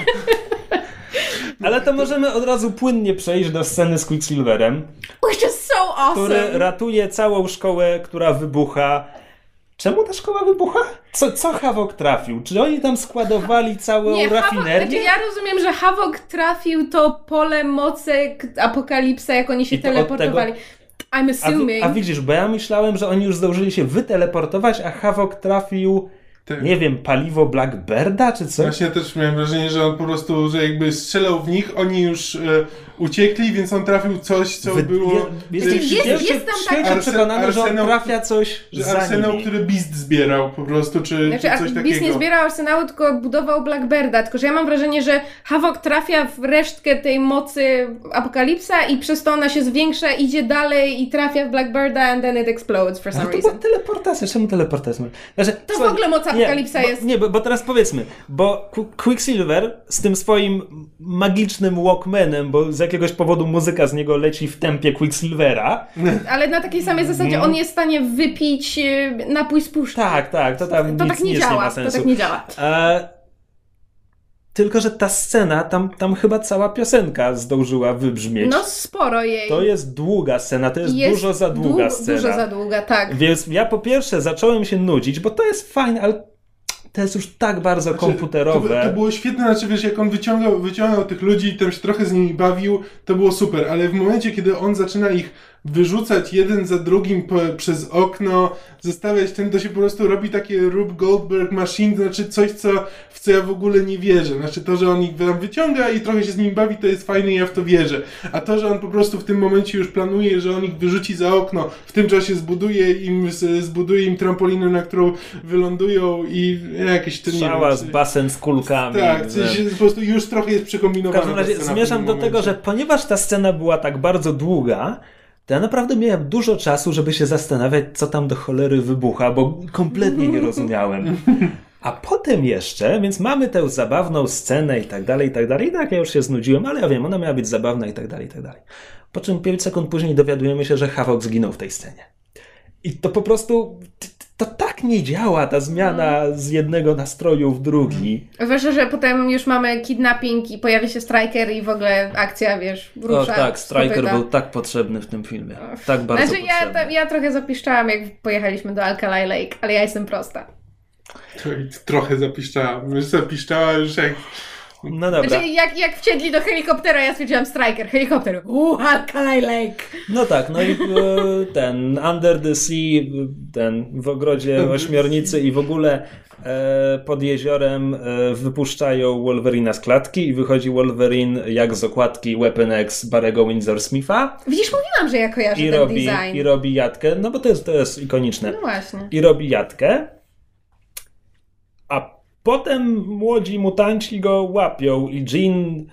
[SPEAKER 3] Ale to możemy od razu płynnie przejść do sceny z Quicksilverem,
[SPEAKER 2] Which is so
[SPEAKER 3] który
[SPEAKER 2] awesome.
[SPEAKER 3] ratuje całą szkołę, która wybucha. Czemu ta szkoła wybucha? Co, co Havok trafił? Czy oni tam składowali całą
[SPEAKER 2] Nie, Havok,
[SPEAKER 3] rafinerię?
[SPEAKER 2] znaczy ja rozumiem, że Havok trafił to pole mocek apokalipsa, jak oni się teleportowali. I'm
[SPEAKER 3] A,
[SPEAKER 2] assuming.
[SPEAKER 3] a widzisz, bo ja myślałem, że oni już zdążyli się wyteleportować, a Havok trafił,
[SPEAKER 1] Tak.
[SPEAKER 3] nie wiem, paliwo Blackbirda czy coś?
[SPEAKER 1] Właśnie też miałem wrażenie, że on po prostu, że jakby strzelał w nich, oni już e, uciekli, więc on trafił coś, co
[SPEAKER 3] Wy-
[SPEAKER 1] było...
[SPEAKER 3] Jesteś
[SPEAKER 2] jest-
[SPEAKER 3] święcie-
[SPEAKER 2] jest tam
[SPEAKER 1] tak-
[SPEAKER 3] przekonany, że on
[SPEAKER 1] Arsenał-
[SPEAKER 3] trafia coś
[SPEAKER 1] Że
[SPEAKER 3] za
[SPEAKER 1] arsenał,
[SPEAKER 3] nimi.
[SPEAKER 1] który Beast zbierał po prostu, czy,
[SPEAKER 2] Znaczy,
[SPEAKER 1] czy coś
[SPEAKER 2] Beast
[SPEAKER 1] takiego.
[SPEAKER 2] nie zbierał arsenału, tylko budował Blackbirda. Tylko, że ja mam wrażenie, że Havok trafia w resztkę tej mocy apokalipsa i przez to ona się zwiększa, idzie dalej i trafia w Blackbirda and then it explodes for
[SPEAKER 3] Ale
[SPEAKER 2] some
[SPEAKER 3] to była
[SPEAKER 2] reason.
[SPEAKER 3] teleportacja. Czemu teleportacja? Znaczy,
[SPEAKER 2] To w ogóle moc apokalipsa
[SPEAKER 3] nie,
[SPEAKER 2] jest.
[SPEAKER 3] Bo, nie, bo, bo teraz powiedzmy, bo Qu- Quicksilver z tym swoim magicznym Walkmanem, bo z jakiegoś powodu muzyka z niego leci w tempie Quicksilvera.
[SPEAKER 2] Ale na takiej samej zasadzie
[SPEAKER 3] Mhm.
[SPEAKER 2] on jest w stanie wypić e, napój z puszki.
[SPEAKER 3] Tak, tak, to tam
[SPEAKER 2] To
[SPEAKER 3] nic,
[SPEAKER 2] tak nie
[SPEAKER 3] nic nie
[SPEAKER 2] działa.
[SPEAKER 3] ma
[SPEAKER 2] to
[SPEAKER 3] sensu.
[SPEAKER 2] tak nie działa.
[SPEAKER 3] E, tylko, że ta scena, tam, tam chyba cała piosenka zdążyła wybrzmieć.
[SPEAKER 2] No sporo jej.
[SPEAKER 3] To jest długa scena, to jest, dużo za długa
[SPEAKER 2] dłu-
[SPEAKER 3] scena.
[SPEAKER 2] Dużo za długa, tak.
[SPEAKER 3] Więc ja po pierwsze zacząłem się nudzić, bo to jest fajne, ale to jest już tak bardzo
[SPEAKER 1] Znaczy,
[SPEAKER 3] komputerowe.
[SPEAKER 1] To, to było świetne, znaczy wiesz, jak on wyciągał, wyciągał tych ludzi i tam się trochę z nimi bawił, to było super, ale w momencie, kiedy on zaczyna ich wyrzucać jeden za drugim po, przez okno, zostawiać ten, to się po prostu robi takie Rube Goldberg machine, to znaczy coś, co, w co ja w ogóle nie wierzę. Znaczy to, że on ich tam wyciąga i trochę się z nimi bawi, to jest fajne i ja w to wierzę. A to, że on po prostu w tym momencie już planuje, że on ich wyrzuci za okno, w tym czasie zbuduje im, zbuduje im trampolinę, na którą wylądują i jakieś nie
[SPEAKER 3] Szała
[SPEAKER 1] wiem,
[SPEAKER 3] z basen z kulkami.
[SPEAKER 1] Tak, coś po prostu już trochę jest
[SPEAKER 3] W
[SPEAKER 1] przekombinowana.
[SPEAKER 3] każdym razie
[SPEAKER 1] w
[SPEAKER 3] zmierzam do tego,
[SPEAKER 1] momencie.
[SPEAKER 3] że ponieważ ta scena była tak bardzo długa, to ja naprawdę miałem dużo czasu, żeby się zastanawiać, co tam do cholery wybucha, bo kompletnie nie rozumiałem. A potem jeszcze, więc mamy tę zabawną scenę i tak dalej, i tak dalej. I tak ja już się znudziłem, ale ja wiem, ona miała być zabawna i tak dalej, i tak dalej. Po czym 5 sekund później dowiadujemy się, że Havok zginął w tej scenie. I to po prostu, to tak nie działa ta zmiana z jednego nastroju w drugi.
[SPEAKER 2] Zwłaszcza, że potem już mamy kidnapping i pojawia się Striker i w ogóle akcja, wiesz, rusza.
[SPEAKER 3] O tak, Striker był tak potrzebny w tym filmie. Tak bardzo
[SPEAKER 2] Znaczy ja,
[SPEAKER 3] potrzebny.
[SPEAKER 2] ta, ja trochę zapiszczałam, jak pojechaliśmy do Alkali Lake, ale ja jestem prosta.
[SPEAKER 1] To i Trochę zapiszczała. Już zapiszczała już jak...
[SPEAKER 3] No dobra.
[SPEAKER 2] Znaczy jak, jak wsiedli do helikoptera, ja stwierdziłam Striker, helikopter, uuu, Alkali Lake.
[SPEAKER 3] No tak, no i e, ten Under the Sea, ten w ogrodzie ośmiornicy i w ogóle e, pod jeziorem e, wypuszczają Wolverina z klatki i wychodzi Wolverine jak z okładki Weapon X Barego Windsor Smitha
[SPEAKER 2] Widzisz, mówiłam, że ja kojarzę
[SPEAKER 3] i
[SPEAKER 2] ten
[SPEAKER 3] robi,
[SPEAKER 2] design.
[SPEAKER 3] i robi jatkę, no bo to jest, to jest ikoniczne.
[SPEAKER 2] No właśnie.
[SPEAKER 3] I robi jatkę, potem młodzi mutanci go łapią i Jean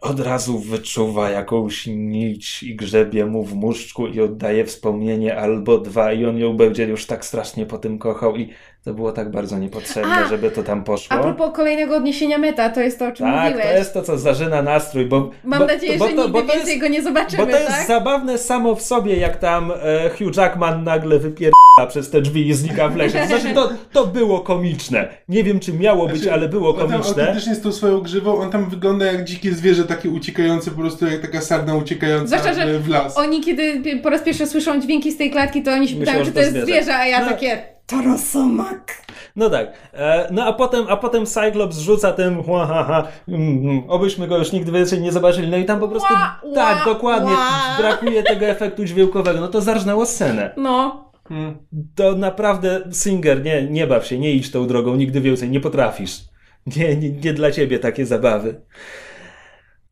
[SPEAKER 3] od razu wyczuwa jakąś nić i grzebie mu w muszczku i oddaje wspomnienie albo dwa i on ją będzie już tak strasznie po tym kochał i to było tak bardzo niepotrzebne,
[SPEAKER 2] A,
[SPEAKER 3] żeby to tam poszło.
[SPEAKER 2] A propos kolejnego odniesienia meta, to jest to, o czym
[SPEAKER 3] tak,
[SPEAKER 2] mówiłeś.
[SPEAKER 3] to jest to, co zażyna nastrój, bo...
[SPEAKER 2] Mam
[SPEAKER 3] bo,
[SPEAKER 2] nadzieję,
[SPEAKER 3] bo
[SPEAKER 2] że
[SPEAKER 3] to,
[SPEAKER 2] nigdy
[SPEAKER 3] bo to
[SPEAKER 2] więcej
[SPEAKER 3] jest,
[SPEAKER 2] go nie zobaczymy,
[SPEAKER 3] Bo to jest
[SPEAKER 2] tak?
[SPEAKER 3] zabawne samo w sobie, jak tam e, Hugh Jackman nagle wypier... przez te drzwi i znika w lesie. To znaczy, to, to było komiczne. Nie wiem, czy miało być,
[SPEAKER 1] Znaczy,
[SPEAKER 3] ale było
[SPEAKER 1] On tam
[SPEAKER 3] komiczne.
[SPEAKER 1] autentycznie z tą swoją grzywą, on tam wygląda jak dzikie zwierzę, takie uciekające, po prostu jak taka sarna uciekająca
[SPEAKER 2] Zwłaszcza, że
[SPEAKER 1] w las.
[SPEAKER 2] Oni kiedy po raz pierwszy słyszą dźwięki z tej klatki, to oni się pytają, czy
[SPEAKER 3] to
[SPEAKER 2] to jest
[SPEAKER 3] zwierzę.
[SPEAKER 2] zwierzę, a ja
[SPEAKER 3] No.
[SPEAKER 2] takie to rosomak.
[SPEAKER 3] No tak. E, no a potem, a potem Cyclops rzuca tym ha, ha, ha, mm, mm, obyśmy go już nigdy więcej nie zobaczyli. No i tam po prostu
[SPEAKER 2] Ła, ła,
[SPEAKER 3] tak, dokładnie,
[SPEAKER 2] ła.
[SPEAKER 3] brakuje tego efektu dźwiękowego. No to zarżnęło scenę.
[SPEAKER 2] No.
[SPEAKER 1] Hmm.
[SPEAKER 3] To naprawdę, Singer, nie, nie baw się, nie idź tą drogą, nigdy więcej, nie potrafisz. Nie, nie, nie dla ciebie takie zabawy.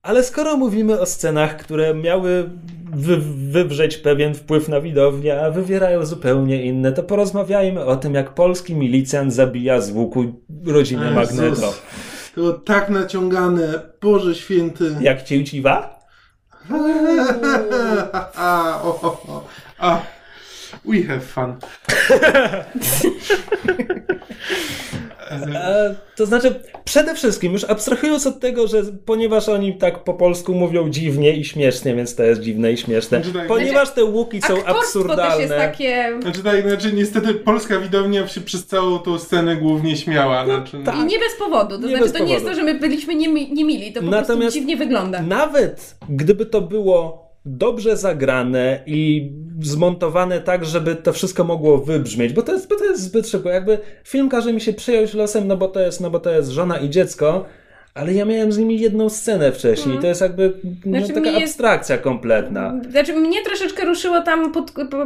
[SPEAKER 3] Ale skoro mówimy o scenach, które miały wy, wywrzeć pewien wpływ na widownię, a wywierają zupełnie inne, to porozmawiajmy o tym, jak polski milicjant zabija z łuku rodzinę
[SPEAKER 1] Jezus.
[SPEAKER 3] Magneto.
[SPEAKER 1] To było tak naciągane, Boże święty.
[SPEAKER 3] Jak cięciwa?
[SPEAKER 1] a, o, o, o. a, we have fun.
[SPEAKER 3] E, to znaczy, przede wszystkim, już abstrahując od tego, że ponieważ oni tak po polsku mówią dziwnie i śmiesznie, więc to jest dziwne i śmieszne,
[SPEAKER 1] Znaczy tak,
[SPEAKER 3] ponieważ te łuki są absurdalne.
[SPEAKER 2] też jest takie...
[SPEAKER 1] Znaczy tak, znaczy niestety polska widownia się przez całą tą scenę głównie śmiała. Znaczy,
[SPEAKER 3] tak.
[SPEAKER 2] I nie bez powodu. To
[SPEAKER 3] Nie
[SPEAKER 2] znaczy, to nie jest to,
[SPEAKER 3] powodu.
[SPEAKER 2] że my byliśmy niemi- niemili, to po prostu
[SPEAKER 3] Natomiast-
[SPEAKER 2] dziwnie wygląda.
[SPEAKER 3] Nawet gdyby to było dobrze zagrane i zmontowane tak, żeby to wszystko mogło wybrzmieć, bo to jest, bo to jest zbyt szybko. Jakby film każe mi się przyjąć losem, no bo to jest, no bo to jest żona i dziecko, ale ja miałem z nimi jedną scenę wcześniej. To jest jakby no,
[SPEAKER 2] Znaczy,
[SPEAKER 3] taka
[SPEAKER 2] jest-
[SPEAKER 3] abstrakcja kompletna.
[SPEAKER 2] Znaczy, mnie troszeczkę ruszyło tam pod, po, po,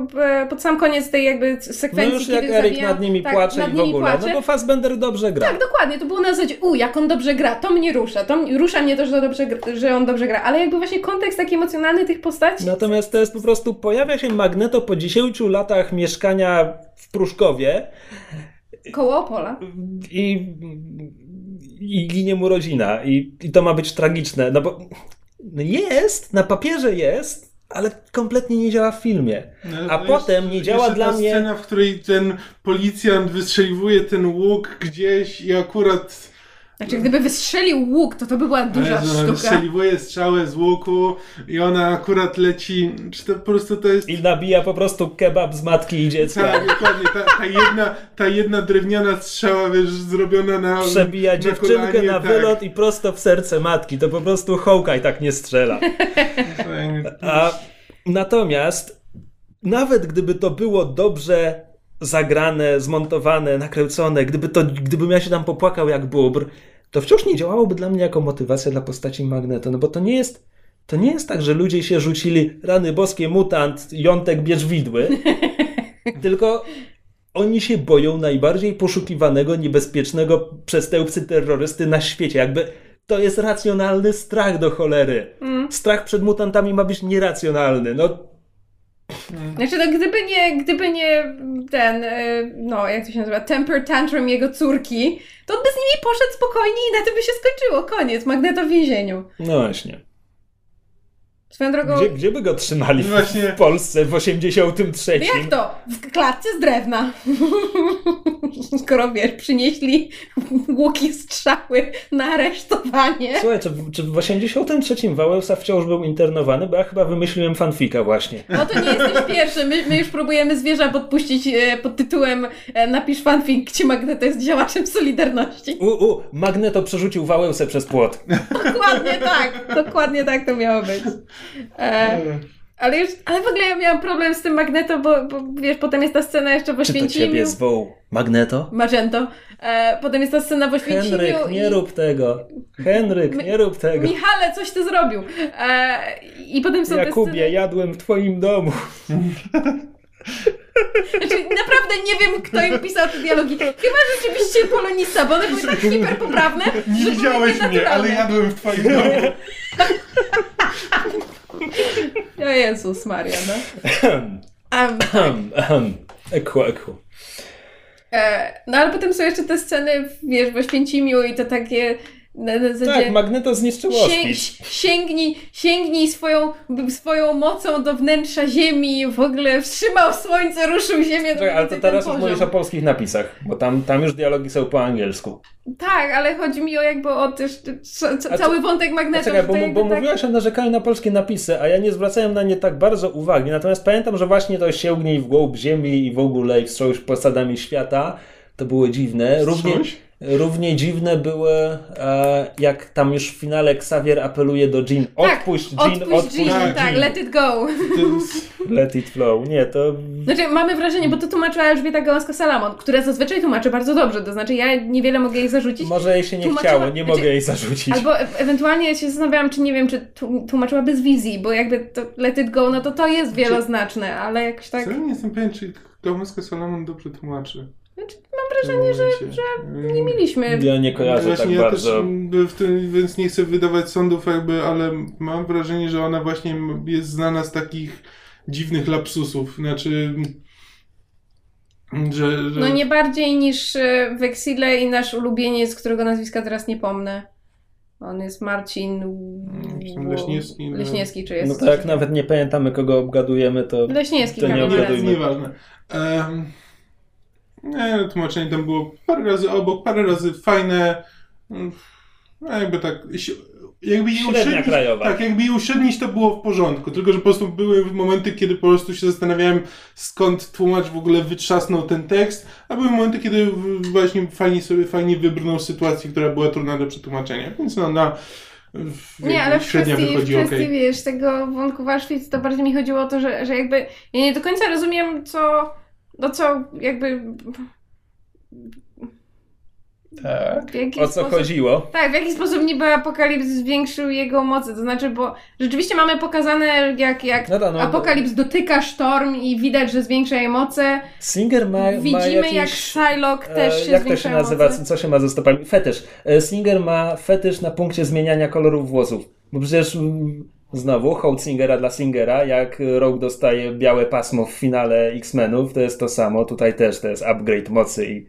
[SPEAKER 2] pod sam koniec tej jakby
[SPEAKER 3] No
[SPEAKER 2] sekwencji,
[SPEAKER 3] już jak Erik
[SPEAKER 2] zabija-
[SPEAKER 3] nad nimi
[SPEAKER 2] tak,
[SPEAKER 3] płacze
[SPEAKER 2] nad
[SPEAKER 3] i w ogóle,
[SPEAKER 2] płacze.
[SPEAKER 3] no bo Fassbender dobrze gra.
[SPEAKER 2] Tak, dokładnie. To było na zasadzie, u, jak on dobrze gra, to mnie rusza. To mnie, rusza mnie to, że, dobrze, że on dobrze gra. Ale jakby właśnie kontekst taki emocjonalny tych postaci.
[SPEAKER 3] Natomiast to jest po prostu, pojawia się Magneto po 10 latach mieszkania w Pruszkowie
[SPEAKER 2] Koło Opola.
[SPEAKER 3] i, i ginie mu rodzina i, i to ma być tragiczne, no bo no jest, na papierze jest, ale kompletnie nie działa w filmie.
[SPEAKER 1] No,
[SPEAKER 3] A potem
[SPEAKER 1] jeszcze-
[SPEAKER 3] nie działa dla
[SPEAKER 1] ta
[SPEAKER 3] mnie...
[SPEAKER 1] scena, w której ten policjant wystrzeliwuje ten łuk gdzieś i akurat
[SPEAKER 2] Znaczy, gdyby wystrzelił łuk, to to by była duża
[SPEAKER 1] Jezu,
[SPEAKER 2] sztuka.
[SPEAKER 1] wystrzeliwuje strzałę z łuku i ona akurat leci, czy to po prostu to jest...
[SPEAKER 3] I nabija po prostu kebab z matki i dziecka.
[SPEAKER 1] Tak, dokładnie, ta, ta, jedna, ta jedna drewniana strzała, wiesz, zrobiona na
[SPEAKER 3] Przebija
[SPEAKER 1] na
[SPEAKER 3] dziewczynkę
[SPEAKER 1] kolanie,
[SPEAKER 3] na
[SPEAKER 1] tak.
[SPEAKER 3] wylot i prosto w serce matki. To po prostu Hawkeye tak nie strzela. A natomiast nawet gdyby to było dobrze zagrane, zmontowane, nakręcone, gdyby, to, gdybym ja się tam popłakał jak bóbr, to wciąż nie działałoby dla mnie jako motywacja dla postaci Magneto, no bo to nie jest to nie jest tak, że ludzie się rzucili rany boskie, mutant, jątek, bierz widły, tylko oni się boją najbardziej poszukiwanego, niebezpiecznego przestępcy terrorysty na świecie. Jakby to jest racjonalny strach do cholery.
[SPEAKER 2] Mm.
[SPEAKER 3] Strach przed mutantami ma być nieracjonalny. No,
[SPEAKER 2] Znaczy, no gdyby nie, gdyby nie ten, e, no jak to się nazywa, temper tantrum jego córki, to on by z nimi poszedł spokojnie i na tym by się skończyło. Koniec. Magneto w więzieniu.
[SPEAKER 3] no właśnie.
[SPEAKER 2] Swoją drogą,
[SPEAKER 3] Gdzie, gdzie by go trzymali w,
[SPEAKER 1] Właśnie.
[SPEAKER 3] w Polsce w 83?
[SPEAKER 2] jak to? W klatce z drewna. Skoro wiesz, przynieśli łuki strzały na aresztowanie.
[SPEAKER 3] Słuchaj, czy, w- czy w 83 Wałęsa wciąż był internowany? Bo ja chyba wymyśliłem fanfika właśnie.
[SPEAKER 2] No to nie jesteś pierwszy. My, my już próbujemy zwierza podpuścić e, pod tytułem e, Napisz fanfic, gdzie Magneto jest działaczem Solidarności.
[SPEAKER 3] U, u, Magneto przerzucił Wałęsę przez płot.
[SPEAKER 2] Dokładnie tak. Dokładnie tak to miało być. E, ale już, ale w ogóle ja miałam problem z tym Magneto, bo, bo wiesz, potem jest ta scena jeszcze w
[SPEAKER 3] Czy to ciebie
[SPEAKER 2] Oświęcimiu.
[SPEAKER 3] zwoł Magneto?
[SPEAKER 2] Magento. E, potem jest ta scena w Oświęcimiu
[SPEAKER 3] Henryk, nie
[SPEAKER 2] i...
[SPEAKER 3] rób tego. Henryk, nie rób tego.
[SPEAKER 2] Michale, coś ty zrobił. E, I potem są te
[SPEAKER 3] Jakubie,
[SPEAKER 2] sceny...
[SPEAKER 3] jadłem w twoim domu.
[SPEAKER 2] Znaczy, naprawdę nie wiem, kto im pisał te dialogi. Chyba rzeczywiście polonista, bo one były tak hiperpoprawne,
[SPEAKER 1] Nie widziałeś mnie, ale jadłem w twoim domu.
[SPEAKER 2] O Jezus Maria, no. Um,
[SPEAKER 3] ahem. Eku, eku.
[SPEAKER 2] no ale potem są jeszcze te sceny, wiesz, w Oświęcimiu i to takie na, na zasadzie...
[SPEAKER 3] Tak, Magneto zniszczył
[SPEAKER 2] Sięg, sięgnij, sięgnij swoją, swoją mocą do wnętrza ziemi, w ogóle wstrzymał słońce, ruszył ziemię.
[SPEAKER 3] Czekaj, ale to teraz już mówisz o polskich napisach, bo tam, tam już dialogi są po angielsku.
[SPEAKER 2] Tak, ale chodzi mi o jakby o też ca- ca-
[SPEAKER 3] A
[SPEAKER 2] cały wątek
[SPEAKER 3] A
[SPEAKER 2] magnetu.
[SPEAKER 3] czekaj,
[SPEAKER 2] że
[SPEAKER 3] bo, bo
[SPEAKER 2] tak...
[SPEAKER 3] mówiłaś o narzekaniu na polskie napisy, a ja nie zwracałem na nie tak bardzo uwagi. Natomiast pamiętam, że właśnie to sięgnij w głąb ziemi i w ogóle i wstrząś posadami świata. To było dziwne. Równie,
[SPEAKER 1] Wstrząś?
[SPEAKER 3] Równie dziwne były, e, jak tam już w finale Xavier apeluje do Jean.
[SPEAKER 2] Tak,
[SPEAKER 3] Odpuść Jean,
[SPEAKER 2] Odpuść
[SPEAKER 3] odpuść
[SPEAKER 2] Jean,
[SPEAKER 1] Tak,
[SPEAKER 2] tak,
[SPEAKER 1] Jean.
[SPEAKER 2] let it go.
[SPEAKER 3] Let it flow. Nie, to...
[SPEAKER 2] Znaczy, mamy wrażenie, bo to tłumaczyła Elżbieta Gałązka-Salamon, która zazwyczaj tłumaczy bardzo dobrze, to znaczy ja niewiele mogę jej zarzucić.
[SPEAKER 3] Może jej się nie
[SPEAKER 2] Tłumaczyła-
[SPEAKER 3] chciało, nie
[SPEAKER 2] znaczy-
[SPEAKER 3] mogę jej zarzucić.
[SPEAKER 2] Albo e- ewentualnie się zastanawiałam, czy nie wiem, czy tu- tłumaczyła bez wizji, bo jakby to let it go, no to to jest wieloznaczne, ale jakoś tak...
[SPEAKER 1] Co? Nie jestem pewien, czy Gałązka Salomon dobrze tłumaczy.
[SPEAKER 2] Znaczy, mam wrażenie, że, że nie mieliśmy...
[SPEAKER 3] Ja nie kojarzę
[SPEAKER 1] Właśnie
[SPEAKER 3] tak
[SPEAKER 1] ja
[SPEAKER 3] bardzo.
[SPEAKER 1] też w tym, więc nie chcę wydawać sądów jakby, ale mam wrażenie, że ona właśnie jest znana z takich dziwnych lapsusów. Znaczy, że... że...
[SPEAKER 2] No nie bardziej niż e, w Exile i nasz ulubieniec, którego nazwiska teraz nie pomnę. On jest Marcin...
[SPEAKER 1] Tam Leśniewski, no.
[SPEAKER 2] Leśniewski, czy jest?
[SPEAKER 3] No to jak nawet nie pamiętamy, kogo obgadujemy, to...
[SPEAKER 2] Leśniewski
[SPEAKER 3] To nie obgadujmy.
[SPEAKER 1] nieważne. Um, nie, tłumaczenie tam było parę razy obok, parę razy fajne. No jakby tak. Jakby je
[SPEAKER 3] Średnia
[SPEAKER 1] uśrednić,
[SPEAKER 3] krajowa.
[SPEAKER 1] Tak, jakby je uśrednić, to było w porządku. Tylko, że po prostu były momenty, kiedy po prostu się zastanawiałem, skąd tłumacz w ogóle wytrzasnął ten tekst, a były momenty, kiedy właśnie fajnie sobie fajnie wybrnął sytuację, która była trudna do przetłumaczenia. Więc no na. w-
[SPEAKER 2] Nie, ale w
[SPEAKER 1] średnia
[SPEAKER 2] kwestii, w
[SPEAKER 1] wychodzi
[SPEAKER 2] kwestii
[SPEAKER 1] okej.
[SPEAKER 2] wiesz, tego wątku w Auschwitz, to bardziej mi chodziło o to, że, że jakby ja nie do końca rozumiem, co, no co jakby
[SPEAKER 3] Tak.
[SPEAKER 2] w jaki
[SPEAKER 3] O co
[SPEAKER 2] sposób...
[SPEAKER 3] chodziło?
[SPEAKER 2] Tak, w jaki sposób niby Apokalips zwiększył jego mocy, to znaczy, bo rzeczywiście mamy pokazane, jak, jak
[SPEAKER 3] No tak, no,
[SPEAKER 2] Apokalips dotyka sztorm i widać, że zwiększa jej moce.
[SPEAKER 3] Singer ma, ma
[SPEAKER 2] Widzimy,
[SPEAKER 3] jakiś...
[SPEAKER 2] jak Psylocke też
[SPEAKER 3] e,
[SPEAKER 2] się
[SPEAKER 3] Jak to się nazywa? Co się ma ze stopami? Fetysz. E, Singer ma fetysz na punkcie zmieniania kolorów włosów. Bo przecież mm, znowu hołd Singera dla Singera, jak Rogue dostaje białe pasmo w finale X-Menów, to jest to samo. Tutaj też to jest upgrade mocy i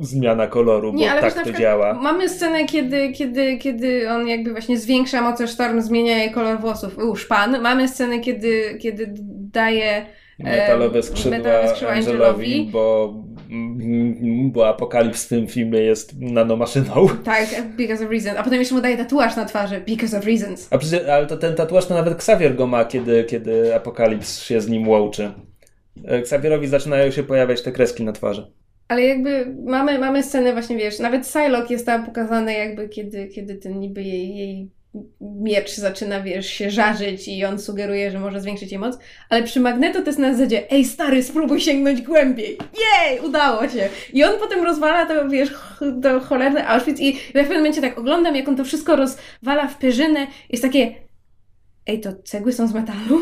[SPEAKER 3] zmiana koloru, bo
[SPEAKER 2] Nie,
[SPEAKER 3] tak to działa.
[SPEAKER 2] Mamy scenę, kiedy, kiedy, kiedy on jakby właśnie zwiększa moce sztorm, zmienia jej kolor włosów. U, szpan. Mamy scenę, kiedy, kiedy daje
[SPEAKER 3] Metalowe skrzydła,
[SPEAKER 2] metalowe skrzydła
[SPEAKER 3] Angelowi,
[SPEAKER 2] Angelowi.
[SPEAKER 3] bo, bo Apokalips w tym filmie jest nanomaszyną.
[SPEAKER 2] Tak, because of reasons. A potem jeszcze mu daje tatuaż na twarzy. Because of reasons.
[SPEAKER 3] A przecież, ale to ten tatuaż to nawet Xavier go ma, kiedy, kiedy Apokalips się z nim łączy. E, Xavierowi zaczynają się pojawiać te kreski na twarzy.
[SPEAKER 2] Ale jakby mamy, mamy scenę właśnie, wiesz, nawet Psylocke jest tam pokazane jakby, kiedy, kiedy ten niby jej, jej miecz zaczyna, wiesz, się żarzyć i on sugeruje, że może zwiększyć jej moc, ale przy Magneto to jest na zasadzie ej stary, spróbuj sięgnąć głębiej. Jej, udało się. I on potem rozwala to, wiesz, to cholerne Auschwitz i w pewnym momencie tak oglądam, jak on to wszystko rozwala w perzynę. Jest takie ej, to cegły są z metalu?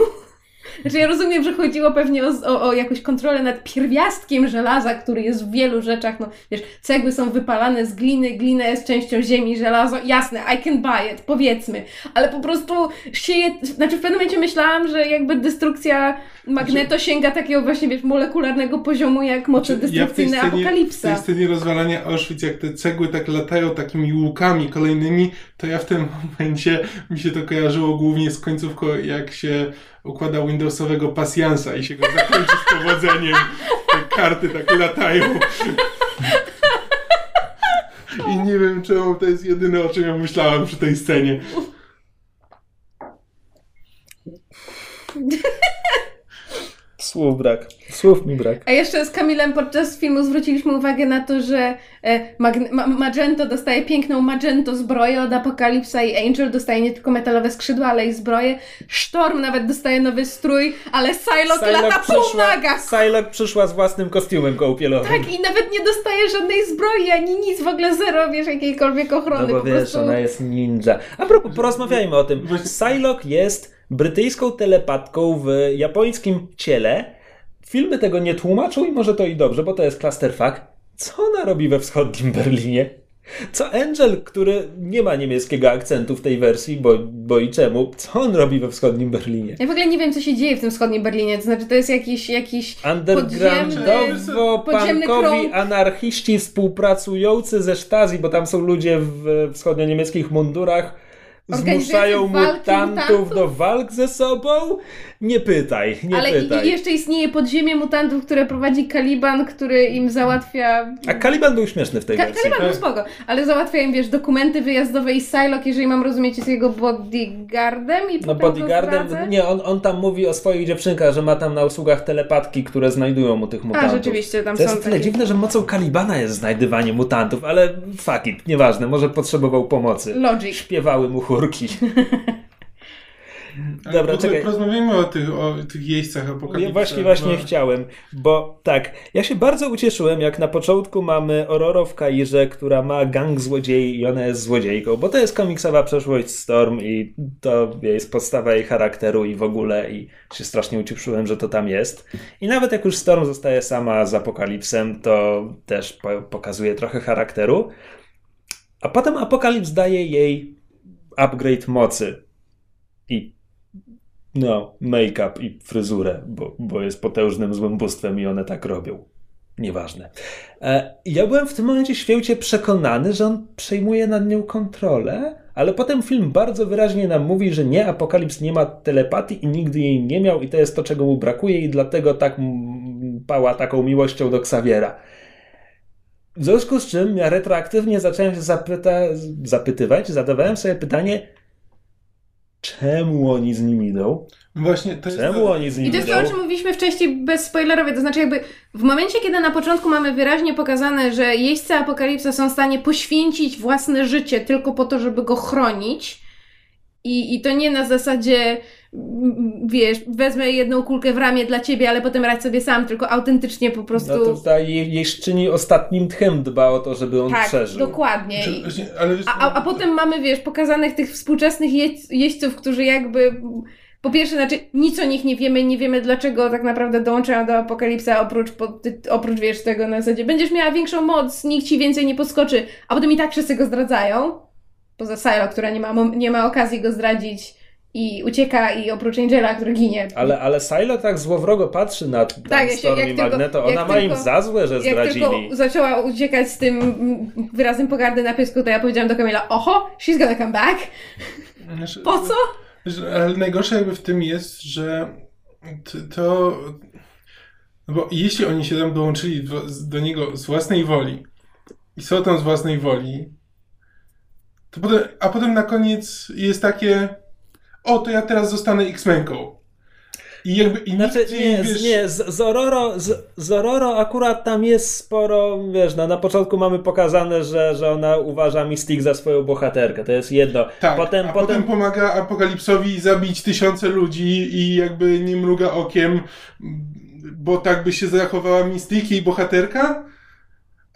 [SPEAKER 2] Znaczy ja rozumiem, że chodziło pewnie o, o, o jakąś kontrolę nad pierwiastkiem żelaza, który jest w wielu rzeczach, no wiesz, cegły są wypalane z gliny, glina jest częścią ziemi, żelazo, jasne, I can buy it, powiedzmy, ale po prostu sieje, znaczy w pewnym momencie myślałam, że jakby destrukcja Magneto znaczy, sięga takiego właśnie, wiesz, molekularnego poziomu jak moce znaczy, destrukcyjne ja Apokalipsa.
[SPEAKER 1] W tej scenie rozwalania Auschwitz, jak te cegły tak latają takimi łukami kolejnymi, to ja w tym momencie mi się to kojarzyło głównie z końcówką, jak się układa Windowsowego pasjansa i się go zakończy z powodzeniem. Te karty tak latają. I nie wiem czemu to jest jedyne, o czym ja myślałam przy tej scenie.
[SPEAKER 3] Słów brak. Słów mi brak.
[SPEAKER 2] A jeszcze z Kamilem podczas filmu zwróciliśmy uwagę na to, że e, Ma Magento dostaje piękną Magento zbroję od Apokalipsa i Angel dostaje nie tylko metalowe skrzydła, ale i zbroję. Storm nawet dostaje nowy strój, ale Psylocke, lata po nagach.
[SPEAKER 3] Psylocke przyszła z własnym kostiumem kołpielowym.
[SPEAKER 2] Tak, i nawet nie dostaje żadnej zbroi, ani nic, w ogóle zero, wiesz, jakiejkolwiek ochrony.
[SPEAKER 3] No bo wiesz, prostu... ona jest ninja. A propos, porozmawiajmy o tym. Psylocke jest brytyjską telepatką w japońskim ciele. Filmy tego nie tłumaczą i może to i dobrze, bo to jest clusterfuck. Co ona robi we wschodnim Berlinie? Co Angel, który nie ma niemieckiego akcentu w tej wersji, bo, bo i czemu, co on robi we wschodnim Berlinie?
[SPEAKER 2] Ja w ogóle nie wiem, co się dzieje w tym wschodnim Berlinie. To znaczy, to jest jakiś, jakiś
[SPEAKER 3] undergroundowo-punkowi anarchiści współpracujący ze Stasi, bo tam są ludzie w wschodnio-niemieckich mundurach, zmuszają mutantów, do walk ze sobą? Nie pytaj, nie
[SPEAKER 2] Ale
[SPEAKER 3] pytaj.
[SPEAKER 2] Ale jeszcze istnieje podziemie mutantów, które prowadzi Kaliban, który im załatwia...
[SPEAKER 3] A Kaliban był śmieszny w tej Ka
[SPEAKER 2] wersji. Kaliban był spoko, ale załatwia im, wiesz, dokumenty wyjazdowe i Psylocke, jeżeli mam rozumieć, jest jego bodyguardem i No bodyguardem,
[SPEAKER 3] nie, on, on tam mówi o swoich dziewczynkach, że ma tam na usługach telepatki, które znajdują mu tych mutantów.
[SPEAKER 2] A, rzeczywiście, tam
[SPEAKER 3] to
[SPEAKER 2] są
[SPEAKER 3] jest tyle takie... dziwne, że mocą Kalibana jest znajdywanie mutantów, ale fuck it, nieważne, może potrzebował pomocy.
[SPEAKER 2] Logic.
[SPEAKER 3] Śpiewały mu chórki.
[SPEAKER 1] Dobra, czekaj. Porozmawiajmy o tych, o tych jeźdźcach apokalipsy.
[SPEAKER 3] Ja właśnie, właśnie bo... chciałem, bo tak, ja się bardzo ucieszyłem, jak na początku mamy Ororo w Kairze, która ma gang złodziei i ona jest złodziejką, bo to jest komiksowa przeszłość Storm i to jest podstawa jej charakteru i w ogóle i się strasznie ucieszyłem, że to tam jest. I nawet jak już Storm zostaje sama z apokalipsem, to też pokazuje trochę charakteru. A potem Apokalips daje jej upgrade mocy. I no, make-up i fryzurę, bo, bo jest potężnym złym bóstwem i one tak robią. Nieważne. E, ja byłem w tym momencie święcie przekonany, że on przejmuje nad nią kontrolę, ale potem film bardzo wyraźnie nam mówi, że nie, Apokalips nie ma telepatii i nigdy jej nie miał i to jest to, czego mu brakuje i dlatego tak pała taką miłością do Xaviera. W związku z czym ja retroaktywnie zacząłem się zapyta, zapytywać, zadawałem sobie pytanie, czemu oni z nim idą?
[SPEAKER 1] Właśnie, to
[SPEAKER 3] jest Czemu oni z nim
[SPEAKER 2] I to jest to, o czym mówiliśmy wcześniej bezspoilerowie, to znaczy jakby w momencie, kiedy na początku mamy wyraźnie pokazane, że jeźdźcy apokalipsy są w stanie poświęcić własne życie tylko po to, żeby go chronić i, i to nie na zasadzie wiesz, wezmę jedną kulkę w ramię dla ciebie, ale potem radź sobie sam, tylko autentycznie po prostu... No
[SPEAKER 3] to ta jej, szczyni ostatnim tchem dba o to, żeby on
[SPEAKER 2] tak,
[SPEAKER 3] przeżył.
[SPEAKER 2] dokładnie. wiesz, a, a, a potem mamy, wiesz, pokazanych tych współczesnych jeźdźców, którzy jakby... Po pierwsze, znaczy nic o nich nie wiemy, nie wiemy dlaczego tak naprawdę dołączają do apokalipsa, oprócz, oprócz wiesz, tego na zasadzie będziesz miała większą moc, nikt ci więcej nie podskoczy, a potem i tak wszyscy go zdradzają. Poza Silo, która nie ma, nie ma okazji go zdradzić i ucieka i oprócz Angela, który ginie.
[SPEAKER 3] Ale, ale Silo tak złowrogo patrzy na tak, Storm jak i Magneto, tylko, ona ma tylko, im za złe, że zdradzili.
[SPEAKER 2] Jak tylko zaczęła uciekać z tym wyrazem pogardy na pysku, to ja powiedziałam do Kamila, oho, she's gonna come back. Znaczy, po co?
[SPEAKER 1] Ale najgorsze jakby w tym jest, że to... No bo jeśli oni się tam dołączyli do, do niego z własnej woli i są tam z własnej woli, to potem, a potem na koniec jest takie o, to ja teraz zostanę X-Menką.
[SPEAKER 3] I jakby i znaczy, nie, wiesz... nie z, z, Ororo, z, z Ororo akurat tam jest sporo, wiesz, no, na początku mamy pokazane, że, że ona uważa Mystique za swoją bohaterkę, to jest jedno.
[SPEAKER 1] Tak, potem, a potem... potem pomaga Apokalipsowi zabić tysiące ludzi i jakby nie mruga okiem, bo tak by się zachowała Mystique i bohaterka?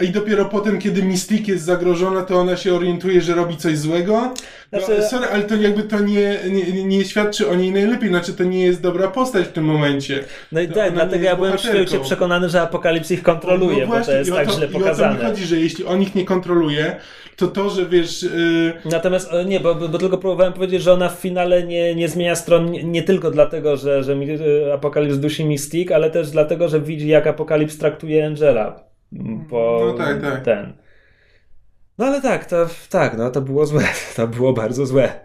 [SPEAKER 1] I dopiero potem, kiedy Mystique jest zagrożona, to ona się orientuje, że robi coś złego. No,
[SPEAKER 3] Znaczy-
[SPEAKER 1] sorry, ale to jakby to nie, nie, nie świadczy o niej najlepiej, znaczy to nie jest dobra postać w tym momencie.
[SPEAKER 3] No i
[SPEAKER 1] To
[SPEAKER 3] tak, dlatego ja byłem świecie przekonany, że Apokalips ich kontroluje,
[SPEAKER 1] No
[SPEAKER 3] bo to
[SPEAKER 1] właśnie,
[SPEAKER 3] jest
[SPEAKER 1] i o
[SPEAKER 3] tak źle
[SPEAKER 1] I o to mi
[SPEAKER 3] pokazane.
[SPEAKER 1] chodzi, że jeśli on ich nie kontroluje, to to, że wiesz... Yy,
[SPEAKER 3] Natomiast e, nie, bo, bo tylko próbowałem powiedzieć, że ona w finale nie, nie zmienia stron nie, nie tylko dlatego, że, że e, Apokalips dusi Mystique, ale też dlatego, że widzi jak Apokalips traktuje Angela. Po
[SPEAKER 1] No tak, tak.
[SPEAKER 3] ten. No ale tak, to tak, no to było złe. To było bardzo złe.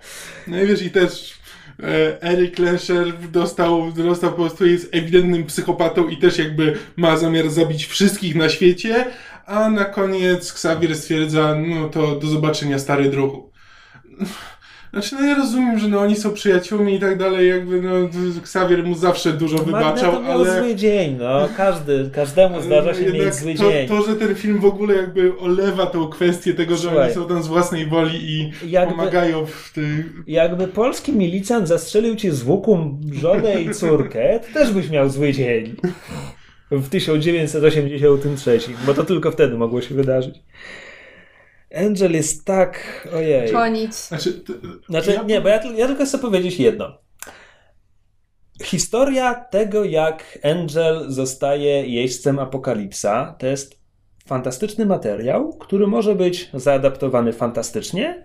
[SPEAKER 1] No i wiesz, i też e, Eric Lesher dostał, dostał po prostu, jest ewidentnym psychopatą i też jakby ma zamiar zabić wszystkich na świecie, a na koniec Xavier stwierdza, no to do zobaczenia stary druhu. Znaczy, no ja rozumiem, że no oni są przyjaciółmi i tak dalej, jakby no Xavier mu zawsze dużo wybaczał,
[SPEAKER 3] Magneto miał
[SPEAKER 1] ale...
[SPEAKER 3] zły dzień, no. Każdy, każdemu zdarza się mieć zły
[SPEAKER 1] to,
[SPEAKER 3] dzień.
[SPEAKER 1] to, że ten film w ogóle jakby olewa tą kwestię tego, że
[SPEAKER 3] Słuchaj.
[SPEAKER 1] oni są tam z własnej woli i
[SPEAKER 3] Jakby-
[SPEAKER 1] pomagają w tej...
[SPEAKER 3] Jakby polski milicjant zastrzelił ci z łuku żonę i córkę, to też byś miał zły dzień. W 1983, bo to tylko wtedy mogło się wydarzyć. Angel jest tak. Ojej.
[SPEAKER 2] To nic.
[SPEAKER 1] Znaczy, t-
[SPEAKER 3] Znaczy,
[SPEAKER 1] ja-
[SPEAKER 3] nie, bo ja, ja tylko chcę powiedzieć jedno. Historia tego, jak Angel zostaje jeźdźcem apokalipsa, to jest fantastyczny materiał, który może być zaadaptowany fantastycznie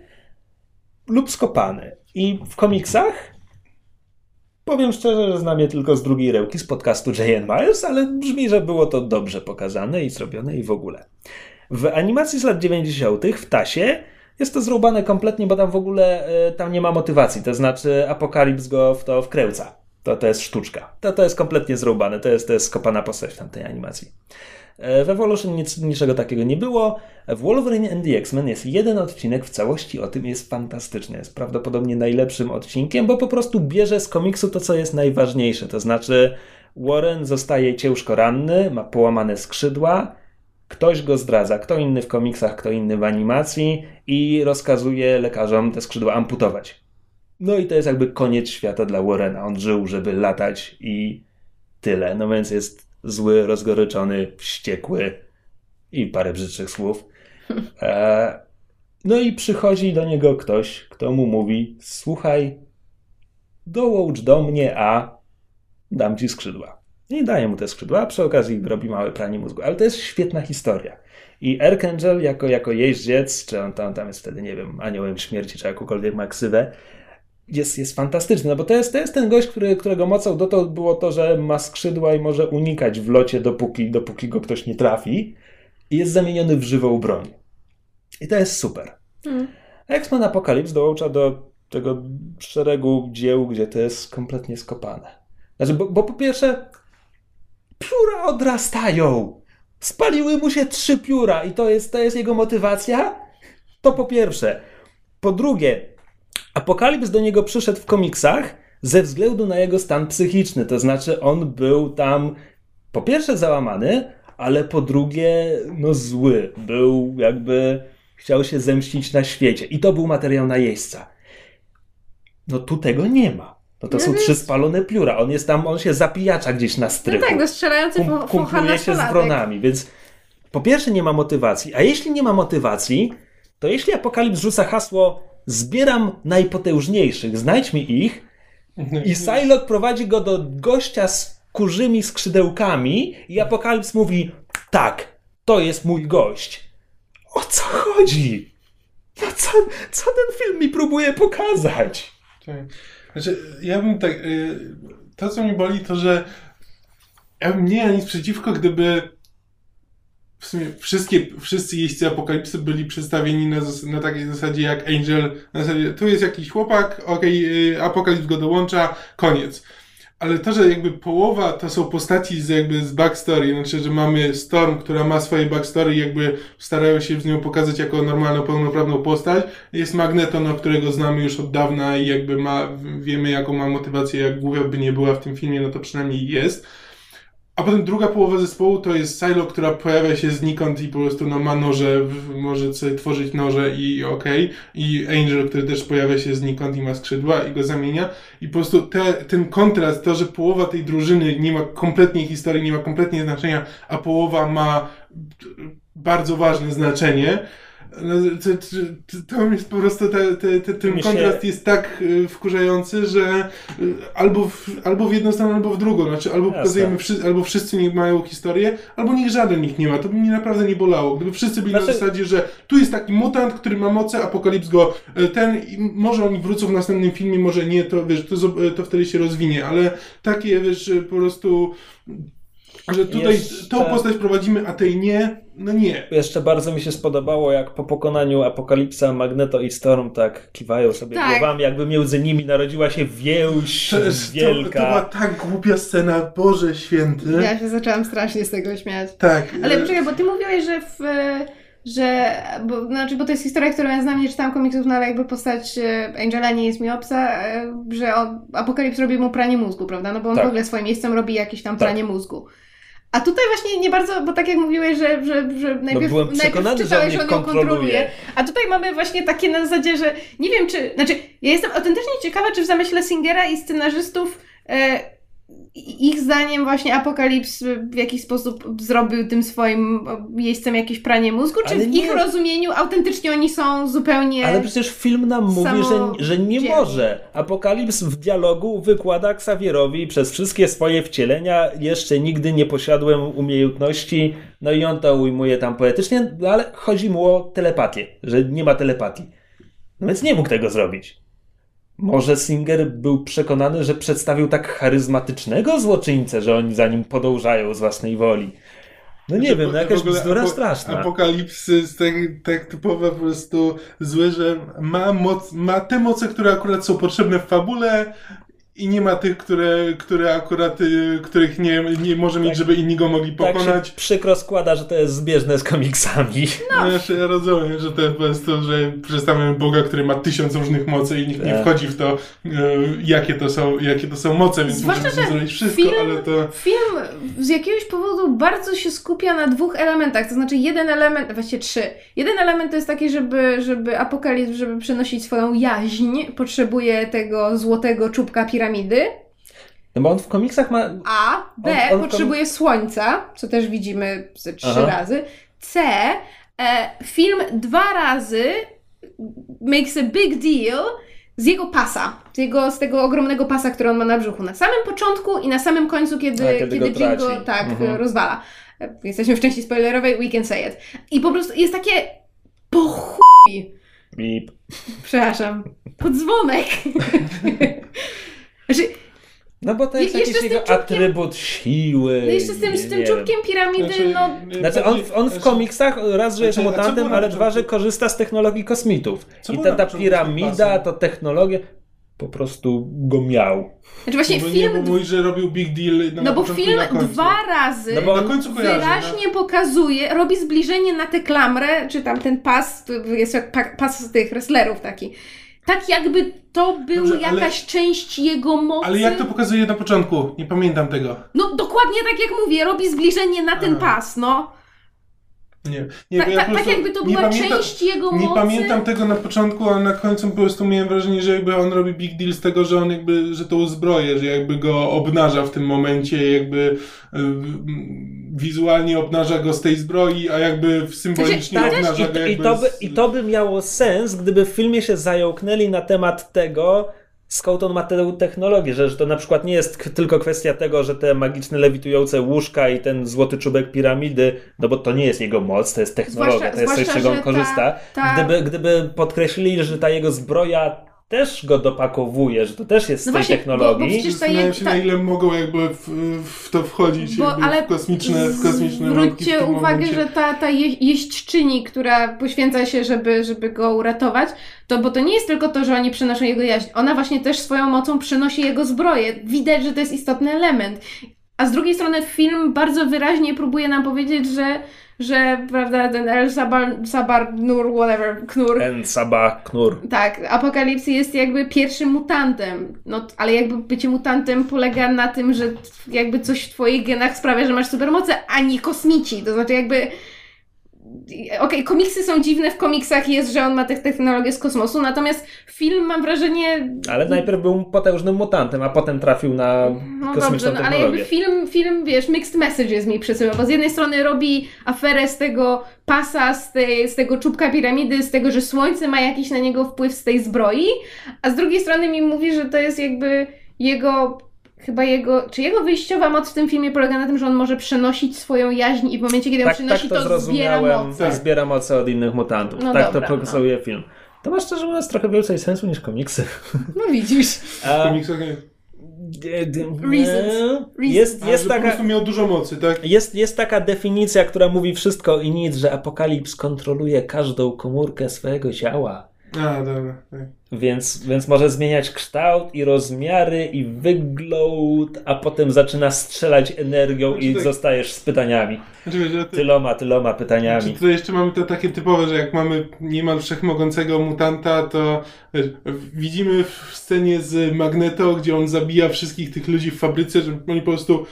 [SPEAKER 3] lub skopany. I w komiksach powiem szczerze, że znam je tylko z drugiej rełki z podcastu J.N. Miles, ale brzmi, że było to dobrze pokazane i zrobione i w ogóle. W animacji z lat 90. w Tasie jest to zrąbane kompletnie, bo tam w ogóle e, tam nie ma motywacji. To znaczy Apokalips go w to wkręca. To, to jest sztuczka. To, to jest kompletnie zrąbane. To jest, to jest skopana postać w tamtej animacji. E, W Evolution nic, niczego takiego nie było. W Wolverine and the X-Men jest jeden odcinek w całości o tym, jest fantastyczny. Jest prawdopodobnie najlepszym odcinkiem, bo po prostu bierze z komiksu to, co jest najważniejsze. To znaczy Warren zostaje ciężko ranny, ma połamane skrzydła, ktoś go zdradza, kto inny w komiksach, kto inny w animacji i rozkazuje lekarzom te skrzydła amputować. No i to jest jakby koniec świata dla Warrena. On żył, żeby latać i tyle. No więc jest zły, rozgoryczony, wściekły i parę brzydszych słów. E, no i przychodzi do niego ktoś, kto mu mówi: Słuchaj, dołącz do mnie, a dam ci skrzydła. I daje mu te skrzydła, a przy okazji robi małe pranie mózgu. Ale to jest świetna historia. I Archangel jako, jako jeździec, czy on tam, tam jest wtedy, nie wiem, aniołem śmierci, czy jakąkolwiek ma ksywę, jest, jest fantastyczny, no bo to jest, to jest ten gość, który, którego mocą dotąd było to, że ma skrzydła i może unikać w locie, dopóki, dopóki go ktoś nie trafi i jest zamieniony w żywą broń. I to jest super.
[SPEAKER 2] Mm.
[SPEAKER 3] X-Men Apocalypse dołącza do tego szeregu dzieł, gdzie to jest kompletnie skopane. Znaczy, bo, bo po pierwsze, pióra odrastają. Spaliły mu się trzy pióra i to jest, to jest jego motywacja? To po pierwsze. Po drugie, Apokalips do niego przyszedł w komiksach ze względu na jego stan psychiczny. To znaczy, on był tam po pierwsze załamany, ale po drugie, no zły. Był jakby, chciał się zemścić na świecie. I to był materiał na jeźdźca. No tu tego nie ma. No to
[SPEAKER 2] No
[SPEAKER 3] są
[SPEAKER 2] więc-
[SPEAKER 3] trzy spalone pióra. On jest tam, on się zapijacza gdzieś na
[SPEAKER 2] No
[SPEAKER 3] strychu
[SPEAKER 2] tak, no strzelający
[SPEAKER 3] kum, kumpluje się z wronami, więc po pierwsze nie ma motywacji, a jeśli nie ma motywacji, to jeśli Apokalips rzuca hasło zbieram najpotężniejszych, znajdź mi ich i Psylocke prowadzi go do gościa z kurzymi skrzydełkami i Apokalips mówi tak, to jest mój gość. O co chodzi? No co, co ten film mi próbuje pokazać?
[SPEAKER 1] Tak. Znaczy, ja bym tak. y, To, co mnie boli, to że ja bym nie miał nic przeciwko, gdyby w sumie wszystkie, wszyscy jeźdźcy apokalipsy byli przedstawieni na, na takiej zasadzie jak Angel. Na zasadzie, tu jest jakiś chłopak, okej, y, apokalips go dołącza, koniec. Ale to, że jakby połowa to są postaci z jakby z backstory, znaczy, że mamy Storm, która ma swoje backstory i jakby starają się z nią pokazać jako normalną, pełnoprawną postać. Jest Magneto, no, którego znamy już od dawna i jakby ma, wiemy jaką ma motywację, jak głupia by nie była w tym filmie, no to przynajmniej jest. A potem druga połowa zespołu to jest Silo, która pojawia się znikąd i po prostu no, ma noże, może sobie tworzyć noże i okej. I Angel, który też pojawia się znikąd i ma skrzydła i go zamienia. I po prostu te, ten kontrast, to, że połowa tej drużyny nie ma kompletnie historii, nie ma kompletnie znaczenia, a połowa ma bardzo ważne znaczenie. No, to, to, to jest po prostu te, te, te, ten
[SPEAKER 3] Mi się-
[SPEAKER 1] kontrast jest tak y, wkurzający, że y, albo w, albo w jedną stronę, albo w drugą. Znaczy, albo
[SPEAKER 3] Jasne.
[SPEAKER 1] pokazujemy, wszy, albo wszyscy nie mają historię, albo niech żaden ich nie ma. To by mnie naprawdę nie bolało. Gdyby wszyscy byli na
[SPEAKER 3] Znaczy-
[SPEAKER 1] zasadzie, że tu jest taki mutant, który ma moce, apokalips go y, ten i może oni wrócą w następnym filmie, może nie, to wiesz, to, to wtedy się rozwinie, ale takie, wiesz, po prostu że tutaj
[SPEAKER 3] Jeszcze-
[SPEAKER 1] tą postać prowadzimy, a tej nie, no nie.
[SPEAKER 3] Jeszcze bardzo mi się spodobało, jak po pokonaniu Apokalipsa Magneto i Storm tak kiwają sobie
[SPEAKER 2] Tak.
[SPEAKER 3] głowami, jakby między nimi narodziła się więź
[SPEAKER 1] To, to,
[SPEAKER 3] wielka.
[SPEAKER 1] to była tak głupia scena, Boże święty.
[SPEAKER 2] Ja się zaczęłam strasznie z tego śmiać.
[SPEAKER 1] Tak.
[SPEAKER 2] Ale
[SPEAKER 1] e,
[SPEAKER 2] poczekaj, bo ty mówiłeś, że w, że, bo, znaczy, bo to jest historia, którą ja znam, nie czytałam komiksów, no ale jakby postać e, Angela nie jest mi obca, e, że on, Apokalips robi mu pranie mózgu, prawda? No bo on
[SPEAKER 3] Tak.
[SPEAKER 2] w ogóle swoim miejscem robi jakieś tam
[SPEAKER 3] Tak.
[SPEAKER 2] pranie mózgu. A tutaj właśnie nie bardzo, bo tak jak mówiłeś, że, że, że najpierw,
[SPEAKER 3] byłem
[SPEAKER 2] najpierw czytałeś,
[SPEAKER 3] on
[SPEAKER 2] że on ją kontroluje.
[SPEAKER 3] kontroluje.
[SPEAKER 2] A tutaj mamy właśnie takie na zasadzie, że nie wiem czy, znaczy ja jestem autentycznie ciekawa, czy w zamyśle Singera i scenarzystów e, ich zdaniem właśnie Apokalips w jakiś sposób zrobił tym swoim jeźdźcem jakieś pranie mózgu, czy
[SPEAKER 3] Ale
[SPEAKER 2] w
[SPEAKER 3] nie.
[SPEAKER 2] ich rozumieniu autentycznie oni są zupełnie...
[SPEAKER 3] Ale przecież film nam mówi, że, że nie może. Apokalips w dialogu wykłada Xavierowi przez wszystkie swoje wcielenia. Jeszcze nigdy nie posiadłem umiejętności. No i on to ujmuje tam poetycznie, no ale chodzi mu o telepatię, że nie ma telepatii. No więc nie mógł tego zrobić. Może Singer był przekonany, że przedstawił tak charyzmatycznego złoczyńcę, że oni za nim podążają z własnej woli. No nie wiem, no jakaś bzdura
[SPEAKER 1] apo-
[SPEAKER 3] straszna.
[SPEAKER 1] Apokalipsy tak, tak typowe po prostu złe, że ma, moc, ma te moce, które akurat są potrzebne w fabule i nie ma tych, które, które akurat, y, których nie, nie może mieć,
[SPEAKER 3] Tak.
[SPEAKER 1] żeby inni go mogli
[SPEAKER 3] Tak
[SPEAKER 1] pokonać.
[SPEAKER 3] się przykro składa, że to jest zbieżne z komiksami.
[SPEAKER 1] No, znaczy, ja rozumiem, że to jest po prostu, że przedstawiamy Boga, który ma tysiąc różnych mocy i nikt nie
[SPEAKER 3] Tak.
[SPEAKER 1] wchodzi w to, y, jakie, to są, jakie to są moce, więc
[SPEAKER 2] Zwłaszcza,
[SPEAKER 1] możemy
[SPEAKER 2] że
[SPEAKER 1] zrobić wszystko,
[SPEAKER 2] film-
[SPEAKER 1] ale to...
[SPEAKER 2] Film z jakiegoś powodu bardzo się skupia na dwóch elementach, to znaczy jeden element, właściwie trzy. Jeden element to jest taki, żeby, żeby apokalips, żeby przenosić swoją jaźń, potrzebuje tego złotego czubka piramidy,
[SPEAKER 3] No bo on w komiksach ma...
[SPEAKER 2] A, B,
[SPEAKER 3] On- on
[SPEAKER 2] potrzebuje słońca, co też widzimy ze trzy
[SPEAKER 3] Aha.
[SPEAKER 2] razy. C, e, film dwa razy makes a big deal z jego pasa, z, jego, z tego ogromnego pasa, który on ma na brzuchu. Na samym początku i na samym końcu, kiedy,
[SPEAKER 3] A, kiedy
[SPEAKER 2] kiedy
[SPEAKER 3] go
[SPEAKER 2] tak
[SPEAKER 3] Mhm.
[SPEAKER 2] rozwala. E, Jesteśmy w części spoilerowej, we can say it. I po prostu jest takie po chuj. Przepraszam. Podzwonek. znaczy,
[SPEAKER 3] No bo to jest
[SPEAKER 2] Je-
[SPEAKER 3] jakiś jego
[SPEAKER 2] czubkiem-
[SPEAKER 3] atrybt siły.
[SPEAKER 2] no jeszcze z tym,
[SPEAKER 3] nie-
[SPEAKER 2] z tym
[SPEAKER 3] nie
[SPEAKER 2] czubkiem piramidy,
[SPEAKER 1] Znaczy,
[SPEAKER 2] no
[SPEAKER 3] Znaczy on, on w komiksach raz, że jest
[SPEAKER 1] Znaczy,
[SPEAKER 3] mutantem, ale dwa, że korzysta z technologii kosmitów.
[SPEAKER 1] Co
[SPEAKER 3] I ta, ta piramida, to technologia po prostu go miał.
[SPEAKER 2] Znaczy właśnie
[SPEAKER 1] Bo nie,
[SPEAKER 2] film
[SPEAKER 1] bo mówi, że robił big deal na
[SPEAKER 2] No bo film
[SPEAKER 1] na końcu.
[SPEAKER 2] dwa razy
[SPEAKER 3] No bo
[SPEAKER 1] Na końcu kojarzę, no.
[SPEAKER 2] wyraźnie pokazuje, robi zbliżenie na tę klamrę, czy tam ten pas, to jest jak pa- pas tych wrestlerów taki. Tak jakby to był
[SPEAKER 1] Dobrze, ale-
[SPEAKER 2] jakaś część jego mocy.
[SPEAKER 1] Ale jak to pokazuje na początku? Nie pamiętam tego.
[SPEAKER 2] No dokładnie tak jak mówię, robi zbliżenie na ten
[SPEAKER 1] A.
[SPEAKER 2] pas, no.
[SPEAKER 1] Nie, nie
[SPEAKER 2] Ta,
[SPEAKER 1] ja
[SPEAKER 2] ta,
[SPEAKER 1] po
[SPEAKER 2] tak
[SPEAKER 1] prostu
[SPEAKER 2] jakby to
[SPEAKER 1] nie
[SPEAKER 2] była
[SPEAKER 1] pamiętam,
[SPEAKER 2] część jego
[SPEAKER 1] Nie
[SPEAKER 2] mocy.
[SPEAKER 1] pamiętam tego na początku, a na końcu po prostu miałem wrażenie, że jakby on robi big deal z tego, że on jakby, że to uzbroje, że jakby go obnaża w tym momencie, jakby y, wizualnie obnaża go z tej zbroi, a jakby symbolicznie
[SPEAKER 2] Tak,
[SPEAKER 1] obnaża
[SPEAKER 3] I,
[SPEAKER 1] go
[SPEAKER 3] to-
[SPEAKER 1] jakby
[SPEAKER 3] i, to by,
[SPEAKER 1] z...
[SPEAKER 3] I to by miało sens, gdyby w filmie się zająknęli na temat tego, skąd on ma tę technologię, że, że to na przykład nie jest tylko kwestia tego, że te magiczne lewitujące łóżka i ten złoty czubek piramidy, no bo to nie jest jego moc, to jest technologia,
[SPEAKER 2] Zwłaszcza-
[SPEAKER 3] to jest coś, z czego on
[SPEAKER 2] że ta-
[SPEAKER 3] korzysta.
[SPEAKER 2] ta-
[SPEAKER 3] Gdyby, gdyby podkreślili, że ta jego zbroja też go dopakowuje, że to też jest z
[SPEAKER 2] No
[SPEAKER 3] tej
[SPEAKER 2] właśnie, bo- bo
[SPEAKER 3] technologii.
[SPEAKER 2] przecież- je-
[SPEAKER 1] się,
[SPEAKER 2] ta-
[SPEAKER 1] na ile mogą jakby w, w to wchodzić
[SPEAKER 2] Bo,
[SPEAKER 1] jakby
[SPEAKER 2] ale
[SPEAKER 1] w kosmiczne, w kosmiczne w
[SPEAKER 2] zwróćcie
[SPEAKER 1] tym
[SPEAKER 2] uwagę,
[SPEAKER 1] momencie.
[SPEAKER 2] że ta, ta je, jeźdźczyni, która poświęca się, żeby, żeby go uratować, to bo to nie jest tylko to, że oni przynoszą jego jaźń. Ona właśnie też swoją mocą przynosi jego zbroję. Widać, że to jest istotny element. A z drugiej strony film bardzo wyraźnie próbuje nam powiedzieć, że, że prawda, ten El Sabar, Sabar Nur, whatever, Knur,
[SPEAKER 3] En Sabah Knur.
[SPEAKER 2] tak, Apokalipsy jest jakby pierwszym mutantem. No, ale jakby bycie mutantem polega na tym, że jakby coś w twoich genach sprawia, że masz supermoce, a nie kosmici. To znaczy jakby okej, komiksy są dziwne, w komiksach jest, że on ma tę technologię z kosmosu, natomiast film mam wrażenie...
[SPEAKER 3] Ale najpierw był potężnym mutantem, a potem trafił na
[SPEAKER 2] No
[SPEAKER 3] kosmiczną
[SPEAKER 2] dobrze, no, ale jakby film, film, wiesz, mixed messages mi przesyła, bo z jednej strony robi aferę z tego pasa, z, tej, z tego czubka piramidy, z tego, że słońce ma jakiś na niego wpływ z tej zbroi, a z drugiej strony mi mówi, że to jest jakby jego, chyba jego, czy jego wyjściowa moc w tym filmie polega na tym, że on może przenosić swoją jaźń i w momencie, kiedy ją
[SPEAKER 3] tak, tak
[SPEAKER 2] przenosi,
[SPEAKER 3] to,
[SPEAKER 2] to, zbiera
[SPEAKER 3] zrozumiałem.
[SPEAKER 2] moc.
[SPEAKER 1] Tak.
[SPEAKER 3] Zbiera moce od innych mutantów.
[SPEAKER 2] No
[SPEAKER 3] tak
[SPEAKER 2] dobra,
[SPEAKER 3] to pokazuje film. To ma szczerze mówiąc trochę więcej sensu niż komiksy.
[SPEAKER 2] No widzisz.
[SPEAKER 1] W
[SPEAKER 3] A,
[SPEAKER 1] komiksach nie.
[SPEAKER 3] d- d-
[SPEAKER 2] Reasons.
[SPEAKER 3] Jest, jest,
[SPEAKER 1] że po
[SPEAKER 3] taka,
[SPEAKER 1] prostu miał dużo mocy, tak?
[SPEAKER 3] jest, jest taka definicja, która mówi wszystko i nic, że Apokalips kontroluje każdą komórkę swojego ciała.
[SPEAKER 1] A, dobra. Tak.
[SPEAKER 3] Więc, więc może zmieniać kształt i rozmiary i wygląd, a potem zaczyna strzelać energią i
[SPEAKER 1] Znaczy tak-
[SPEAKER 3] zostajesz z pytaniami.
[SPEAKER 1] Znaczy, ty,
[SPEAKER 3] Tyloma, tyloma pytaniami.
[SPEAKER 1] Znaczy, to jeszcze mamy to takie typowe, że jak mamy niemal wszechmogącego mutanta, to widzimy w scenie z Magneto, gdzie on zabija wszystkich tych ludzi w fabryce, że oni po prostu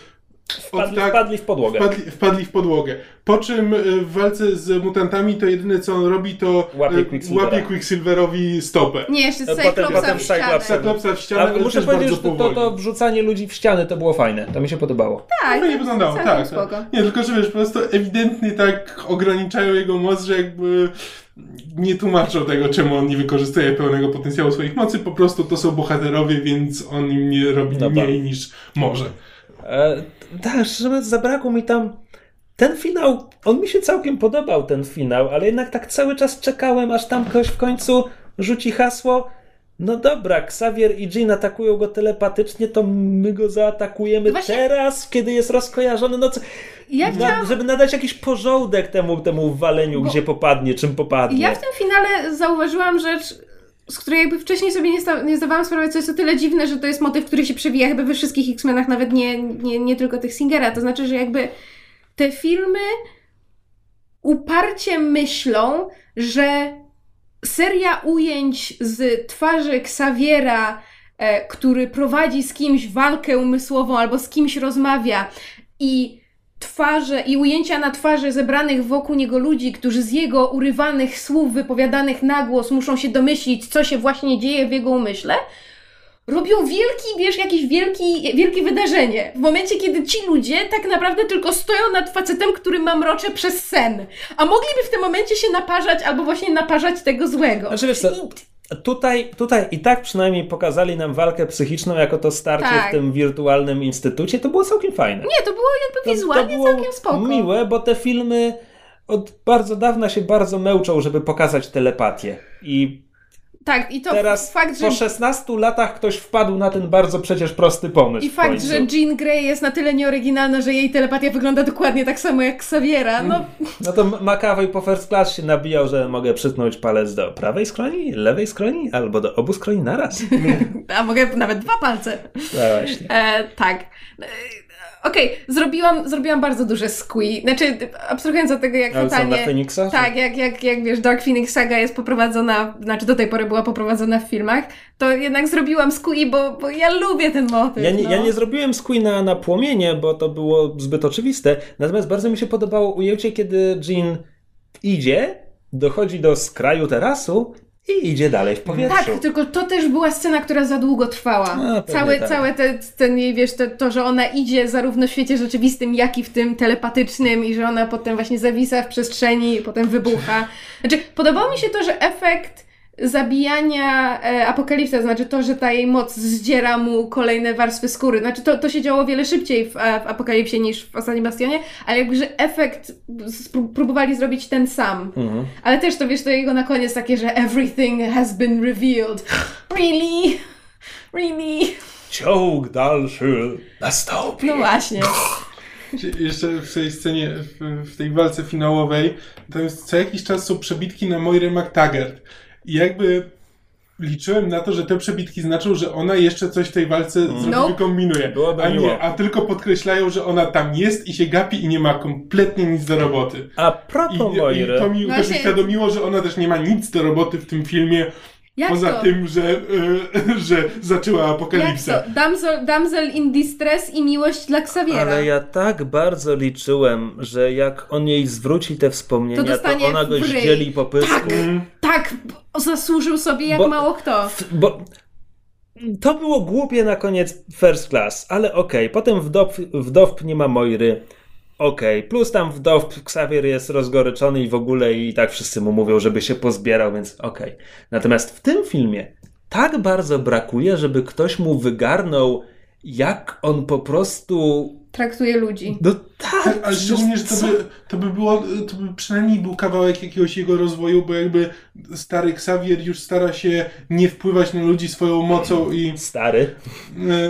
[SPEAKER 3] Wpadli,
[SPEAKER 1] tak-
[SPEAKER 3] wpadli w podłogę.
[SPEAKER 1] wpadli, wpadli w podłogę. Po czym y, w walce z mutantami to jedyne co on robi to
[SPEAKER 3] Łapie
[SPEAKER 1] y,
[SPEAKER 3] Quicksilvera.
[SPEAKER 1] łapie Quicksilverowi stopę.
[SPEAKER 2] Nie, jeszcze Cyclopsa w ścianę.
[SPEAKER 3] Cyclopsa.
[SPEAKER 1] W ścianę,
[SPEAKER 3] Ale muszę powiedzieć, że to, to wrzucanie ludzi w ściany to było fajne. To mi się podobało.
[SPEAKER 2] Tak,
[SPEAKER 1] Fajnie wyglądało,
[SPEAKER 2] całkiem
[SPEAKER 1] tak.
[SPEAKER 2] spoko.
[SPEAKER 1] Nie, tylko że wiesz, po prostu ewidentnie tak ograniczają jego moc, że jakby nie tłumaczą tego, czemu on nie wykorzystuje pełnego potencjału swoich mocy, po prostu to są bohaterowie, więc on im nie robi
[SPEAKER 3] Dobra.
[SPEAKER 1] mniej niż może.
[SPEAKER 3] E, tak, szczerze mówiąc, zabrakło mi tam. Ten finał, on mi się całkiem podobał, ten finał, ale jednak tak cały czas czekałem, aż tam ktoś w końcu rzuci hasło. No dobra, Xavier i Jean atakują go telepatycznie, to my go zaatakujemy
[SPEAKER 2] właśnie-
[SPEAKER 3] teraz, kiedy jest rozkojarzony. No co,
[SPEAKER 2] Ja
[SPEAKER 3] na,
[SPEAKER 2] chciałam...
[SPEAKER 3] żeby nadać jakiś porządek temu, temu waleniu,
[SPEAKER 2] Bo-
[SPEAKER 3] gdzie popadnie, czym popadnie.
[SPEAKER 2] Ja w tym finale zauważyłam rzecz, z której jakby wcześniej sobie nie, nie zdawałam sprawy, co jest o tyle dziwne, że to jest motyw, który się przewija chyba we wszystkich X-Menach, nawet nie, nie, nie tylko tych Singera. To znaczy, że jakby te filmy uparcie myślą, że seria ujęć z twarzy Xaviera, e, który prowadzi z kimś walkę umysłową albo z kimś rozmawia i twarze i ujęcia na twarzy zebranych wokół niego ludzi, którzy z jego urywanych słów wypowiadanych na głos muszą się domyślić, co się właśnie dzieje w jego umyśle, robią wielki, wiesz, jakieś wielki, wielkie wydarzenie. W momencie, kiedy ci ludzie tak naprawdę tylko stoją nad facetem, który mamrocze przez sen. A mogliby w tym momencie się naparzać albo właśnie naparzać tego złego.
[SPEAKER 3] Znaczy wiesz co, tutaj, tutaj i tak przynajmniej pokazali nam walkę psychiczną jako to starcie
[SPEAKER 2] Tak.
[SPEAKER 3] w tym wirtualnym instytucie, to było całkiem fajne.
[SPEAKER 2] Nie, to było jakby wizualnie
[SPEAKER 3] było
[SPEAKER 2] całkiem spoko.
[SPEAKER 3] miłe, bo te filmy od bardzo dawna się bardzo męczą, żeby pokazać telepatię. I
[SPEAKER 2] Tak, i to
[SPEAKER 3] teraz
[SPEAKER 2] fakt, że
[SPEAKER 3] po 16 latach ktoś wpadł na ten bardzo przecież prosty pomysł.
[SPEAKER 2] I fakt, że Jean Grey jest na tyle nieoryginalna, że jej telepatia wygląda dokładnie tak samo jak Xaviera. No,
[SPEAKER 3] No to McAvoy po first class się nabijał, że mogę przytknąć palec do prawej skroni, lewej skroni, albo do obu skroni naraz.
[SPEAKER 2] a mogę nawet dwa palce.
[SPEAKER 3] No właśnie.
[SPEAKER 2] E, tak. E, Okej, zrobiłam, zrobiłam bardzo duże squee. Znaczy, abstrahując od tego, jak
[SPEAKER 3] Ale co, na
[SPEAKER 2] totalnie...
[SPEAKER 3] Feniksa?
[SPEAKER 2] Tak, jak, jak, jak wiesz, Dark Phoenix Saga jest poprowadzona, znaczy do tej pory była poprowadzona w filmach, to jednak zrobiłam squee, bo, bo ja lubię ten motyw.
[SPEAKER 3] Ja nie,
[SPEAKER 2] no.
[SPEAKER 3] ja nie zrobiłem Squeena na płomienie, bo to było zbyt oczywiste. Natomiast bardzo mi się podobało ujęcie, kiedy Jean idzie, dochodzi do skraju terasu i idzie dalej w powietrzu.
[SPEAKER 2] Tak, tylko to też była scena, która za długo trwała.
[SPEAKER 3] Pewnie
[SPEAKER 2] całe,
[SPEAKER 3] tak.
[SPEAKER 2] całe te, ten jej, wiesz, to, to, że ona idzie zarówno w świecie rzeczywistym, jak i w tym telepatycznym i że ona potem właśnie zawisa w przestrzeni i potem wybucha. Znaczy, podobało mi się to, że efekt zabijania e, apokalipsa, znaczy to, że ta jej moc zdziera mu kolejne warstwy skóry. Znaczy to, to się działo o wiele szybciej w, e, w apokalipsie niż w ostatnim bastionie, ale jakby, że efekt spró- próbowali zrobić ten sam.
[SPEAKER 3] Mhm.
[SPEAKER 2] Ale też to wiesz, to jego na koniec takie, że everything has been revealed. Really? Really?
[SPEAKER 3] Ciąg dalszy nastąpi.
[SPEAKER 2] No właśnie.
[SPEAKER 1] Jeszcze w tej scenie, w, w tej walce finałowej, tam jest co jakiś czas są przebitki na Moirę McTaggart. I jakby liczyłem na to, że te przebitki znaczą, że ona jeszcze coś w tej walce mm.
[SPEAKER 3] Byłoby
[SPEAKER 1] A nie, a tylko podkreślają, że ona tam jest i się gapi i nie ma kompletnie nic do roboty.
[SPEAKER 3] A
[SPEAKER 1] I,
[SPEAKER 3] propos
[SPEAKER 1] i
[SPEAKER 3] Moiry.
[SPEAKER 1] to mi też
[SPEAKER 2] Właśnie-
[SPEAKER 1] uświadomiło, że ona też nie ma nic do roboty w tym filmie
[SPEAKER 2] Jak
[SPEAKER 1] Poza
[SPEAKER 2] to?
[SPEAKER 1] tym, że, e, że zaczęła
[SPEAKER 2] Jak
[SPEAKER 1] apokalipsa.
[SPEAKER 2] to? Damsel, damsel in distress i miłość dla Xaviera.
[SPEAKER 3] Ale ja tak bardzo liczyłem, że jak on jej zwróci te wspomnienia,
[SPEAKER 2] To
[SPEAKER 3] to, ona go zdzieli po pysku.
[SPEAKER 2] Tak. Tak, b- zasłużył sobie jak
[SPEAKER 3] Bo-
[SPEAKER 2] mało kto.
[SPEAKER 3] Bo to było głupie na koniec first class, ale okej. Potem w DOP, w DOP nie ma Moiry. Okej, plus tam w DOP Xavier jest rozgoryczony i w ogóle i tak wszyscy mu mówią, żeby się pozbierał, więc okej. Natomiast w tym filmie tak bardzo brakuje, żeby ktoś mu wygarnął, jak on po prostu.
[SPEAKER 2] Traktuje ludzi.
[SPEAKER 3] No tak,
[SPEAKER 1] Tak, ale szczególnie, że to by, to by było, to by przynajmniej był kawałek jakiegoś jego rozwoju, bo jakby stary Xavier już stara się nie wpływać na ludzi swoją mocą i
[SPEAKER 3] Stary.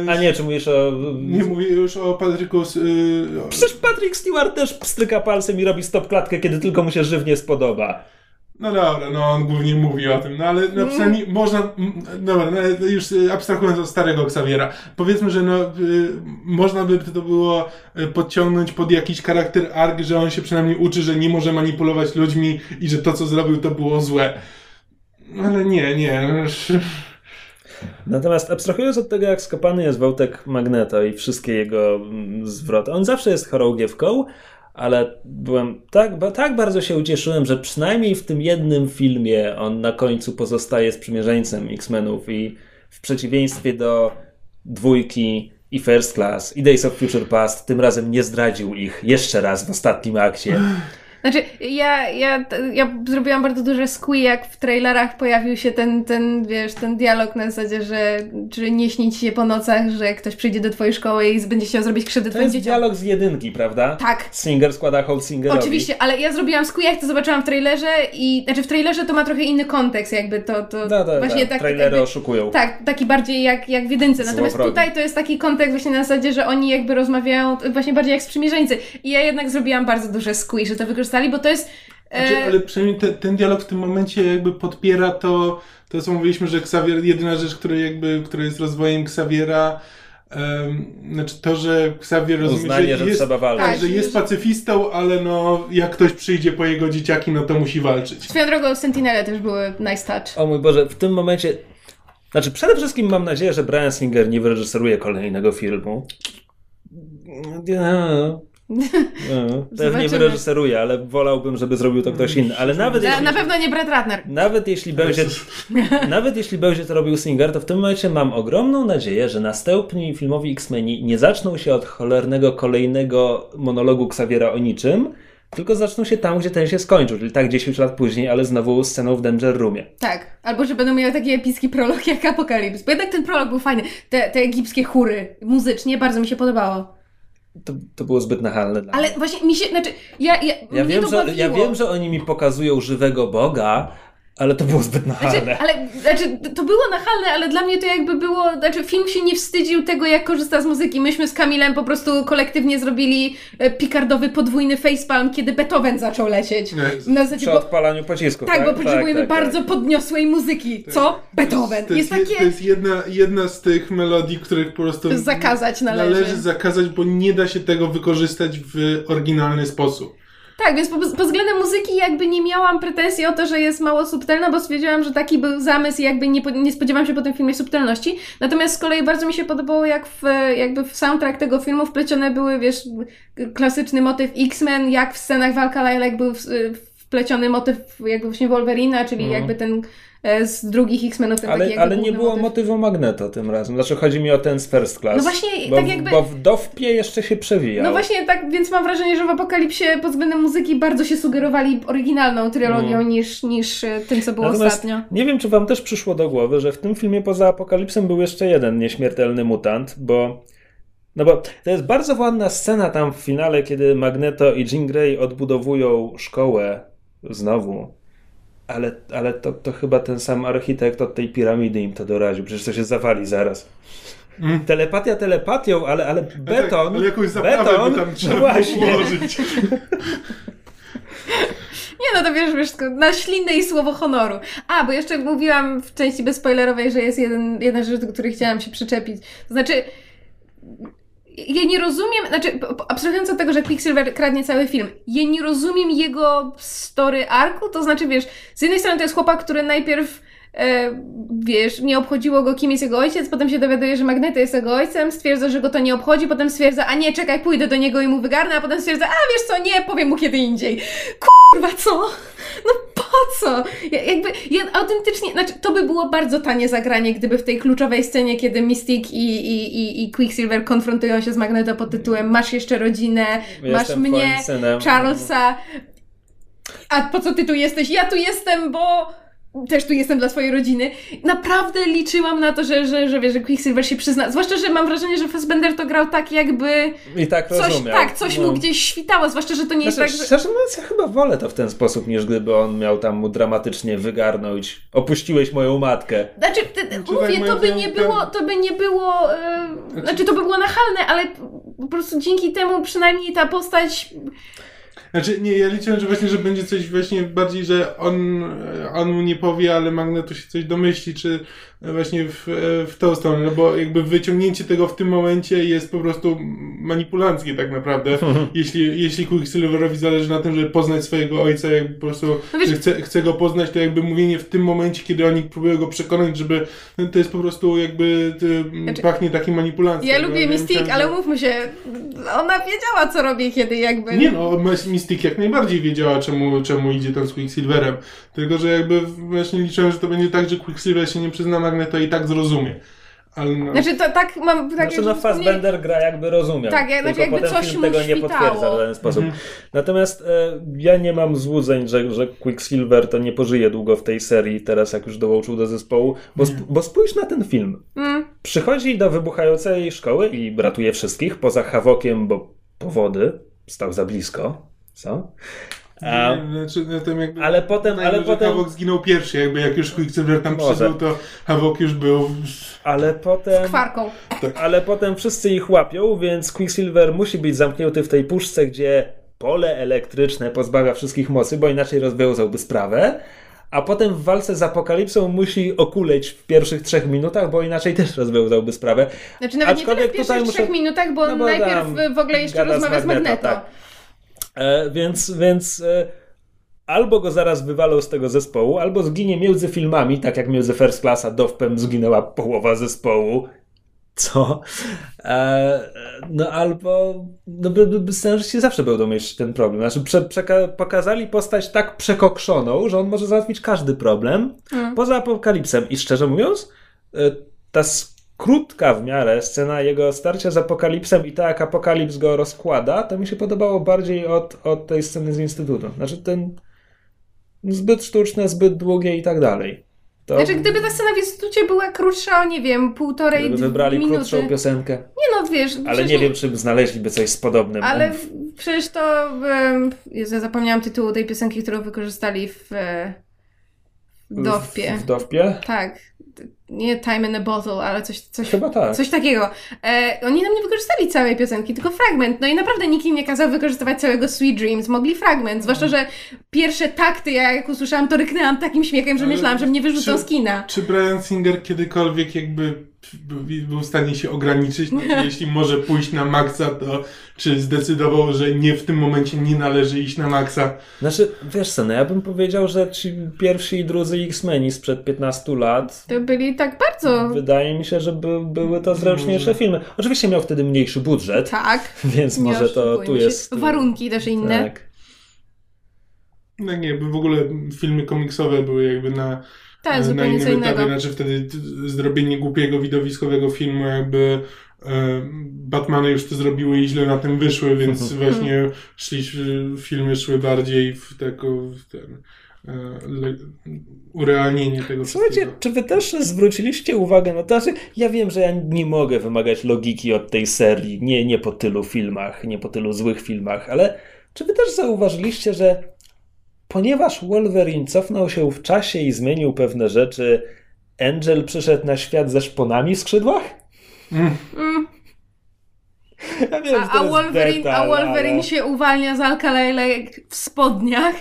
[SPEAKER 1] e,
[SPEAKER 3] A nie, czy mówisz o.
[SPEAKER 1] nie mówię już o Patryku z, e,
[SPEAKER 3] Przecież Patrick Stewart też pstryka palcem i robi stop klatkę, kiedy tylko mu się żywnie spodoba.
[SPEAKER 1] No dobra, no on głównie mówi o tym, no ale no przynajmniej można, m, dobra, no, już y, abstrahując od starego Xaviera, powiedzmy, że no, y, można by to było y, podciągnąć pod jakiś charakter arc, że on się przynajmniej uczy, że nie może manipulować ludźmi i że to, co zrobił, to było złe. Ale nie, nie. no,
[SPEAKER 3] Natomiast abstrahując od tego, jak skopany jest Wątek Magneto i wszystkie jego mm, zwroty, on zawsze jest chorągiewką, ale byłem tak, tak bardzo się ucieszyłem, że przynajmniej w tym jednym filmie on na końcu pozostaje sprzymierzeńcem X-Menów i w przeciwieństwie do dwójki i First Class i Days of Future Past tym razem nie zdradził ich jeszcze raz w ostatnim akcie.
[SPEAKER 2] Znaczy, ja, ja, ja zrobiłam bardzo duże squee, jak w trailerach pojawił się ten, ten, wiesz, ten dialog na zasadzie, że czy nie śni ci się po nocach, że ktoś przyjdzie do twojej szkoły i będzie chciał zrobić krzywdę
[SPEAKER 3] To
[SPEAKER 2] twoim
[SPEAKER 3] jest
[SPEAKER 2] dzieciom.
[SPEAKER 3] dialog z jedynki, prawda?
[SPEAKER 2] Tak.
[SPEAKER 3] Singer składa hołd Singerowi.
[SPEAKER 2] Oczywiście, ale ja zrobiłam squee, jak to zobaczyłam w trailerze i, znaczy w trailerze to ma trochę inny kontekst, jakby to, to
[SPEAKER 3] Da, da,
[SPEAKER 2] właśnie
[SPEAKER 3] da.
[SPEAKER 2] tak,
[SPEAKER 3] Trailery
[SPEAKER 2] jakby,
[SPEAKER 3] oszukują.
[SPEAKER 2] tak, taki bardziej jak, jak w jedynce, natomiast
[SPEAKER 3] Złowrogi.
[SPEAKER 2] tutaj to jest taki kontekst właśnie na zasadzie, że oni jakby rozmawiają właśnie bardziej jak sprzymierzeńcy i ja jednak zrobiłam bardzo duże squee, że to wykorzystali, bo to jest e,
[SPEAKER 1] Znaczy, ale przynajmniej te, ten dialog w tym momencie jakby podpiera to, to co mówiliśmy, że Xavier, jedyna rzecz, która jakby, która jest rozwojem Xaviera, em, znaczy to, że Xavier rozumie,
[SPEAKER 3] Uznanie, że,
[SPEAKER 1] jest,
[SPEAKER 3] trzeba walczyć.
[SPEAKER 1] tak,
[SPEAKER 2] Tak,
[SPEAKER 1] że jest
[SPEAKER 2] że-
[SPEAKER 1] pacyfistą, ale no jak ktoś przyjdzie po jego dzieciaki, no to musi walczyć.
[SPEAKER 2] Swoją drogą Sentinele też były nice touch.
[SPEAKER 3] O mój Boże, w tym momencie. Znaczy, przede wszystkim mam nadzieję, że Brian Singer nie wyreżyseruje kolejnego filmu. Nie. Nie. Pewnie
[SPEAKER 2] Zobaczymy.
[SPEAKER 3] wyreżyseruje, ale wolałbym, żeby zrobił to ktoś inny. Ale nawet
[SPEAKER 2] Na,
[SPEAKER 3] jeśli,
[SPEAKER 2] na pewno nie Brad Ratner.
[SPEAKER 3] nawet jeśli będzie, nawet jeśli będzie to robił Singer, to w tym momencie mam ogromną nadzieję, że następni filmowi X-Meni nie zaczną się od cholernego kolejnego monologu Xaviera o niczym, tylko zaczną się tam, gdzie ten się skończył, czyli tak 10 lat później, ale znowu sceną w Danger Roomie.
[SPEAKER 2] Tak. Albo że będą miały taki epicki prolog jak Apokalips. Bo jednak ten prolog był fajny. Te, te egipskie chóry muzycznie bardzo mi się podobało.
[SPEAKER 3] To, to było zbyt nachalne dla
[SPEAKER 2] Ale
[SPEAKER 3] mnie.
[SPEAKER 2] właśnie mi się, znaczy, ja, ja,
[SPEAKER 3] Ja wiem, że,
[SPEAKER 2] bawiło.
[SPEAKER 3] ja wiem, że oni mi pokazują żywego Boga, ale to było zbyt nachalne.
[SPEAKER 2] Znaczy, ale znaczy, to było nachalne, ale dla mnie to jakby było, znaczy film się nie wstydził tego, jak korzysta z muzyki. Myśmy z Kamilem po prostu kolektywnie zrobili e, pikardowy podwójny facepalm, kiedy Beethoven zaczął lecieć. Na zasadzie,
[SPEAKER 3] Przy
[SPEAKER 2] bo,
[SPEAKER 3] odpalaniu pocisków.
[SPEAKER 2] tak, bo potrzebujemy
[SPEAKER 3] tak, tak.
[SPEAKER 2] bardzo podniosłej muzyki. Co? Beethoven.
[SPEAKER 1] To
[SPEAKER 2] Jest
[SPEAKER 1] jest, je-
[SPEAKER 2] takie...
[SPEAKER 1] to jest jedna, jedna z tych melodii, których po prostu
[SPEAKER 2] Zakazać należy.
[SPEAKER 1] należy zakazać, bo nie da się tego wykorzystać w oryginalny sposób.
[SPEAKER 2] Tak, więc pod, względem muzyki jakby nie miałam pretensji o to, że jest mało subtelna, bo stwierdziłam, że taki był zamysł i jakby nie, nie spodziewałam się po tym filmie subtelności. Natomiast z kolei bardzo mi się podobało, jak w, jakby w soundtrack tego filmu wplecione były, wiesz, klasyczny motyw X-Men, jak w scenach walka Lilac był w, wpleciony motyw jakby właśnie Wolverina, czyli
[SPEAKER 3] Mhm.
[SPEAKER 2] jakby ten z drugich X-Menów,
[SPEAKER 3] Ale,
[SPEAKER 2] jakby
[SPEAKER 3] ale nie było
[SPEAKER 2] motyw.
[SPEAKER 3] motywu Magneto tym razem. Znaczy chodzi mi o ten z First Class.
[SPEAKER 2] No właśnie,
[SPEAKER 3] bo,
[SPEAKER 2] tak
[SPEAKER 3] w-
[SPEAKER 2] jakby-
[SPEAKER 3] Bo w Dowpie jeszcze się przewijał.
[SPEAKER 2] No właśnie tak, więc mam wrażenie, że w Apokalipsie pod względem muzyki bardzo się sugerowali oryginalną trylogią
[SPEAKER 3] Mhm.
[SPEAKER 2] niż, niż e, tym, co było
[SPEAKER 3] Natomiast
[SPEAKER 2] ostatnio.
[SPEAKER 3] nie wiem, czy wam też przyszło do głowy, że w tym filmie poza Apokalipsem był jeszcze jeden nieśmiertelny mutant, bo no bo to jest bardzo ładna scena tam w finale, kiedy Magneto i Jean Grey odbudowują szkołę znowu. Ale, ale to, to chyba ten sam architekt od tej piramidy im to doraził. Przecież to się zawali zaraz.
[SPEAKER 1] Mm.
[SPEAKER 3] Telepatia telepatią, ale, ale beton.
[SPEAKER 1] Tak, ale jakąś
[SPEAKER 3] beton,
[SPEAKER 1] by tam trzeba
[SPEAKER 3] właśnie.
[SPEAKER 1] ułożyć.
[SPEAKER 2] Nie no, to wiesz, wiesz, na ślinę i słowo honoru. A, bo jeszcze mówiłam w części bezspoilerowej, że jest jeden, jedna rzecz, do której chciałam się przyczepić. To znaczy, ja nie rozumiem, znaczy, abstrahując od tego, że Quicksilver kradnie cały film, ja nie rozumiem jego story arku, to znaczy, wiesz, z jednej strony to jest chłopak, który najpierw e, wiesz, nie obchodziło go, kim jest jego ojciec, potem się dowiaduje, że Magneto jest jego ojcem, stwierdza, że go to nie obchodzi, potem stwierdza, a nie, czekaj, pójdę do niego i mu wygarnę, a potem stwierdza, a wiesz co, nie, powiem mu kiedy indziej. Kurwa, co? No po co? Ja, jakby, ja autentycznie, znaczy, to by było bardzo tanie zagranie, gdyby w tej kluczowej scenie, kiedy Mystic i, i, i, i Quicksilver konfrontują się z Magneto pod tytułem masz jeszcze rodzinę, masz
[SPEAKER 3] Jestem
[SPEAKER 2] mnie,
[SPEAKER 3] twoim synem.
[SPEAKER 2] Charlesa, a po co ty tu jesteś? Ja tu jestem, bo też tu jestem dla swojej rodziny. Naprawdę liczyłam na to, że, że, że, wiesz, że Quicksilver się przyzna. Zwłaszcza, że mam wrażenie, że Fassbender to grał tak jakby
[SPEAKER 3] I tak
[SPEAKER 2] coś,
[SPEAKER 3] rozumiał.
[SPEAKER 2] tak, coś
[SPEAKER 3] No.
[SPEAKER 2] mu gdzieś świtało, zwłaszcza, że to nie jest
[SPEAKER 3] Znaczy,
[SPEAKER 2] tak, że...
[SPEAKER 3] Szczerze mówiąc, ja chyba wolę to w ten sposób, niż gdyby on miał tam mu dramatycznie wygarnąć. Opuściłeś moją matkę.
[SPEAKER 2] Znaczy,
[SPEAKER 1] Znaczy,
[SPEAKER 2] mówię,
[SPEAKER 1] tak
[SPEAKER 2] to by nie było, to by nie było, e, znaczy to by było nachalne, ale po prostu dzięki temu przynajmniej ta postać
[SPEAKER 1] Znaczy, nie, ja liczyłem, że właśnie, że będzie coś właśnie bardziej, że on, on mu nie powie, ale Magneto się coś domyśli, czy właśnie w, w tą stronę, no bo jakby wyciągnięcie tego w tym momencie jest po prostu manipulanckie tak naprawdę. jeśli, jeśli Quicksilverowi zależy na tym, żeby poznać swojego ojca, jakby po prostu
[SPEAKER 2] No wiesz-
[SPEAKER 1] że chce, chce go poznać, to jakby mówienie w tym momencie, kiedy oni próbują go przekonać, żeby no to jest po prostu jakby y,
[SPEAKER 2] Znaczy,
[SPEAKER 1] pachnie takim manipulacją.
[SPEAKER 2] Ja
[SPEAKER 1] No,
[SPEAKER 2] lubię Mystique,
[SPEAKER 1] myślałem,
[SPEAKER 2] ale umówmy się, ona wiedziała, co robię, kiedy jakby...
[SPEAKER 1] Nie no, Mystic jak najbardziej wiedziała, czemu, czemu idzie tam z Quicksilverem. Tylko, że jakby właśnie liczyłem, że to będzie tak, że Quicksilver się nie przyzna Magneto i tak zrozumie. Ale no,
[SPEAKER 2] Znaczy, to tak mam... Tak
[SPEAKER 3] Znaczy, no Fassbender gra jakby rozumiał.
[SPEAKER 2] Tak, ja- znaczy jakby coś
[SPEAKER 3] film
[SPEAKER 2] mu
[SPEAKER 3] tego nie potwierdza w żaden sposób.
[SPEAKER 1] Mhm.
[SPEAKER 3] Natomiast e, ja nie mam złudzeń, że, że Quicksilver to nie pożyje długo w tej serii, teraz jak już dołączył do zespołu, bo, sp- bo spójrz na ten film.
[SPEAKER 2] Mm,
[SPEAKER 3] Przychodzi do wybuchającej szkoły i ratuje wszystkich, poza Hawokiem, bo powody stał za blisko. Co? A,
[SPEAKER 1] nie, znaczy, no, tam jakby,
[SPEAKER 3] ale potem, ale potem,
[SPEAKER 1] Havok zginął pierwszy, jakby jak już Quicksilver tam
[SPEAKER 3] Może.
[SPEAKER 1] przybył, to Havok już był...
[SPEAKER 3] ale potem,
[SPEAKER 2] kwarką.
[SPEAKER 3] ale potem wszyscy ich łapią, więc Quicksilver musi być zamknięty w tej puszce, gdzie pole elektryczne pozbawia wszystkich mocy, bo inaczej rozwiązałby sprawę. A potem w walce z apokalipsą musi okuleć w pierwszych trzech minutach, bo inaczej też rozwiązałby sprawę.
[SPEAKER 2] Znaczy nawet nie tyle
[SPEAKER 3] Aczkolwiek
[SPEAKER 2] w pierwszych
[SPEAKER 3] muszę-
[SPEAKER 2] trzech minutach, bo,
[SPEAKER 3] No bo
[SPEAKER 2] najpierw w ogóle jeszcze
[SPEAKER 3] z
[SPEAKER 2] rozmawia z
[SPEAKER 3] Magneto,
[SPEAKER 2] Magneto.
[SPEAKER 3] tak. E, więc więc e, albo go zaraz wywalą z tego zespołu, albo zginie między filmami, tak jak między First Class a Dovpem zginęła połowa zespołu. Co? E, no albo no, by, by, scenarzyści zawsze będą mieć ten problem. Znaczy prze, przeka- pokazali postać tak przekokszoną, że on może załatwić każdy problem,
[SPEAKER 2] Mm.
[SPEAKER 3] poza apokalipsem. I szczerze mówiąc, e, ta krótka w miarę scena jego starcia z apokalipsem i tak apokalips go rozkłada, to mi się podobało bardziej od, od tej sceny z Instytutu. Znaczy ten zbyt sztuczne, zbyt długie i tak dalej. To
[SPEAKER 2] Znaczy, gdyby ta scena w instytucie była krótsza o, nie wiem, półtorej
[SPEAKER 3] gdyby
[SPEAKER 2] dwie
[SPEAKER 3] wybrali
[SPEAKER 2] minuty.
[SPEAKER 3] krótszą piosenkę.
[SPEAKER 2] Nie no, wiesz...
[SPEAKER 3] Ale
[SPEAKER 2] przecież
[SPEAKER 3] nie wiem, czy znaleźliby coś z podobnym.
[SPEAKER 2] Ale w- przecież to... Um, Jezu, ja zapomniałam tytułu tej piosenki, którą wykorzystali w... w Dowpie.
[SPEAKER 3] W, w Dowpie?
[SPEAKER 2] Tak. Nie Time in a Bottle, ale coś, coś,
[SPEAKER 3] tak.
[SPEAKER 2] coś takiego. E, oni nam nie wykorzystali całej piosenki, tylko fragment. No i naprawdę nikt im nie kazał wykorzystywać całego Sweet Dreams. Mogli fragment. Zwłaszcza, że pierwsze takty, ja jak usłyszałam, to ryknęłam takim śmiechem, że
[SPEAKER 1] Ale
[SPEAKER 2] myślałam, że mnie wyrzucą
[SPEAKER 1] czy-
[SPEAKER 2] z kina.
[SPEAKER 1] Czy Brian Singer kiedykolwiek jakby był- był w stanie się ograniczyć? Znaczy, jeśli może pójść na maksa, to czy zdecydował, że nie w tym momencie nie należy iść na maksa?
[SPEAKER 3] Znaczy, wiesz co, no ja bym powiedział, że ci pierwsi i drudzy X-Meni sprzed 15 lat
[SPEAKER 2] To byli tak bardzo...
[SPEAKER 3] wydaje mi się, że by, były to zręczniejsze filmy. Oczywiście miał wtedy mniejszy budżet,
[SPEAKER 2] Tak.
[SPEAKER 3] więc może to tu jest...
[SPEAKER 2] Warunki też inne.
[SPEAKER 3] Tak.
[SPEAKER 1] No nie, by w ogóle filmy komiksowe były jakby na,
[SPEAKER 2] Tak,
[SPEAKER 1] na
[SPEAKER 2] co
[SPEAKER 1] innym etapie.
[SPEAKER 2] innego.
[SPEAKER 1] Znaczy wtedy zrobienie głupiego, widowiskowego filmu jakby e, Batmany już to zrobiły i źle na tym wyszły, więc
[SPEAKER 3] Mhm.
[SPEAKER 1] właśnie szli, filmy szły bardziej w taką w ten, e, le, urealnienie tego
[SPEAKER 3] Słuchajcie,
[SPEAKER 1] wszystkiego.
[SPEAKER 3] czy wy też zwróciliście uwagę na to, że ja wiem, że ja nie mogę wymagać logiki od tej serii, nie, nie po tylu filmach, nie po tylu złych filmach, ale czy wy też zauważyliście, że ponieważ Wolverine cofnął się w czasie i zmienił pewne rzeczy, Angel przyszedł na świat ze szponami w skrzydłach?
[SPEAKER 1] Mm.
[SPEAKER 2] Mm.
[SPEAKER 3] Ja wiem,
[SPEAKER 2] A,
[SPEAKER 3] to
[SPEAKER 2] a, Wolverine,
[SPEAKER 3] beta,
[SPEAKER 2] a Wolverine
[SPEAKER 3] ale...
[SPEAKER 2] się uwalnia z alkalejlek w spodniach.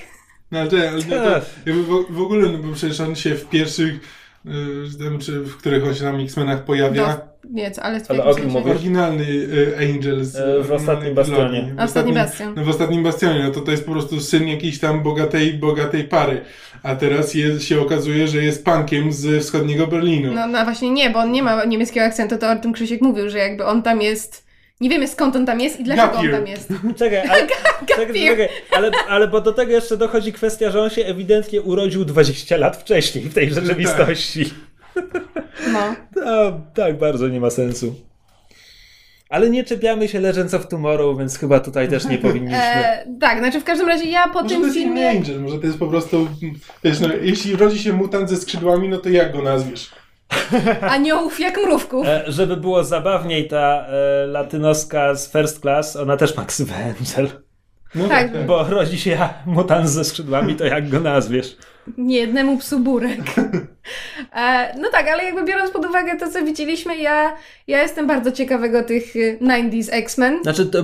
[SPEAKER 1] No ale, to, ale to,
[SPEAKER 3] Tak.
[SPEAKER 1] jakby w, w ogóle, no bo przecież on się w pierwszych y, czy w których on się tam X-Menach pojawia.
[SPEAKER 2] Do, nie, ale,
[SPEAKER 3] Ale o kim mówisz?
[SPEAKER 1] Oryginalny y, Angel z
[SPEAKER 3] E, w ostatnim Bastionie.
[SPEAKER 1] W
[SPEAKER 2] Ostatni Bastion.
[SPEAKER 1] No w ostatnim Bastionie, no to to jest po prostu syn jakiejś tam bogatej, bogatej pary. A teraz jest, się okazuje, że jest punkiem z wschodniego Berlinu.
[SPEAKER 2] No, no właśnie nie, bo on nie ma niemieckiego akcentu, to o tym Krzysiek mówił, że jakby on tam jest... Nie wiemy skąd on tam jest i dlaczego
[SPEAKER 1] Gapier.
[SPEAKER 2] on tam jest.
[SPEAKER 3] Czekaj, ale, czekaj, czekaj, ale, ale bo do tego jeszcze dochodzi kwestia, że on się ewidentnie urodził 20 lat wcześniej w tej rzeczywistości.
[SPEAKER 2] No.
[SPEAKER 3] No, tak, bardzo nie ma sensu. Ale nie czepiamy się Legends of Tomorrow, więc chyba tutaj też nie powinniśmy.
[SPEAKER 2] E, tak, znaczy w każdym razie ja po
[SPEAKER 1] Może to
[SPEAKER 2] tym
[SPEAKER 1] jest inny
[SPEAKER 2] filmie...
[SPEAKER 1] Angel, może to jest po prostu, wiesz, no, jeśli rodzi się mutant ze skrzydłami, no to jak go nazwiesz?
[SPEAKER 2] Aniołów jak mrówków.
[SPEAKER 3] E, żeby było zabawniej, ta e, latynoska z First Class, ona też ma ksywę Angel.
[SPEAKER 1] No
[SPEAKER 2] Tak.
[SPEAKER 3] Bo rodzi się mutant ze skrzydłami, to jak go nazwiesz?
[SPEAKER 2] Nie jednemu psu burek. E, no tak, ale jakby biorąc pod uwagę to, co widzieliśmy, ja, ja jestem bardzo ciekawego tych y, 90s X-Men.
[SPEAKER 3] Znaczy, to,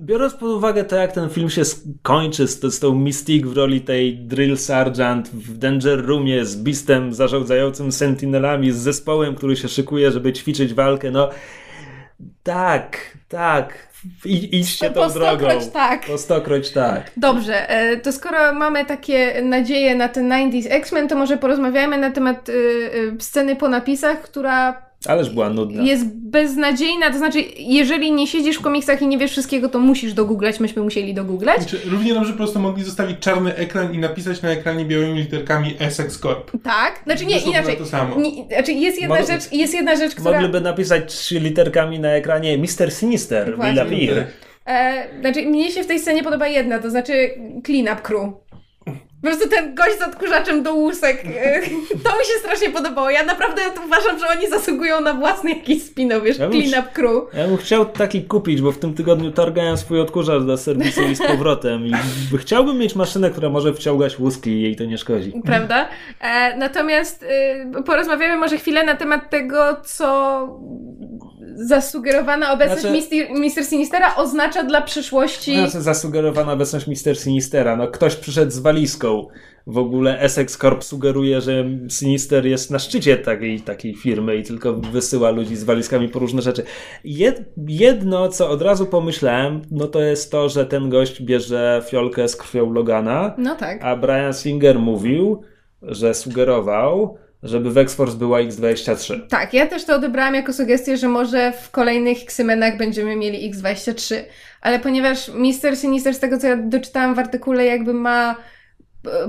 [SPEAKER 3] biorąc pod uwagę to, jak ten film się skończy z, z tą Mystique w roli tej drill sergeant w Danger Roomie, z Beastem zarządzającym Sentinelami, z zespołem, który się szykuje, żeby ćwiczyć walkę, no tak, tak, I, idźcie
[SPEAKER 2] Po-
[SPEAKER 3] tą
[SPEAKER 2] po
[SPEAKER 3] drogą.
[SPEAKER 2] tak.
[SPEAKER 3] Po stokroć tak.
[SPEAKER 2] Dobrze, e, to skoro mamy takie nadzieje na ten 90s X-Men, to może porozmawiajmy na temat y, y, sceny po napisach, która
[SPEAKER 3] Ależ była nudna.
[SPEAKER 2] jest beznadziejna. To znaczy, jeżeli nie siedzisz w komiksach i nie wiesz wszystkiego, to musisz dogooglać. Myśmy musieli dogooglać.
[SPEAKER 1] Znaczy, równie dobrze po prostu mogli zostawić czarny ekran i napisać na ekranie białymi literkami Essex Corp.
[SPEAKER 2] Tak? Znaczy nie, inaczej.
[SPEAKER 1] to samo.
[SPEAKER 2] Nie, znaczy jest jedna
[SPEAKER 3] Mo-
[SPEAKER 2] rzecz, jest jedna rzecz, która...
[SPEAKER 3] Mogliby napisać trzy literkami na ekranie Mr. Sinister,
[SPEAKER 2] Właśnie.
[SPEAKER 3] Will Appear.
[SPEAKER 2] E, znaczy, mnie się w tej scenie podoba jedna, to znaczy clean up crew. Po prostu ten gość z odkurzaczem do łusek, e, to mi się strasznie podobało. Ja naprawdę uważam, że oni zasługują na własny jakiś spin-off, wiesz,
[SPEAKER 3] Ja bym
[SPEAKER 2] clean up crew.
[SPEAKER 3] Ja bym chciał taki kupić, bo w tym tygodniu targałem swój odkurzacz do serwisu i z powrotem. I chciałbym mieć maszynę, która może wciągać łuski i jej to nie szkodzi.
[SPEAKER 2] Prawda? E, natomiast e, porozmawiamy może chwilę na temat tego, co zasugerowana obecność
[SPEAKER 3] Znaczy-
[SPEAKER 2] Mister, Mister Sinistera oznacza dla przyszłości.
[SPEAKER 3] Znaczy zasugerowana obecność Mister Sinistera. No ktoś przyszedł z walizką. W ogóle Essex Corp sugeruje, że Sinister jest na szczycie takiej, takiej firmy i tylko wysyła ludzi z walizkami po różne rzeczy. Jed, jedno, co od razu pomyślałem, no to jest to, że ten gość bierze fiolkę z krwią Logana,
[SPEAKER 2] No tak.
[SPEAKER 3] a Brian Singer mówił, że sugerował, żeby w X-Force była X-23.
[SPEAKER 2] Tak, ja też to odebrałam jako sugestię, że może w kolejnych X-Menach będziemy mieli X23, ale ponieważ Mister Sinister, z tego co ja doczytałam w artykule, jakby ma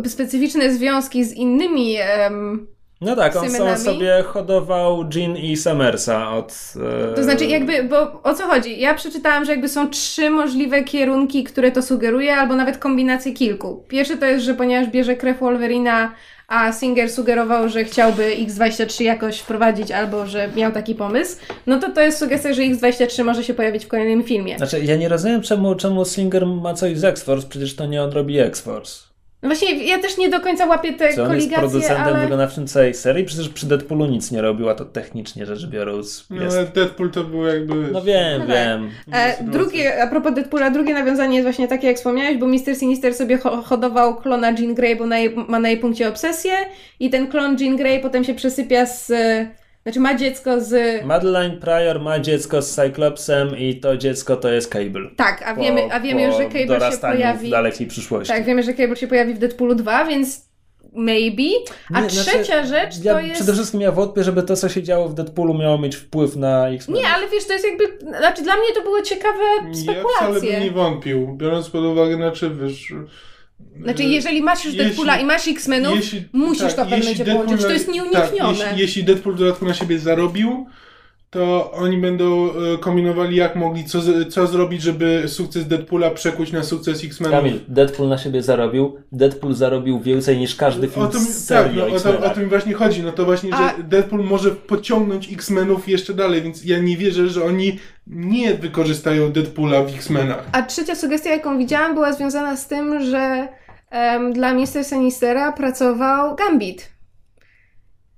[SPEAKER 2] e, specyficzne związki z innymi em,
[SPEAKER 3] No tak, on,
[SPEAKER 2] Symenami?
[SPEAKER 3] sobie hodował Jean i Summersa od... e,
[SPEAKER 2] To znaczy jakby, bo o co chodzi? Ja przeczytałam, że jakby są trzy możliwe kierunki, które to sugeruje, albo nawet kombinacje kilku. Pierwszy to jest, że ponieważ bierze krew Wolverina, a Singer sugerował, że chciałby X23 jakoś wprowadzić, albo że miał taki pomysł, no to to jest sugestia, że X23 może się pojawić w kolejnym filmie.
[SPEAKER 3] Znaczy, ja nie rozumiem, czemu, czemu Singer ma coś z X-Force, przecież to nie on robi X-Force.
[SPEAKER 2] No właśnie, ja też nie do końca łapię te
[SPEAKER 3] Czy on jest producentem
[SPEAKER 2] ale...
[SPEAKER 3] wykonawczym całej serii? Przecież przy Deadpoolu nic nie robił, a to technicznie rzecz biorąc
[SPEAKER 1] No
[SPEAKER 3] jest...
[SPEAKER 1] ale Deadpool to był jakby...
[SPEAKER 3] No wiem,
[SPEAKER 2] No tak.
[SPEAKER 3] wiem.
[SPEAKER 2] E, drugie, a propos Deadpoola, drugie nawiązanie jest właśnie takie, jak wspomniałeś, bo Mr. Sinister sobie ho- hodował klona Jean Grey, bo na jej, ma na jej punkcie obsesję i ten klon Jean Grey potem się przesypia z... Znaczy ma dziecko z...
[SPEAKER 3] Madeline Pryor ma dziecko z Cyclopsem i to dziecko to jest Cable.
[SPEAKER 2] Tak, a wiemy, a wiemy już, że Cable się pojawi...
[SPEAKER 3] w dalekiej przyszłości.
[SPEAKER 2] Tak, wiemy, że Cable się pojawi w Deadpoolu 2, więc maybe. A
[SPEAKER 3] Nie, znaczy,
[SPEAKER 2] trzecia rzecz
[SPEAKER 3] ja
[SPEAKER 2] to jest...
[SPEAKER 3] Przede wszystkim ja wątpię, żeby to, co się działo w Deadpoolu miało mieć wpływ na X-Men.
[SPEAKER 2] Nie, ale wiesz, to jest jakby... Znaczy dla mnie to były ciekawe
[SPEAKER 1] Ja wcale
[SPEAKER 2] spekulacje.
[SPEAKER 1] bym nie wątpił, biorąc pod uwagę, znaczy wiesz...
[SPEAKER 2] Znaczy, jeżeli masz już
[SPEAKER 1] Jeśli-
[SPEAKER 2] Deadpoola i masz X-Menów,
[SPEAKER 1] jeśli-
[SPEAKER 2] musisz
[SPEAKER 1] tak,
[SPEAKER 2] to w pewnym
[SPEAKER 1] jeśli
[SPEAKER 2] momencie
[SPEAKER 1] Deadpool
[SPEAKER 2] połączyć. To jest
[SPEAKER 1] Tak,
[SPEAKER 2] nieuniknione.
[SPEAKER 1] jeśli, jeśli Deadpool w dodatku na siebie zarobił, to oni będą e, kombinowali jak mogli, co, co zrobić, żeby sukces Deadpoola przekuć na sukces X-Menów.
[SPEAKER 3] Kamil, Deadpool na siebie zarobił. Deadpool zarobił więcej niż każdy film
[SPEAKER 1] O to,
[SPEAKER 3] z
[SPEAKER 1] tak,
[SPEAKER 3] serii
[SPEAKER 1] no,
[SPEAKER 3] o
[SPEAKER 1] o, to, o mi właśnie chodzi. No to właśnie,
[SPEAKER 2] A-
[SPEAKER 1] że Deadpool może pociągnąć X-Menów jeszcze dalej, więc ja nie wierzę, że oni nie wykorzystają Deadpoola w X-Menach.
[SPEAKER 2] A trzecia sugestia, jaką widziałam, była związana z tym, że em, dla Mr. Sinistera pracował Gambit.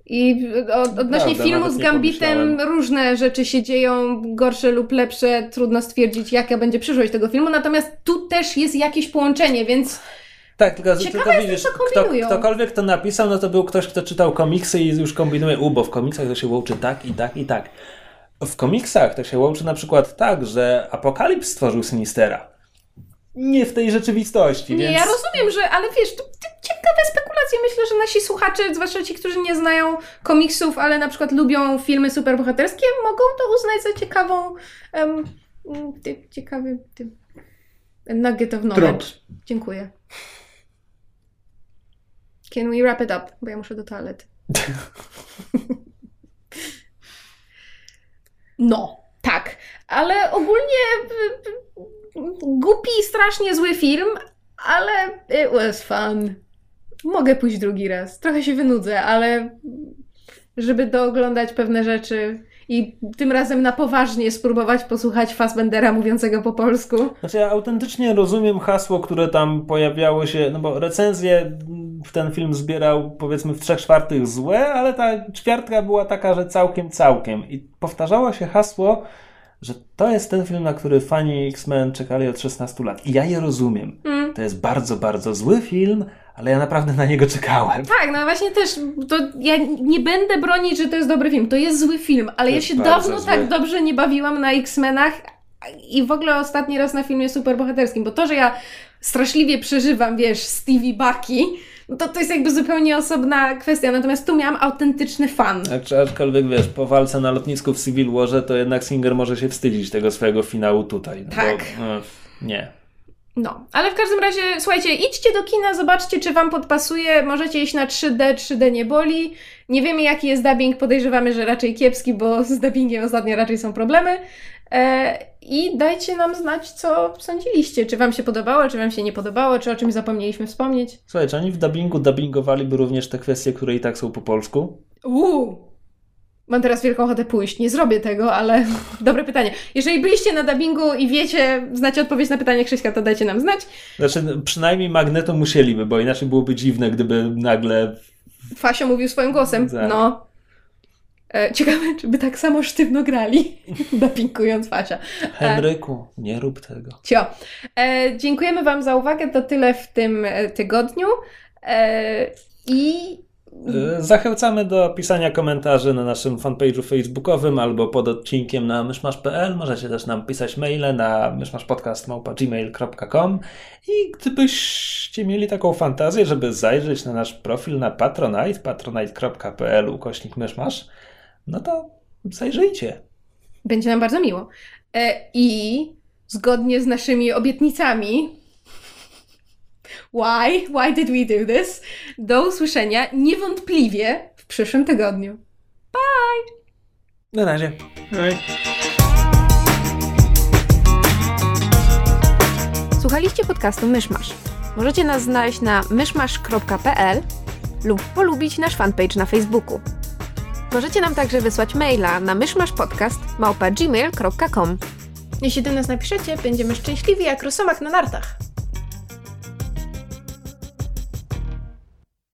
[SPEAKER 2] I od, odnośnie
[SPEAKER 3] Prawda,
[SPEAKER 2] filmu z Gambitem różne rzeczy się dzieją, gorsze lub lepsze, trudno stwierdzić, jaka będzie przyszłość tego filmu, natomiast tu też jest jakieś połączenie, więc
[SPEAKER 3] Tak, tylko, tylko widzisz,
[SPEAKER 2] co
[SPEAKER 3] kto, ktokolwiek to napisał, no to był ktoś, kto czytał komiksy i już kombinuje, u, bo w komiksach to się łączy tak i tak i tak. W komiksach to się łączy na przykład tak, że Apokalips stworzył Sinistera. Nie w tej rzeczywistości,
[SPEAKER 2] Nie,
[SPEAKER 3] więc...
[SPEAKER 2] ja rozumiem, że, ale wiesz, to, to ciekawe spekulacje. Myślę, że nasi słuchacze, zwłaszcza ci, którzy nie znają komiksów, ale na przykład lubią filmy superbohaterskie, mogą to uznać za ciekawą, um, ciekawy ty, nugget of knowledge.
[SPEAKER 1] Trop.
[SPEAKER 2] Dziękuję. Can we wrap it up? Bo ja muszę do toalety. No, tak. Ale ogólnie głupi, strasznie zły film, ale it was fun. Mogę pójść drugi raz. Trochę się wynudzę, ale żeby dooglądać pewne rzeczy i tym razem na poważnie spróbować posłuchać Fassbendera mówiącego po polsku.
[SPEAKER 3] Znaczy ja autentycznie rozumiem hasło, które tam pojawiało się, no bo recenzję w ten film zbierał powiedzmy w trzech czwartych złe, ale ta ćwiartka była taka, że całkiem, całkiem. I powtarzało się hasło, że to jest ten film, na który fani X-Men czekali od 16 lat. I ja je rozumiem.
[SPEAKER 2] Mm.
[SPEAKER 3] To jest bardzo, bardzo zły film, ale ja naprawdę na niego czekałem.
[SPEAKER 2] Tak, no właśnie też, to ja nie będę bronić, że to jest dobry film. To jest zły film, ale ja się dawno
[SPEAKER 3] zły.
[SPEAKER 2] tak dobrze nie bawiłam na X-Menach i w ogóle ostatni raz na filmie superbohaterskim, bo to, że ja straszliwie przeżywam, wiesz, Stevie Bucky, to to jest jakby zupełnie osobna kwestia, natomiast tu miałam autentyczny fan.
[SPEAKER 3] Acz- Aczkolwiek wiesz, po walce na lotnisku w Civil Warze, to jednak Singer może się wstydzić tego swojego finału tutaj. No
[SPEAKER 2] Tak.
[SPEAKER 3] Bo, no, nie.
[SPEAKER 2] No, ale w każdym razie, słuchajcie, idźcie do kina, zobaczcie, czy Wam podpasuje. Możecie iść na 3D, 3D nie boli. Nie wiemy, jaki jest dubbing, podejrzewamy, że raczej kiepski, bo z dubbingiem ostatnio raczej są problemy. E, I dajcie nam znać, co sądziliście. Czy Wam się podobało, czy Wam się nie podobało, czy o czymś zapomnieliśmy wspomnieć.
[SPEAKER 3] Słuchaj, czy oni w dubbingu dubbingowaliby również te kwestie, które i tak są po polsku?
[SPEAKER 2] Uuu! Mam teraz wielką ochotę pójść. Nie zrobię tego, ale dobre pytanie. Jeżeli byliście na dubbingu i wiecie, znacie odpowiedź na pytanie Krzyśka, to dajcie nam znać.
[SPEAKER 3] Znaczy, przynajmniej Magneto musieliby, bo inaczej byłoby dziwne, gdyby nagle...
[SPEAKER 2] Fasio mówił swoim głosem.
[SPEAKER 3] Tak.
[SPEAKER 2] No. E, ciekawe, czy by tak samo sztywno grali, dopinkując Fasia.
[SPEAKER 3] Henryku, nie rób tego.
[SPEAKER 2] Cio. E, dziękujemy Wam za uwagę. To tyle w tym e, tygodniu. E, I
[SPEAKER 3] Zachęcamy do pisania komentarzy na naszym fanpage'u facebookowym albo pod odcinkiem na myszmasz.pl. Możecie też nam pisać maile na myszmaszpodcast.gmail.com i gdybyście mieli taką fantazję, żeby zajrzeć na nasz profil na Patronite, patronite.pl ukośnik myszmasz, no to zajrzyjcie.
[SPEAKER 2] będzie nam bardzo miło. E, I zgodnie z naszymi obietnicami. Why? Why did we do this? Do usłyszenia niewątpliwie w przyszłym tygodniu.
[SPEAKER 3] Na razie.
[SPEAKER 1] Hej.
[SPEAKER 4] Słuchaliście podcastu Myszmasz. Możecie nas znaleźć na myszmasz.pl lub polubić nasz fanpage na Facebooku. Możecie nam także wysłać maila na myszmaszpodcast.gmail.com
[SPEAKER 2] Jeśli do nas napiszecie, będziemy szczęśliwi jak rosomach na nartach.